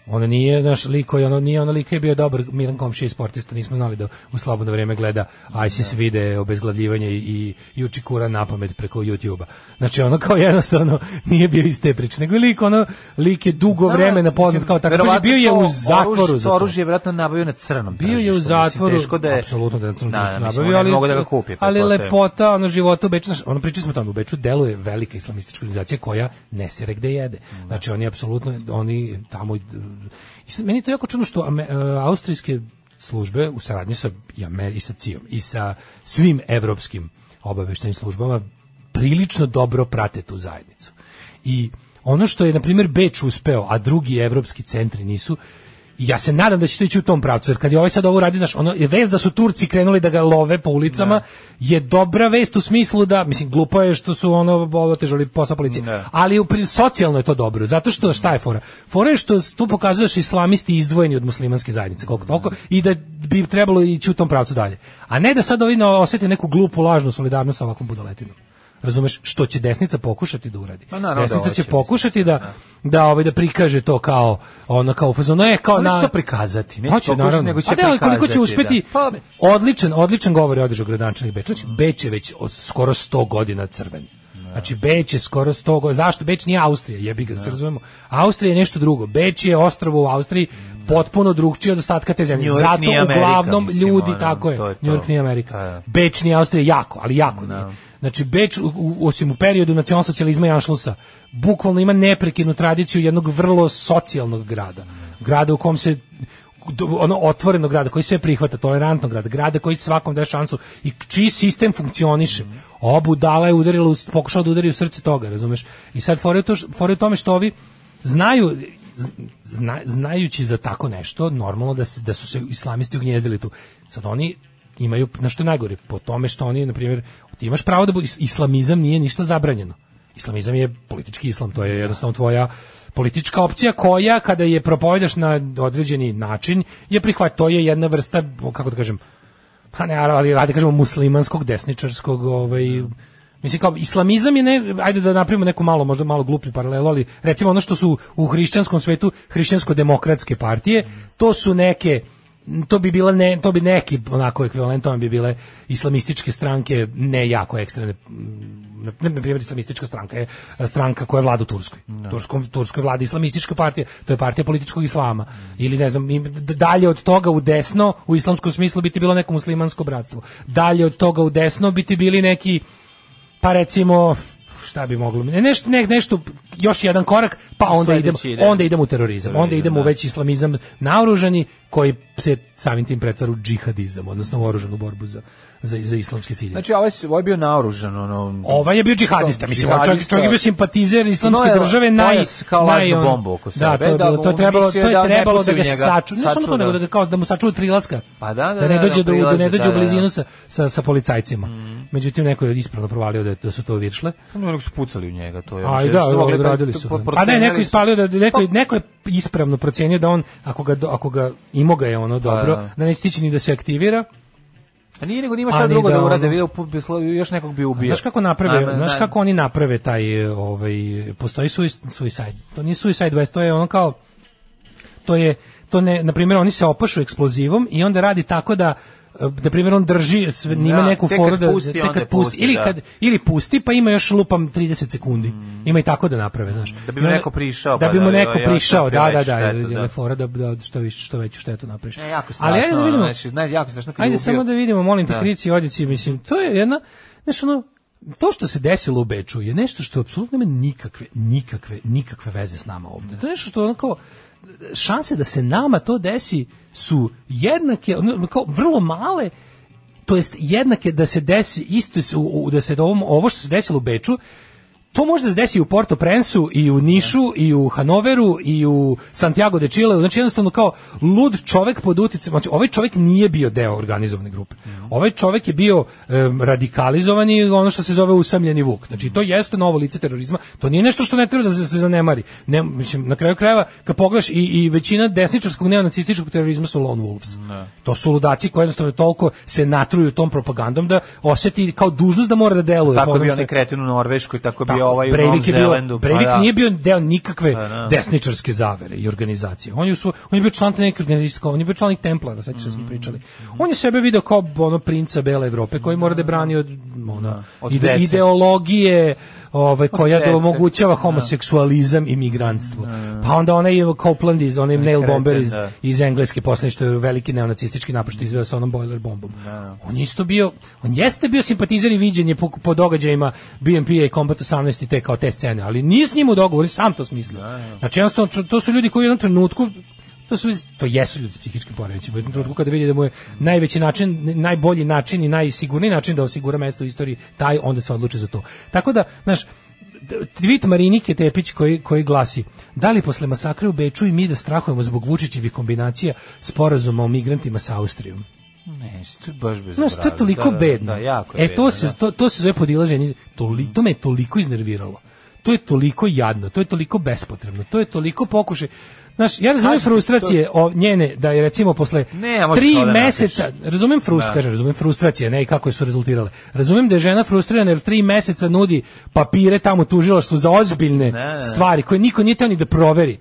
ono nije naš lik koji ono nije ono lik je bio dobar Milan komšija i sportista nismo znali da u slobodno vrijeme gleda ISIS vide obezglavljivanje i i uči Kuran napamet preko YouTubea. Znači ono kao jednostavno [laughs] nije bio iz te priče, nego je lik ono lik je dugo Znam, vremena poznat kao tako verovatno bio je u zatvoru za oružje je vjerojatno nabavio na crnom Bio je u zatvoru, teško da je, apsolutno da je na crnom Da, tržištu nabavio, ali, mogu da ga kupi. ali pretpostavljam. lepota, ono života u Beču, znaš, ono pričali smo o tome, u Beču deluje velika islamistička organizacija koja ne sere gde jede. Znači oni apsolutno, oni tamo, i sad, meni je to jako čudno što ame- e, austrijske službe u saradnji sa, i, Amer, i sa CIA-om i sa svim evropskim obaveštajnim službama prilično dobro prate tu zajednicu. I ono što je, na primjer, Beč uspeo, a drugi evropski centri nisu, ja se nadam da će to ići u tom pravcu, jer kad je ovaj sad ovo radi, znaš, ono, je vest da su Turci krenuli da ga love po ulicama, je dobra vest u smislu da, mislim, glupo je što su ono otežali posao policije, Da. ali u, socijalno je to dobro, zato što, šta je fora? Fora je što tu pokazuje da su islamisti izdvojeni od muslimanske zajednice, koliko toliko, i da bi trebalo ići u tom pravcu dalje. A ne da sad ovi ne osjeti neku glupu, lažnu solidarnost sa ovakvom budaletinom. Razumeš što će desnica pokušati da uradi. Pa naravno da desnica hoće, će pokušati da da ovaj da prikaže to kao ono kao u fazonu je kao na to prikazati, neće Hoće, pokušati, naravno. nego će A da, ali koliko će prikazati, uspeti? da. Odličan, odličan govor je održao gradonačelnik Beč. Znači, Beč je već od skoro 100 godina crven. Znači Beč je skoro 100 godina. Zašto Beč nije Austrija? Jebi ga, da se razumemo. Austrija je nešto drugo. Beč je ostrvo u Austriji potpuno drugčije od ostatka te zemlje. Zato nije Amerika, uglavnom mislim, ljudi ono, tako je. New York nije Amerika. Da. Beč nije Austrija jako, ali jako nije. Znači Beč u, osim u periodu nacionalsocijalizma i Anšlusa bukvalno ima neprekidnu tradiciju jednog vrlo socijalnog grada. Grada u kom se ono otvorenog grada koji sve prihvata, tolerantnog grada, grada koji svakom daje šansu i čiji sistem funkcioniše. Ova budala je udarila, pokušala da udari u srce toga, razumeš? I sad je u tome što ovi znaju zna, znajući za tako nešto, normalno da, se, da su se islamisti ugnjezdili tu. Sad oni imaju, na što najgore, po tome što oni, na primjer, ti imaš pravo da bude, islamizam nije ništa zabranjeno. Islamizam je politički islam, to je jednostavno tvoja politička opcija koja kada je propovedaš na određeni način je prihvat, to je jedna vrsta, kako da kažem, pa ne, ali ajde kažemo muslimanskog, desničarskog, ovaj, Mislim kao islamizam je ne ajde da napravimo neku malo možda malo gluplju paralelu, ali recimo ono što su u hrišćanskom svetu hrišćansko-demokratske partije, to su neke to bi bila ne, to bi neki onako ekvivalentovan bi bile islamističke stranke ne jako ekstremne na na primjer islamistička stranka je stranka koja vlada u Turskoj. Turskom Turskoj vlada islamistička partija, to je partija političkog islama. Ili ne znam, dalje od toga u desno u islamskom smislu biti bilo neko muslimansko bratstvo. Dalje od toga u desno biti bili neki pa recimo šta bi moglo ne, nešto ne, nešto još jedan korak pa onda idemo ide. onda idemo u terorizam onda Terorizam, idemo u da. već islamizam naoružani koji se samim tim pretvara u džihadizam odnosno u oružanu borbu za za, za islamske ciljeve Znači, ovaj, ovaj je bio naoružan, ono... Ovaj je bio džihadista, mislim, čovjek, čovjek je bio simpatizer islamske je države, naj kao naj- bombu oko Da, sebe, to je, da bilo, to je on trebalo, to je da trebalo da pucaju ga saču, ne samo to nego da ga kao da mu sačuva od prilaska. Pa da, da, da ne da, dođe da do, da ne dođe da, u da. blizinu sa, sa, sa policajcima. Međutim neko je ispravno provalio da, da su to viršle. No, nego su pucali u njega, to je... A ono i što da, su odradili pa- su. A ne, neko su- ispalio da neko, neko je ispravno procenio da on ako ga ako ga imo ga je ono dobro, da. da neće stići ni da se aktivira. A nije nego nima A šta drugo da da urade, video još nekog bi ubio. Znaš kako naprave, Ajme, znaš da. kako oni naprave taj ovaj postoji sui- suicide. To nije suicide vest, to je ono kao to je to ne na primjer oni se opašu eksplozivom i onda radi tako da na primjer on drži sve, nima Da, neku foru da pusti, kad pusti pusti, ili da. kad ili pusti pa ima još lupam 30 sekundi. Ima i tako da naprave, znaš. Da bi mu neko prišao, Da pa bi mu da, neko prišao, da, da, da, da. fora da, da što više što veću štetu napraviš. E, jako strašno, Ali ajde da vidimo. znači, znaš, jako strašno Ajde samo da vidimo, molim te, Da. krici, odici, mislim, to je jedna, znaš, ono, to što se desilo u Beču je nešto što apsolutno nema nikakve, nikakve, nikakve veze s nama ovde. To je nešto što ono kao, šanse da se nama to desi su jednake, kao vrlo male, to jest jednake da se desi isto da se ovom, ovo što se desilo u Beču to može da se desi u Porto Prensu i u Nišu i u Hanoveru i u Santiago de Chile, znači jednostavno kao lud čovek pod uticajem, znači ovaj čovek nije bio deo organizovane grupe. Ovaj čovek je bio em, radikalizovan i ono što se zove usamljeni vuk. Znači to jeste novo lice terorizma, to nije nešto što ne treba da se, se zanemari. Ne, mislim, na kraju krajeva, kad pogledaš i, i većina desničarskog neonacističkog terorizma su lone wolves. To su ludaci koji jednostavno toliko se natruju tom propagandom da osjeti kao dužnost da mora da deluje. Tako po je onome bio što je- onaj kretin u Norveškoj, tako bio ovaj u Breivik je bio, Zelandu. pa Breivik da. nije bio deo nikakve Pa da. desničarske zavere i organizacije. On je, su, on je bio član neke organizacije, on je bio član Templara, se da Mm. smo pričali. On je sebe video kao ono princa bele Evrope koji mora da brani od, ono, od ide- ideologije ovaj, koja da omogućava homoseksualizam i migrantstvo. Pa onda onaj Copeland iz, onaj nail bomber iz, da. iz engleske posle što je veliki neonacistički napad što je izveo sa onom boiler bombom. On je isto bio, on jeste bio simpatizer i viđenje po, po događajima BNP i Combat 18 i te kao te scene, ali nije s njim u dogovoru, sam to smislio. Znači jednostavno to su ljudi koji u jednom trenutku to su to jesu ljudi s psihičkim poremećajima. U jednom trenutku kada vidi da mu je najveći način, najbolji način i najsigurniji način da osigura mesto u istoriji, taj onda se odluče za to. Tako da, znaš, tweet Marinike Tepić koji, koji glasi da li posle masakra u Beču i mi da strahujemo zbog Vučićevih kombinacija sporazuma o migrantima sa Austrijom? Ne, to je baš bez Znaš, to je toliko da, da, bedno. Da, jako je e, to bedno, se, da. to, to se zove podilaženje. Toli, to me je toliko iznerviralo. To je toliko jadno, to je toliko bespotrebno, to je toliko pokušaj. Znaš, ja razumem Kažem ti, frustracije o njene, da je recimo posle Ne, tri to da meseca, razumem frust, Da. kažem, razumem frustracije, ne i kako su rezultirale. Razumem da je žena frustrirana jer tri meseca nudi papire tamo tužilaštvu za ozbiljne Ne, ne, ne. stvari koje niko nije teo ni da proveri.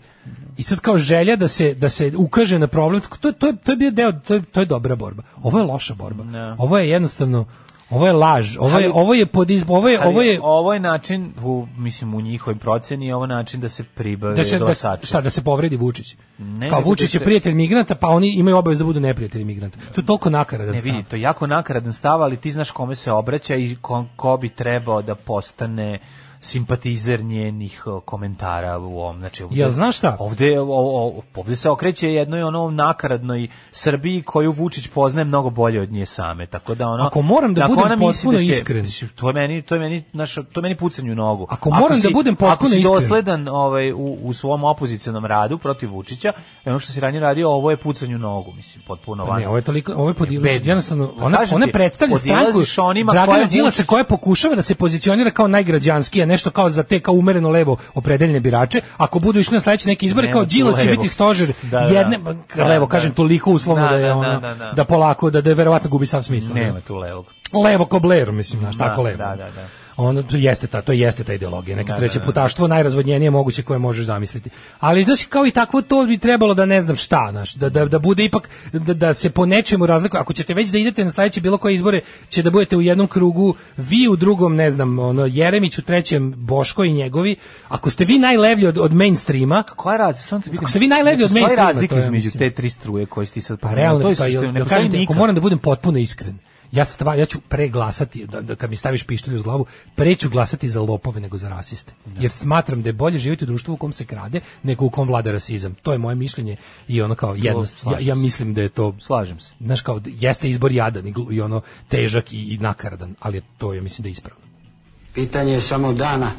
I sad kao želja da se da se ukaže na problem, to je to je to je bio deo, to je to je dobra borba. Ovo je loša borba. Ne. Ovo je jednostavno ovo je laž, ovo je Ali- ovo je pod izb- ovo je Ali ovo je ovo je način u mislim u njihovoj proceni je ovo način da se pribave da se da, šta da se povredi Vučić. Ne, Kao nego Vučić da je se- prijatelj migranata, pa oni imaju obavezu da budu neprijatelji migranta. To je toliko nakaradan Ne stav. vidi, to je jako nakaradan stav, ali ti znaš kome se obraća i ko, ko bi trebao da postane simpatizer njenih komentara u ovom. Znači, ovde, Jel znaš šta? Ovde, o, o, ovde se okreće jednoj ono nakaradnoj Srbiji koju Vučić poznaje mnogo bolje od nje same. Tako da ono Ako moram da ako budem potpuno da će- iskren. to je meni to je meni naš to je meni pucanje u nogu. Ako moram da budem potpuno ako si iskren. dosledan ovaj u, u svom opozicionom radu protiv Vučića, ono što si ranije radio, ovo je pucanje u nogu, mislim, potpuno Pa van. ne, ovo je toliko, ovo je. Bedno. Jednostavno, Pa ona, ona predstavlja stranku onima Dragana Đilasa koja pokušava da se pozicionira kao najgrađanskija, nešto kao za te kao umereno levo opredeljene birače, ako budu išli na sledeće neke izbore Nema kao Đilas će biti stožer Da, da. jedne Da, levo da. kažem toliko uslovno Da, da, je da, ono, da, da, da. da polako da da je verovatno gubi sav smisao. Nema da. tu levog. Levo ko Blair, mislim, znaš, Da, tako levo. da, da, da. Ono to jeste ta, to jeste ta ideologija, neka Da, treće da, da. putaštvo najrazvodnjenije moguće koje možeš zamisliti. Ali znaš kao i takvo to bi trebalo da ne znam šta, znaš, da, da, da bude ipak da, da se po nečemu razlikuje. Ako ćete već da idete na sledeće bilo koje izbore, će da budete u jednom krugu, vi u drugom, ne znam, ono Jeremić u trećem, Boško i njegovi. Ako ste vi najlevlji od, od mainstreama, Koja je razlika? Ako ste vi najlevlji od mainstreama, razlika to je, između te tri struje koje ste sad Pa realno To je pa sistem, jel, ne jel postoji kažete, ako nikad. moram da budem potpuno iskren. Ja stvar, ja ću preglasati da, da kad mi staviš pištolj uz glavu, preću glasati za lopove nego za rasiste. Jer smatram da je bolje živjeti u društvu u kom se krade nego u kom vlada rasizam. To je moje mišljenje i ono kao jednost. Ja, ja mislim da je to Slažem se. Znaš kao jeste izbor jadan i, i ono težak i, i nakaradan, ali je to ja mislim da je ispravno. Pitanje je samo dana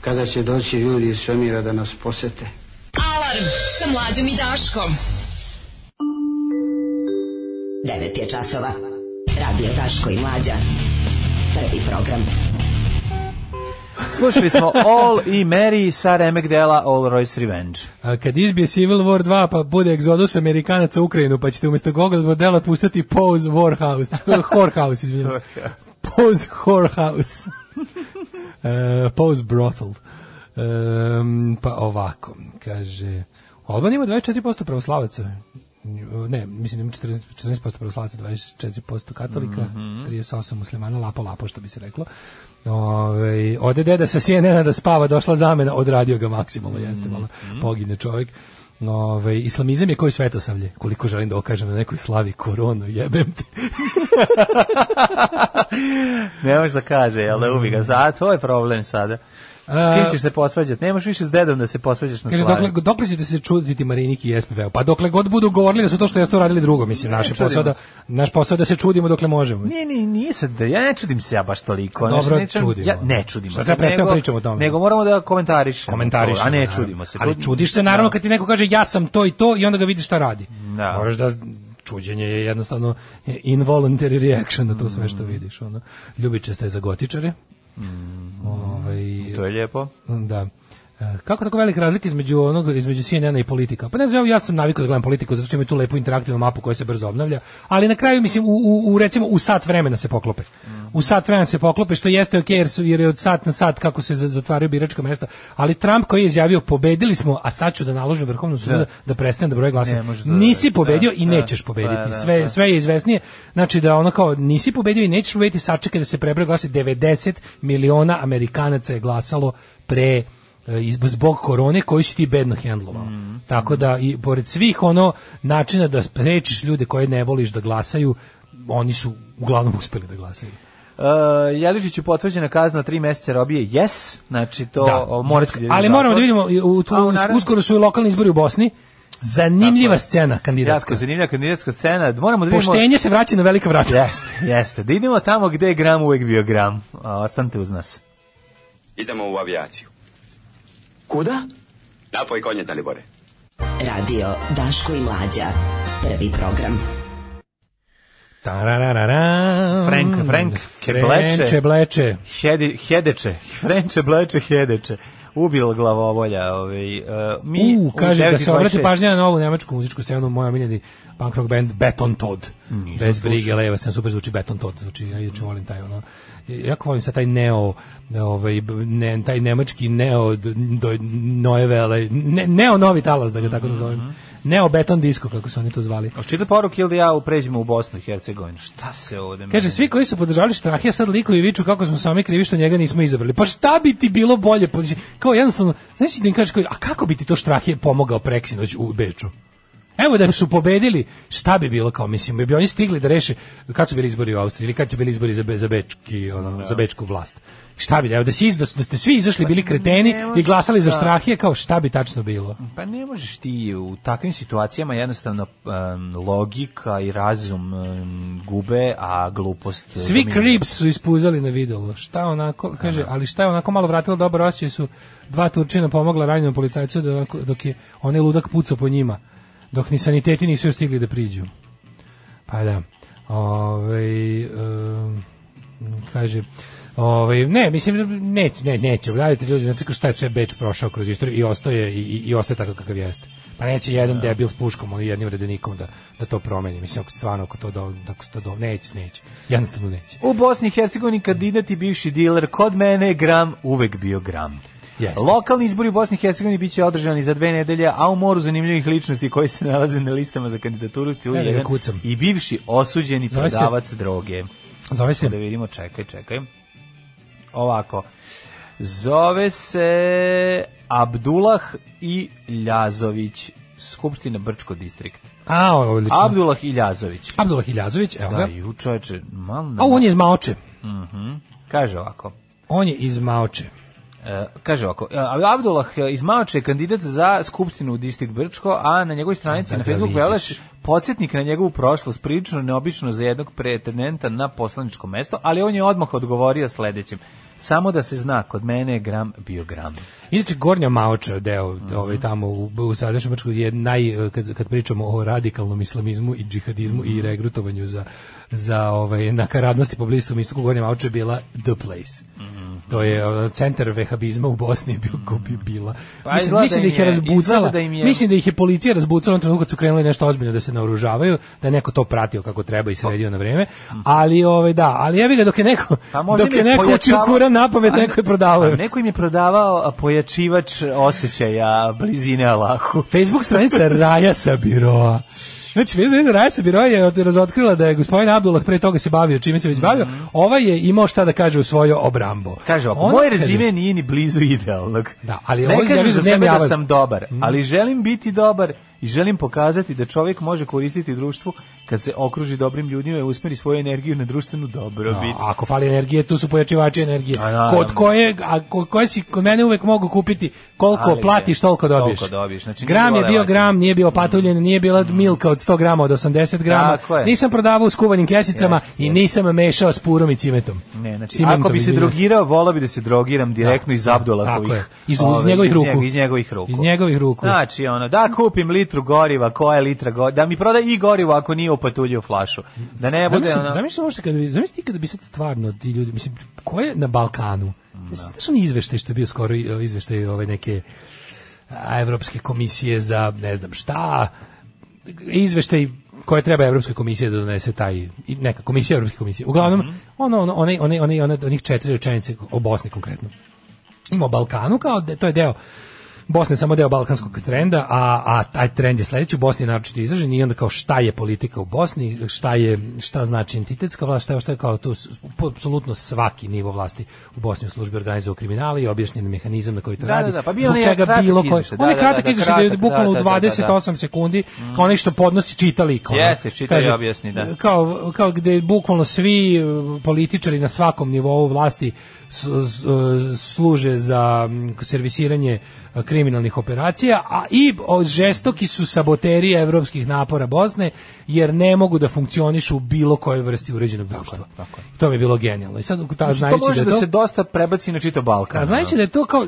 kada će doći ljudi iz svemira da nas posete. Alarm sa mlađom i Daškom. 9 je časova. Radio Daško i Mlađa. Prvi program. Slušali smo All i Mary sa remek dela All Royce Revenge. A kad izbije Civil War 2 pa bude egzodus Amerikanaca u Ukrajinu, pa ćete umjesto Gogol modela puštati Pose Warhouse. [laughs] Whorehouse, izvinjam se. Pose Whorehouse. [laughs] uh, Pose Brothel. Um, pa ovako, kaže... Alban ima 24% pravoslavaca. Ne, mislim da ima 14%, 14% pravoslavaca, 24% katolika, Mhm. 38 muslimana, lapo lapo što bi se reklo. Ove, ode deda sa CNN da spava, došla zamena, odradio ga maksimalno, jeste malo pogine čovjek. Ove, islamizam je koji svetosavlje, koliko želim da okažem na nekoj slavi koronu, jebem ti. [laughs] Ne može da kaže, jel da ubi ga. A to je problem sada. S kim ćeš se posvađati? Nemaš više s dedom da se posvađaš na slavi. dokle, dokle ćete se čuditi Mariniki i SPV-u? Pa dokle god budu govorili da su to što jesu radili drugo, mislim, naš je čudimo posao da, naš posao da se čudimo dokle možemo. Nije, nije, nije sad, da, ja ne čudim se ja baš toliko. Dobro, ne čudim- čudimo. Ja, ne čudimo se. treba prestanemo nego- pričamo o tome? Nego moramo da komentarišemo. Komentarišemo, to, A ne naravno. čudimo se. Ali Čud- čudiš se naravno kad ti neko kaže ja sam to i to i onda ga vidiš šta radi. Da. Moraš da čuđenje je jednostavno involuntary reaction na to sve što Mm. vidiš. Ono. Ljubičasta je za gotičare. Ovaj, To je lijepo. Da. Kako tako velika razlika između onog između CNN-a i politika? Pa ne znam, ja sam navikao da gledam politiku zato što ima tu lepu interaktivnu mapu koja se brzo obnavlja, ali na kraju mislim u, u, u recimo u sat vremena se poklope. U sat vremena se poklope što jeste ok jer, su, jer je od sat na sat kako se za- zatvaraju biračka mesta, ali Trump koji je izjavio pobedili smo, a sad ću da naložim vrhovnom sudu da, Da. da prestane da broje glasove. Da- Nisi pobedio da, i da, nećeš pobediti. da, da, sve da. sve je izvesnije. Znači da ono kao nisi pobedio i nećeš pobediti, sačekaj da se prebroje glasi 90 miliona Amerikanaca je glasalo pre zbog korone koji si ti bedno hendlovao. Mm. Tako da i pored svih ono načina da sprečiš ljude koje ne voliš da glasaju, oni su uglavnom uspeli da glasaju. Uh, Jeličiću potvrđena kazna tri meseca robije, yes, znači to o, morat će da Ali moramo da vidimo u, tu, A, naravno. uskoro su i lokalni izbori u Bosni. Zanimljiva scena kandidatska. Jako zanimljiva kandidatska scena. Moramo da vidimo... Poštenje se vraća na velika vrata. Jeste, jeste. Da idemo tamo gde je gram uvek bio gram. A, ostanite uz nas. Idemo u avijaciju. Kuda? Napoj konje, Dalibore. Radio Daško i Mlađa. Prvi program. Tararararam. Frank, Frank, Frenče bleče. Hedi, hedeče, Frenče bleče hedeče. Ubil glavobolja. Ovaj, uh, mi U, u kaže da se obrati 9.26. pažnja na novu nemačku muzičku scenu, moj omiljeni punk rock band Beton Todd. Nisam Bez brige, leva sam super zvuči Beton Todd, znači ja inače volim taj ono. Jako volim sad taj neo, ovaj ne, taj nemački neo do Noevele, ne, neo novi talas da ga tako nazovem. Neo beton disco kako su oni to zvali. Hoćete poruke ili da ja pređemo u Bosnu i Hercegovinu? Šta se ovde... Kaže, meni- svi koji su podržali Štrahija sad likovi viču kako smo sami krivi što njega nismo izabrali. Pa šta bi ti bilo bolje? Pa, Kao jednostavno, znači da im kažeš, a kako bi ti to Štrahije pomogao preksinoć u Beču? Evo da su pobedili, šta bi bilo kao, mislim, bi oni stigli da reše kad su bili izbori u Austriji ili kad su bili izbori za, Be- za, bečki, ono, za bečku vlast. Šta bi, evo da, si, da, su- da ste svi izašli, bili kreteni i glasali za da. Štrahije, kao šta bi tačno bilo? Pa ne možeš ti u takvim situacijama jednostavno um, logika i razum um, gube, a glupost... Svi. Cribs su ispuzali na videlo. Šta onako, kaže, ali šta je onako malo vratilo dobar osjećaj su dva Turčina pomogla ranjenom policajcu da dok je onaj ludak pucao po njima. Dok ni saniteti nisu stigli da priđu. Pa da. Ove, kaže, Ovaj ne, mislim neće, ne, neće. Gledajte ljudi, znači šta je sve Beč prošao kroz istoriju i ostaje i, i, i ostaje takav kakav jeste. Pa neće jedan debil s puškom, ali jednim redenikom da da to promeni. Mislim ako stvarno ako to do, ako to do, neće, neće. Jednostavno neće. U Bosni i Hercegovini kandidat i bivši diler, kod mene je gram uvek bio gram. Jeste. Lokalni izbori u Bosni i Hercegovini biće održani za dve nedelje, a u moru zanimljivih ličnosti koji se nalaze na listama za kandidaturu tu je jedan i bivši osuđeni Zove se- prodavac droge. Zove se Da vidimo, čekaj, čekaj. Ovako. Zove se Abdullah i Ljazović, Skupština Brčko distrikt. A, odlično. Abdullah i Ljazović. Abdullah Iljazović, evo Da, ga. ju čoveče, malo A on je iz Maoče. Mhm. Kaže ovako. On je iz Maoče. E, kaže ovako, e, Abdullah iz Maoče je kandidat za skupštinu u distrikt Brčko, a na njegovoj stranici Da na ga Facebooku se podsjetnik na njegovu prošlost, prilično neobično za jednog pretendenta na poslaničko mesto, ali on je odmah odgovorio sledećim. Samo da se zna, kod mene je gram bio gram. Inače, Gornja Maoča, deo Mhm. ovaj, tamo u, u sadašnjem Brčku je naj, kad, kad pričamo o radikalnom islamizmu i džihadizmu Mhm. i regrutovanju za, za ovaj, nakaradnosti po bliskom istoku, Gornja Maoča je bila the place. Mhm. To je centar vehabizma u Bosni je bio ko bi bila. Pa mislim, mislim da im ih je razbucala. da im je- Mislim da ih je policija razbucala u trenutku kad su krenuli nešto ozbiljno da se naoružavaju, da je neko to pratio kako treba i sredio na vreme. Ali ovaj da, ali jebi ga dok je neko Pa dok je neko učio pojačavao- Kuran na pamet, neko je prodavao. Neko im je prodavao pojačivač osjećaja blizine Allahu. Facebook stranica Raja Sabiroa. Znači, vezano Raja Sabiroa je razotkrila da je gospodin Abdullah pre toga se bavio, čime se već bavio. Ovaj je imao šta da kaže u svojo obrambo. Kaže ovako, Ona moj kaže- rezime nije ni blizu idealnog. Da, ali ne ovo kažem za za sebe da sam dobar, Mm. ali želim biti dobar i želim pokazati da čovjek može koristiti društvu kad se okruži dobrim ljudima i usmeri svoju energiju na društvenu dobrobit. A ako fali energije, tu su pojačivači energije. A, naravno. Kod koje, a kod koje si kod mene uvek mogu kupiti koliko Ali platiš, toliko dobiješ. toliko dobiješ. Znači, gram je bio gram, nije bio patuljen, nije bila milka od 100 grama, od 80 grama. Tako je. Nisam prodavao u skuvanim kesicama Jeste, i nisam mešao s purom i cimetom. Ne, znači, Cimentom, ako bi se drogirao, volao bi da se drogiram direktno iz Da, tako je. Iz- iz ovaj, njegovih ruku. Iz njegovih ruku. Iz njegovih ruku. Znači, ono, da kupim litru goriva, koja je litra goriva, da mi proda i gorivo ako nije upatuljio flašu. Da ne bude, ono... zamisli možda kada bi, zamisli kada bi sad stvarno ti ljudi, mislim, ko je na Balkanu? Mislim, znaš onaj izveštaj što je bio skoro izveštaj ove neke Evropske komisije za ne znam šta, izveštaj koje treba Evropskoj komisiji da donese taj neka komisija Evropske komisije. Uglavnom, ono ono one one one one onih četiri rečenice o Bosni konkretno. Ima o Balkanu kao da to je deo Bosna je samo deo balkanskog trenda, a, a taj trend je sledeći, u Bosni je naročito izražen i onda kao šta je politika u Bosni, šta je šta znači entitetska vlast, šta je, šta je kao to apsolutno svaki nivo vlasti u Bosni u službi organizovao kriminala i objašnjen mehanizam na koji to Da, radi. da, da, pa bio zbog čega bilo koji. da, On je da, kratak da, izveštaj da je bukvalno u da, da, da, da. 28 sekundi, kao onaj što podnosi čitali. Kao, Jeste, čita i objasni, da. Kao, kao gde bukvalno svi uh, političari na svakom nivou vlasti uh, služe za mm, servisiranje uh, kriminalnih operacija, a i žestoki su saboteri evropskih napora Bosne, jer ne mogu da funkcionišu u bilo kojoj vrsti uređenog društva. To mi je bilo genijalno. I sad, ta, Mislim, to može da, da, to, se dosta prebaci na čitav Balkan. a znajući da je to kao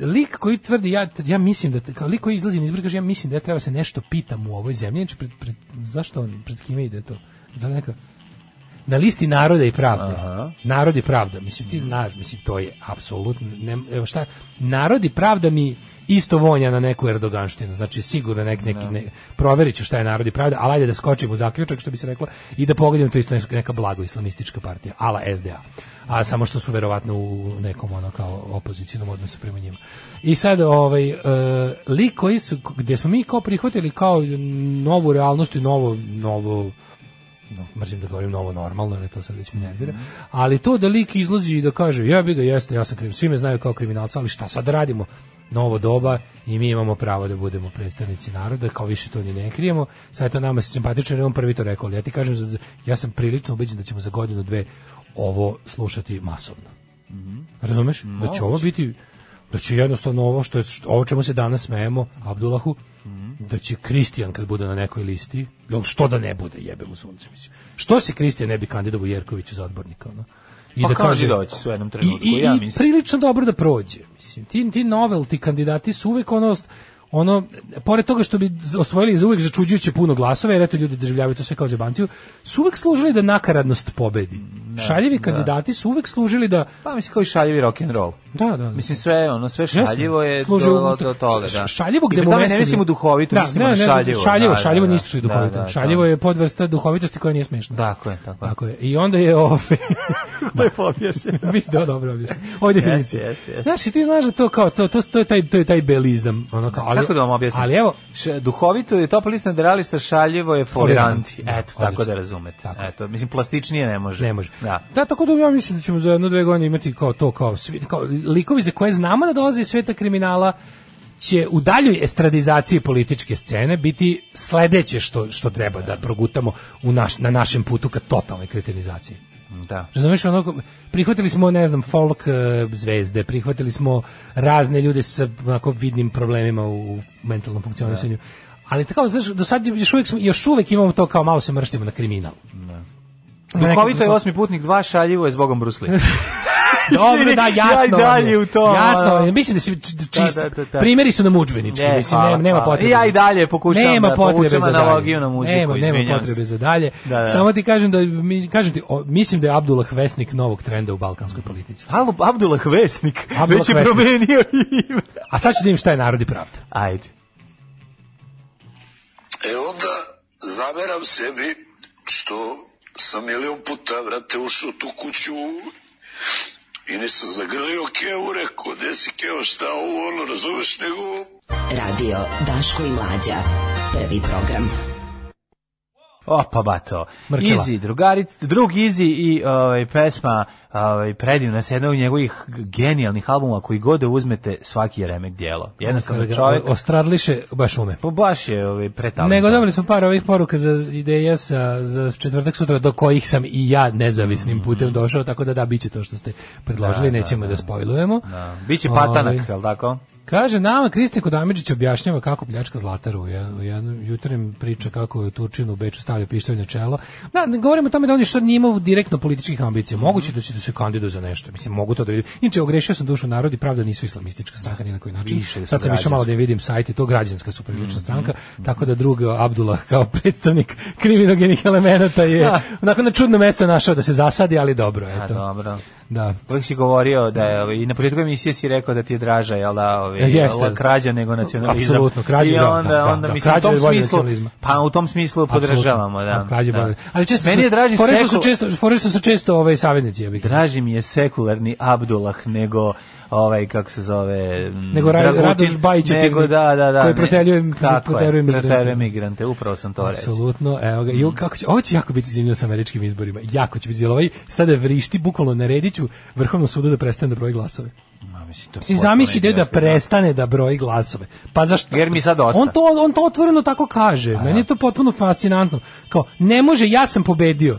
lik koji tvrdi ja ja mislim da kao lik koji izlazi na izbor kaže ja mislim da ja treba se nešto pitam u ovoj zemlji znači pred, pred, zašto on pred kime ide to da neka na listi naroda i pravde. Narod i pravda, mislim ti znaš, mislim to je apsolutno ne, evo šta narod i pravda mi isto vonja na neku erdoganštinu. Znači sigurno nek neki ne, proverit ću šta je narod i pravda, ali ajde da skočim u zaključak što bi se reklo i da pogledam to isto neka, blago islamistička partija, ala SDA. A samo što su verovatno u nekom ono kao opozicijnom odnosu prema njima. I sad ovaj e, lik koji su gdje smo mi kao prihvatili kao novu realnost i novo novo no, mrzim da govorim novo normalno, jer to sad već me nervira, ali to da lik izlazi i da kaže, ja bi ga jeste, ja sam kriv, svi me znaju kao kriminalca, ali šta sad da radimo? Novo doba i mi imamo pravo da budemo predstavnici naroda, kao više to ni ne krijemo, sad je to nama se simpatično, jer je on prvi to rekao, ali ja ti kažem, ja sam prilično ubeđen da ćemo za godinu, dve ovo slušati masovno. Razumeš? Da će ovo biti da će jednostavno ovo što je što- ovo čemu se danas smejemo Abdullahu da će Kristijan kad bude na nekoj listi jel što da ne bude jebe mu sunce mislim. Što se Kristijan ne bi kandidovao Jerkoviću za odbornika ono i Pa da kaže kandidovaće se u jednom trenutku, i, i, ja i mislim. prilično dobro da prođe mislim ti ti novelty kandidati su uvek ono ono, pored toga što bi osvojili za uvek začuđujuće puno glasova, jer eto ljudi doživljavaju to sve kao zebanciju, su uvek služili da nakaradnost pobedi. Šaljivi da. kandidati su uvek služili da Pa mislim kao i šaljivi rock and roll. Da, da, da. Mislim sve ono sve šaljivo je Služi do, do toga, da. Šaljivo gde mu ne mislimo duhovito, da, mislimo ne, ne, šaljivo. Šaljivo, da, šaljivo da, nisu je da, duhovito. da, da. šaljivo je podvrsta duhovitosti koja nije smešna. Tako je, tako je. Tako je. I onda je ovaj [laughs] Lepo objašnjeno. [laughs] Mislim da je dobro objašnjeno. Ovo je definicija. Znaš, i ti znaš da to kao to to, to je taj to je taj belizam, ono kao, ali Kako da vam objasnim? Ali evo, Š- duhovito je topa lista realista, šaljivo je foliranti. Eto, da, tako da odlično. razumete. Eto, mislim, plastičnije ne može. Ne može. Da. Da, tako da ja mislim da ćemo za jedno dve godine imati kao to, kao, svi, kao likovi za koje znamo da dolaze iz sveta kriminala, će u daljoj estradizaciji političke scene biti sledeće što, što treba da progutamo u naš, na našem putu ka totalnoj kretenizaciji. Da. Razumeš, ono, prihvatili smo, ne znam, folk e, zvezde, prihvatili smo razne ljude sa onako vidnim problemima u mentalnom funkcionisanju. Ali tako, znaš, do sad još uvijek, smo- još uvijek imamo to kao malo se mrštimo na kriminal. Na Duhovito je osmi putnik, dva šaljivo je zbogom Brusli. [laughs] Dobro, da, jasno. Ja dalje je. u to. Jasno, mislim da se čist, Da, da, da, da. primjeri su nam udžbenički, Ne, mislim, hvala, nema, nema hvala. potrebe. Ja i dalje pokušavam nema da potrebe povučem za analogiju dalje. na muziku, Nema, nema potrebe za dalje. Da, da. Samo ti kažem da, mi, kažem ti, o, mislim da je Abdullah vesnik novog trenda u balkanskoj politici. Halo, Abdullah Vesnik. Abdullah Već je Vesnik. promenio ime. A sad ću da im šta je narod i pravda. Ajde. E onda zameram sebi što sam milion puta, vrate, ušao tu kuću i nisam zagrlio Keo, rekao, gde si Keo, šta ovo, ono, razumeš, nego Radio Daško i Mlađa. Prvi program. Opa bato. Mrkela. Easy, drugaric, drug Easy i ovaj, pesma ovaj, predivna se jedna od njegovih genijalnih albuma koji god da uzmete svaki je remek dijelo. Jednostavno čovjek, Ostradliše baš ume. pa baš je ovaj, pretalentovan. Nego dobili smo par ovih poruka za ideje sa, za četvrtak sutra do kojih sam i ja nezavisnim putem došao, tako da da, bit će to što ste predložili, Da, da, nećemo da, da. spojlujemo. Da. Biće patanak, Ovaj, je tako? Kaže, nama Kristijan Kodamidžić objašnjava kako pljačka Zlataru. Ja, u jednom jutarnjem priča kako je Turčinu u Beču stavlja pištolj na čelo. Da, ne govorimo o tome da on je sad nije imao direktno političkih ambicija. Moguće da će da se kandiduje za nešto. Mislim, mogu to da vidim. Inače, ogrešio sam dušu narod i pravda nisu islamistička stranka ni na koji način. Više sad sam išao malo da im vidim sajt i to građanska su prilična stranka. Tako da drug Abdullah kao predstavnik kriminogenih elemenata je Da. [laughs] onako na čudno mesto našao da se zasadi, ali dobro, A, eto. dobro. Da. Uvijek si govorio da je, ovaj, i na početku emisije si rekao da ti je draža, jel da, ovaj, Jeste. krađa nego nacionalizam. Apsolutno, krađa, I da, onda, da, da, onda da, mislim, u krađa tom je bolje smislu, pa u tom smislu podržavamo, da. A, krađe da. Ali često Meni je draži što su sekul- često, su često ovaj saveznici, ja bih. Draži mi je sekularni Abdullah nego ovaj kako se zove m, Nego Ra- Dragutin, Radoš Bajić nego da da da koji proteljuje- tako je, proteruje migrante. proteruje migrante upravo sam to rekao Apsolutno, evo ga. Jo, kako će, ovo će jako biti zanimljivo sa američkim izborima. Jako će biti. Ovaj sada vrišti, bukvalno narediću Vrhovnom sudu da prestane da broji glasove. mislim to Si zamisli da idiotski, prestane da broji glasove. Pa zašto? Jer mi sad dosta. On to, on to otvoreno tako kaže. Meni je to potpuno fascinantno. Kao, ne može, ja sam pobedio.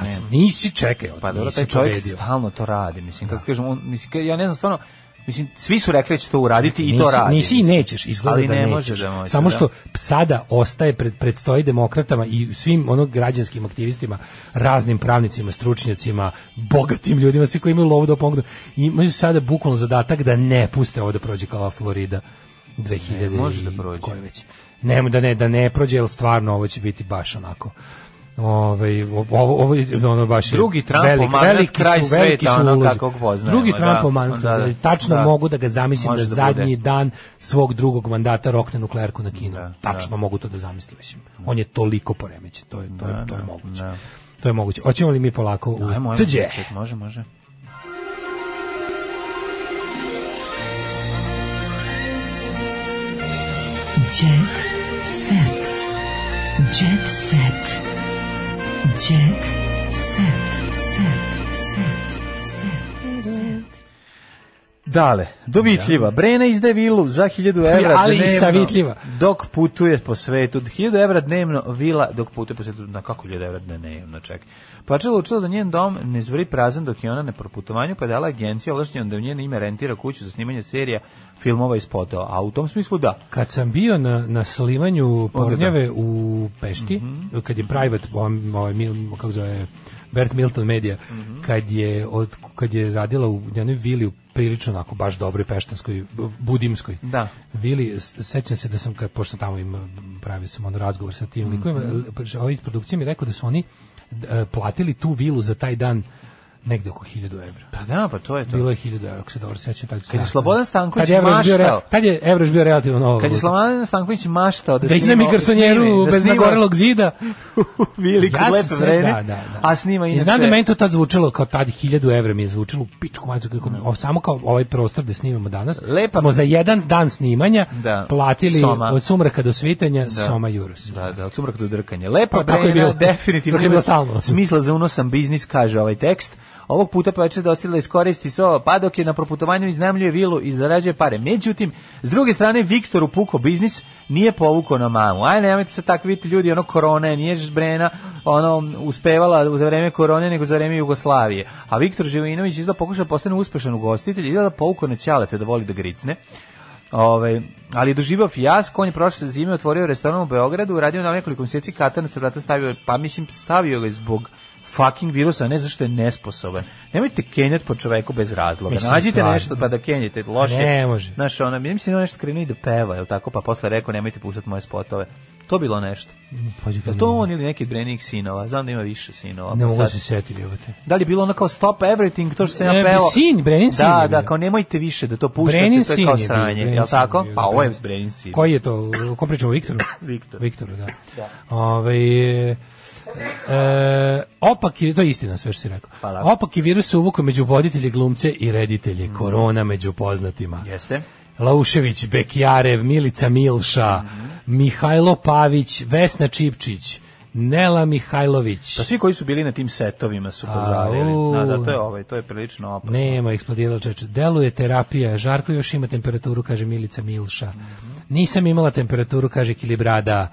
Ali nisi, čekaj, Pa dobro, nisi taj čovjek pobedio. stalno to radi. Mislim, kako kažem, on, mislim, ja ne znam stvarno, mislim, svi su rekli da će to uraditi i to Nisi- radi. Nisi i nećeš, izgleda Ali da ne nećeš. može da može. Samo da. što sada ostaje pred predstoji demokratama i svim onog građanskim aktivistima, raznim pravnicima, stručnjacima, bogatim ljudima, svi koji imaju lovu da pomognu, imaju sada bukvalno zadatak da ne puste ovo da prođe kao Florida 2000 Ne, može da prođe. koje već. Ne, da ne, da ne prođe, jer stvarno ovo će biti baš onako Ovaj ovo ovo je ono baš Drugi Trumpov velik, veliki kraj su, veliki sveta, su ono kakvog poznajemo, Drugi da. Mandat, Da, da. da, tačno Da. mogu da ga zamislim Može da da zadnji bude. dan svog drugog mandata rokne nuklearku na Kinu. Da, Tačno mogu to da zamislim, mislim. On je toliko poremećen, to je to je Da, to je da, moguće. da. To je moguće. Hoćemo li mi polako u Ajmo, tuđe? deset, može, može. Jet set. Jet set. Jet set. Set. Dale, dovitljiva. Brena izdaje vilu za 1000 evra ali i dnevno. savitljiva. Dok putuje po svetu. 1000 evra dnevno vila dok putuje po svetu. Na kako 1000 evra dnevno, čekaj. Pačela učila da njen dom ne zvri prazan dok je ona na proputovanju, pa je dala agencija ovlašćena da u njeno ime rentira kuću za snimanje serija filmova i spotova. A u tom smislu da. Kad sam bio na, na slimanju pornjave u Pešti, Mhm. kad je private, ovaj, ovaj, kako zove, Bert Milton Media, Mhm. kad, je od, kad je radila u jednoj vili u prilično onako baš dobroj peštanskoj, budimskoj Da. vili, sećam se da sam, kad, pošto tamo ima, pravio sam ono razgovor sa tim Mhm. likovima, mm ovaj iz produkcije mi rekao da su oni e, platili tu vilu za taj dan negde oko 1000 evra. Pa da, pa to je to. Bilo je 1000 evra, ako se dobro sećam. Tad, Kad je Slobodan Stanković tad je još bio, maštao. re- tad je evro još bio relativno novo. Kad je Slobodan Stanković maštao da, da iznajmi garsonjeru bez nagorelog zida. [laughs] Vili sam lepe vreme, da, da, da. a snima I inače... znam da meni to tad zvučalo kao tad 1000 evra mi je zvučalo u pičku mađu, kako, ovo samo kao ovaj prostor da snimamo danas. Lepa- Smo za jedan dan snimanja Da. platili Soma. od sumraka do svitanja Da. Soma Juros. Da, da, od sumraka do drkanja. Lepa Pa, Brena, [laughs] definitivno smisla za unosan biznis, kaže ovaj tekst. Ovog puta pa da ostila iskoristi so, pa dok je na proputovanju iznajmljuje vilu i zarađuje pare. Međutim, s druge strane, Viktor upuko biznis nije povukao na mamu. Aj, nemojte se tako vidjeti ljudi, ono korone, nije Brena ono, uspevala za vreme korone, nego za vreme Jugoslavije. A Viktor Živinović izgleda pokušao da postane uspešan ugostitelj, izgleda povukao na ćalete da voli da gricne. Ove, ali je doživao fijasko, on je prošle zime otvorio restoran u Beogradu, radio na nekoliko mjeseci katanac vrata stavio, pa mislim stavio ga zbog fucking virusa, ne zašto je nesposoban. Nemojte kenjati po čoveku bez razloga. Mislim, Nađite stvarno. nešto pa da kenjete loše. Ne može. Znaš, ona, mislim da nešto krenuo i da peva, jel tako, pa posle rekao nemojte puštati moje spotove. To bilo nešto. Pa, Jel to on ili neki od Brenih sinova? Znam da ima više sinova. Ne pa mogu se setiti. Da li je bilo ono kao stop everything, to što sam ja E, pevao? sin, Brenin sin Da, je da, bio. kao nemojte više da to puštate, Brenin to je sin kao je sranje, sin je tako? bio, Pa da, ovo je Brenin. Sin. Koji je to? Ko pričamo o Viktoru? [laughs] Viktor. Viktoru, da. Da. Ovaj, e, opak je, to je istina sve što si rekao. Hvala. Opak je virus uvukao među voditelje, glumce i reditelje. Mhm. Korona među poznatima. Jeste. Laušević, Bekjarev, Milica Milša, Mhm. Mihajlo Pavić, Vesna Čipčić, Nela Mihajlović. Pa svi koji su bili na tim setovima su pozarili. Au. Da, zato je ovaj, to je prilično opasno. Nema, eksplodirala čeče. Deluje terapija. Žarko još ima temperaturu, kaže Milica Milša. Nisam imala temperaturu, kaže Kilibrada.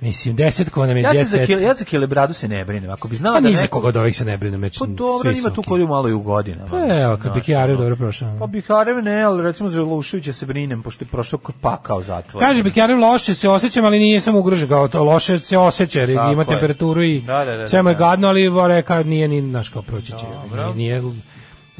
Mislim, desetkova nam je Ja jet set. ja za kilebradu se ne brinem. Ako bi znala Pa da neko... koga od ovih se ne brine. Meč, Pa dobro, ima tu koju malo i u godinama. Pa evo, kad Bekjarev ono. dobro prošao. Pa Biharev ne, ali recimo za Luševića se brinem, pošto je prošao kod pakao zatvor. Kaže Bekjarev loše se osjećam, ali nije samo ugrožen, kao to loše se osjeća, jer ima je. temperaturu i Da, da, da, sve mu je da. gadno, ali reka nije ni naš kao proći će. Nije, nije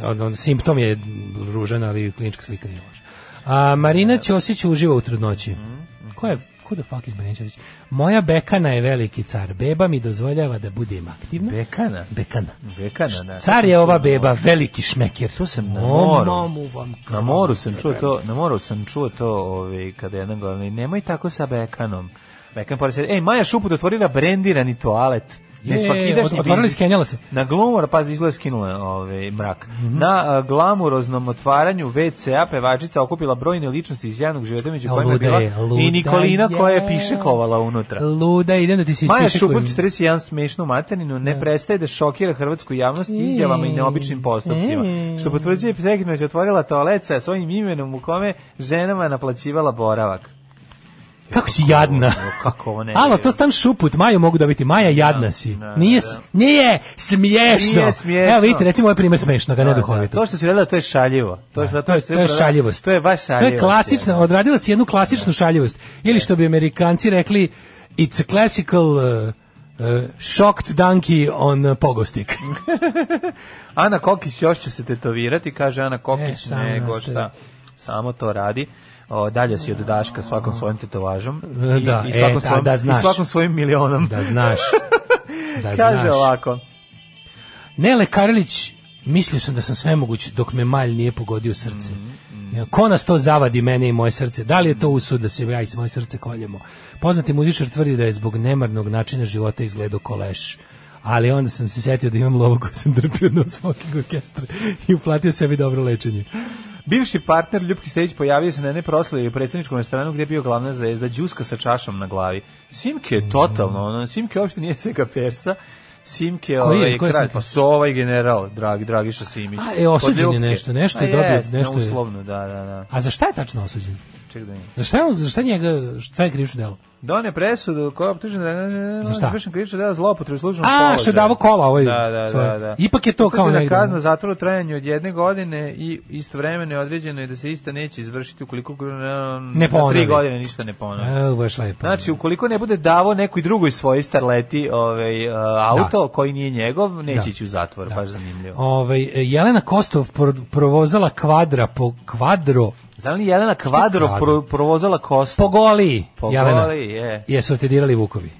on, on, simptom je ružan, ali klinička slika nije loša. A Marina Ćosić uživa u trudnoći. Mhm, Ko je Ko da fuck is Ćosić? Moja bekana je veliki car. Beba mi dozvoljava da budem aktivna. Bekana. Bekana. Bekana, da. Car je ova beba, veliki šmeker. To sam na moru. vam Na moru sam čuo to, na moru sam čuo to, ovaj kada jedan govori, nemoj tako sa Bekanom. Bekan pored se, ej, Maja Šuput otvorila brendirani toalet. Ne Je, svakidašnji otvorili, biznis. skenjala se. Na glumor, pazi, izgleda skinula ovaj, mrak. Mhm. Na a, glamuroznom otvaranju WC-a pevačica okupila brojne ličnosti iz javnog života, među kojima je bila je, i Nikolina koja je je. pišekovala unutra. Luda, idem da ti se Maja ispišekujem. Šuput 41 smešnu materninu ne prestaje da šokira hrvatsku javnost izjavama i neobičnim postupcima. Mm. Što potvrđuje Psekinović otvorila toalet sa svojim imenom u kome ženama naplaćivala boravak. Kako si jadna. Kako ovo ne? Alo, to stan šuput, Maju mogu dobiti. Maja, jadna si. nije, s- nije smiješno. Nije smiješno. Evo vidite, recimo ovaj primjer smešno, ga ne Da, duhovito. da. To što si rekla, to je šaljivo. To je, Da, zato to je, što to je šaljivost. To je baš To šaljivost. je klasična, odradila si jednu klasičnu šaljivost. Ili što bi Amerikanci rekli, it's a classical uh, uh, shocked donkey on uh, pogostik. [laughs] Ana Kokić još će se tetovirati, kaže Ana Kokić, E, nego šta. Samo to radi. O, dalje si od Daška svakom svojim tetovažom. E, da, i, e, svakom ta- svojim, da i znaš. svakom svojim milionom. Da znaš. Da [laughs] kaže znaš. ovako. Nele Karlić, mislio sam da sam svemoguć dok me malj nije pogodio srce. Ja, Ko nas to zavadi mene i moje srce? Da li je to usud da se ja i moje srce koljemo? Poznati muzičar tvrdi da je zbog nemarnog načina života izgledao koleš. Ali onda sam se setio da imam lovu koju sam drpio na smoking orkestra i uplatio sebi dobro lečenje. Bivši partner Ljubki Stević pojavio se na jednoj proslavi u predsjedničkom restoranu gdje je bio glavna zvezda Đuska sa čašom na glavi. Simke je totalno, ono, Simke uopšte nije Sega Persa. Simke Koji je? ovaj je kralj, pa Sova i general, drag, Dragiša Simić. A, e, osuđen je nešto, nešto je A dobio, jest, nešto je- Uslovno, da, da, da. A za šta je tačno osuđen? Ček da. Za šta je, za šta njega, šta je krivično delo? Done presudu koja je optužena da Za šta? vršen krivično delo zloupotrebe službenog A, položaja. što je davo kola ovaj. Da, da, svoje. da, da. Ipak je to kao Utvrđena negde. kazna zatvora u trajanju od jedne godine i istovremeno je određeno i da se ista neće izvršiti ukoliko Ne na tri godine ništa ne ponovi. Evo, baš lepo. Znači, ukoliko ne bude davo nekoj drugoj svojoj starleti ovaj, uh, auto koji nije njegov, neće Da. ići u zatvor, baš zanimljivo. Ovaj, Jelena Kostov pro- provozala kvadra po kvadro Znam li Jelena Kvadro pro, provozala kostu? po goli, Po Jelena. je. Jesu otedirali Vukovi.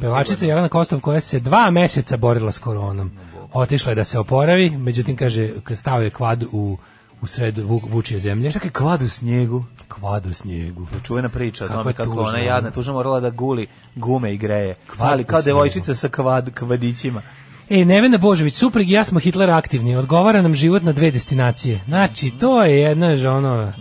Pevačica Jelena Kostov koja se dva meseca borila s koronom. Otišla je da se oporavi, međutim kaže stao je kvad u u sred vu, vučije zemlje. Čekaj, kvad u snijegu. Kvad u snijegu. Čuvena priča o Kako tome kako ona jadna, ono. tužno morala da guli gume i greje. Kvad Ali kao devojčica sa kvad, kvadićima. E, Nevena Božović, suprug i ja smo Hitler aktivni, odgovara nam život na dve destinacije. Znači, to je jedna ono...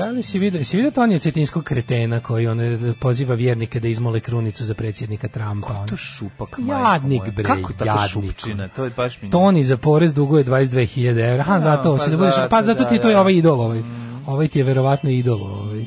Da li si vidio, si vidio Tonija Cetinskog kretena koji on e, poziva vjernike da izmole krunicu za predsjednika Trumpa? ono? To šupak, Jadnik, bre, Kako tako jadnik. šupčina? To je baš mi... Toni za porez duguje 22.000 evra. Ha, Da, zato, pa si da budeš, pa zato ti da, to je da. ovaj idol ovaj. Ovaj ti je verovatno idol ovaj.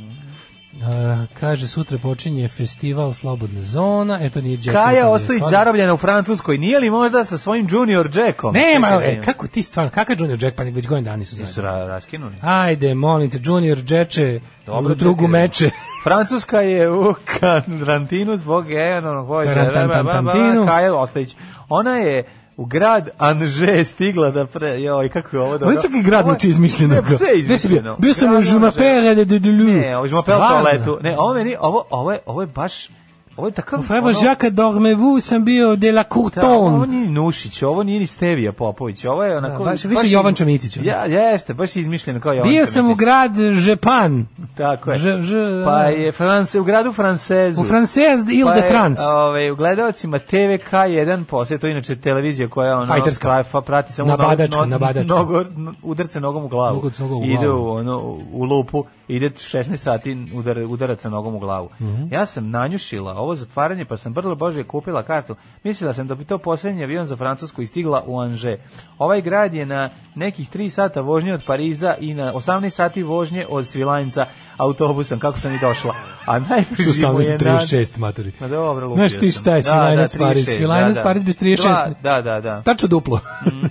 A, kaže, sutra počinje festival Slobodna zona, eto nije ali Kaja Ostojić to- zarobljena u Francuskoj. Nije li možda sa svojim Junior Jackom? Nema, Čekaj da e, imam. kako ti stvarno, kakav Junior Jack, pa već godin dani su zajedno. ra- raskinuli? Ajde, molim te, Junior Džeče, Dobro, drugu meče. Francuska je u karantinu zbog Karantan- Kaja Ostojić. Ona je u grad Anže stigla da pre... Joj, kako je ovo dobro. Ovo je čak i grad zvuči izmišljeno. Ne, sve izmišljeno. Bio sam u Grad Žumapere de de de Lu. Ne, Žumapel Stvarno? toaletu. Ne, ovo meni, ovo, ovo, je, ovo je baš... Ovo je takav... U Freba Jacques Dormevu sam bio de la Da, ovo Courton. nije Nušić, ovo nije ni Stevija Popović, ovo je onako... Da, baš više Jovan Čomitić, ono. Ja, jeste, baš je izmišljeno kao Jovan Bio sam u grad Žepan. Tako je. Ž- ž- pa je France, u gradu Francezu. U Française de Ile Pa de France. Ovaj, u gledalcima TVK1 posle, to je inače televizija koja ono, Fajterska. fa- prati samo Nabadačka, nabadačka. nogo, no, udarce nogom u glavu. Nogom u ide glavu. u, ono, u lupu, ide 16 sati udar, udaraca nogom u glavu. Mhm. Ja sam nanjušila ovo zatvaranje, pa sam brlo Bože kupila kartu. Mislila sam da bi to posljednji avion za Francusku i stigla u Anže. Ovaj grad je na nekih 3 sata vožnje od Pariza i na 18 sati vožnje od Svilajnca autobusom, kako sam i došla. A najbliži mu je na... 18.36, maturi. Ma dobro, lupio Znaš ti šta je sam. Svilajnac Pariz? 36, Svilajnac Pariz bez 36. Dva, Da, da, da. Tačno duplo.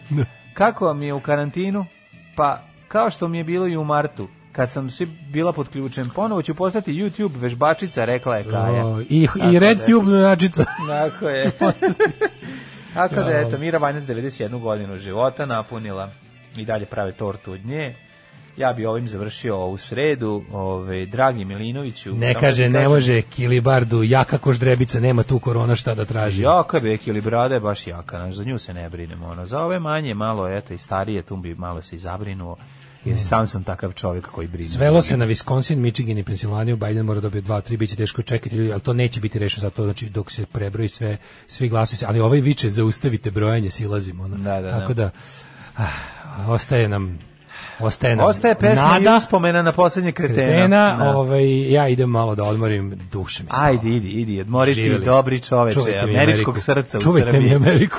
[laughs] Kako vam je u karantinu? Pa, kao što mi je bilo i u martu, kad sam svi bila pod ključem, ponovo ću postati YouTube vežbačica, rekla je Kaja. O, I, i Red da- Tube mljačica. Tako je. [laughs] Tako da, eto, Mira Vanjac 91 godinu života napunila i dalje prave tortu od nje. Ja bi ovim završio ovu sredu. Ove, dragi Milinoviću... Ne kaže, da ti ne može Kilibardu, jaka koždrebica, nema tu korona šta da traži. Jaka je Beki ili brada je baš jaka, znaš, za nju se ne brinemo. Ono. Za ove manje, malo, eto, i starije, tu bi malo se i zabrinuo. Jer sam sam takav čovjek koji brine. Svelo se na Wisconsin, Michigan i Pensilvaniju, Biden mora dobiti dva, tri, biće teško čekati ljudi, ali to neće biti rešeno zato znači dok se prebroji sve, svi glasovi, se- ali ovaj viče zaustavite brojanje, silazimo. Ono. Da, da, Tako da. da, ah, ostaje nam Ostaje nam Ostaje pesma nada, i uspomena na posljednje kretena. kretena, Da. ovaj, ja idem malo da odmorim duše. Ajde, idi, idi, odmori ti dobri čoveče, Čuvajte američkog srca u Čuvajte Srbiji. mi Ameriku.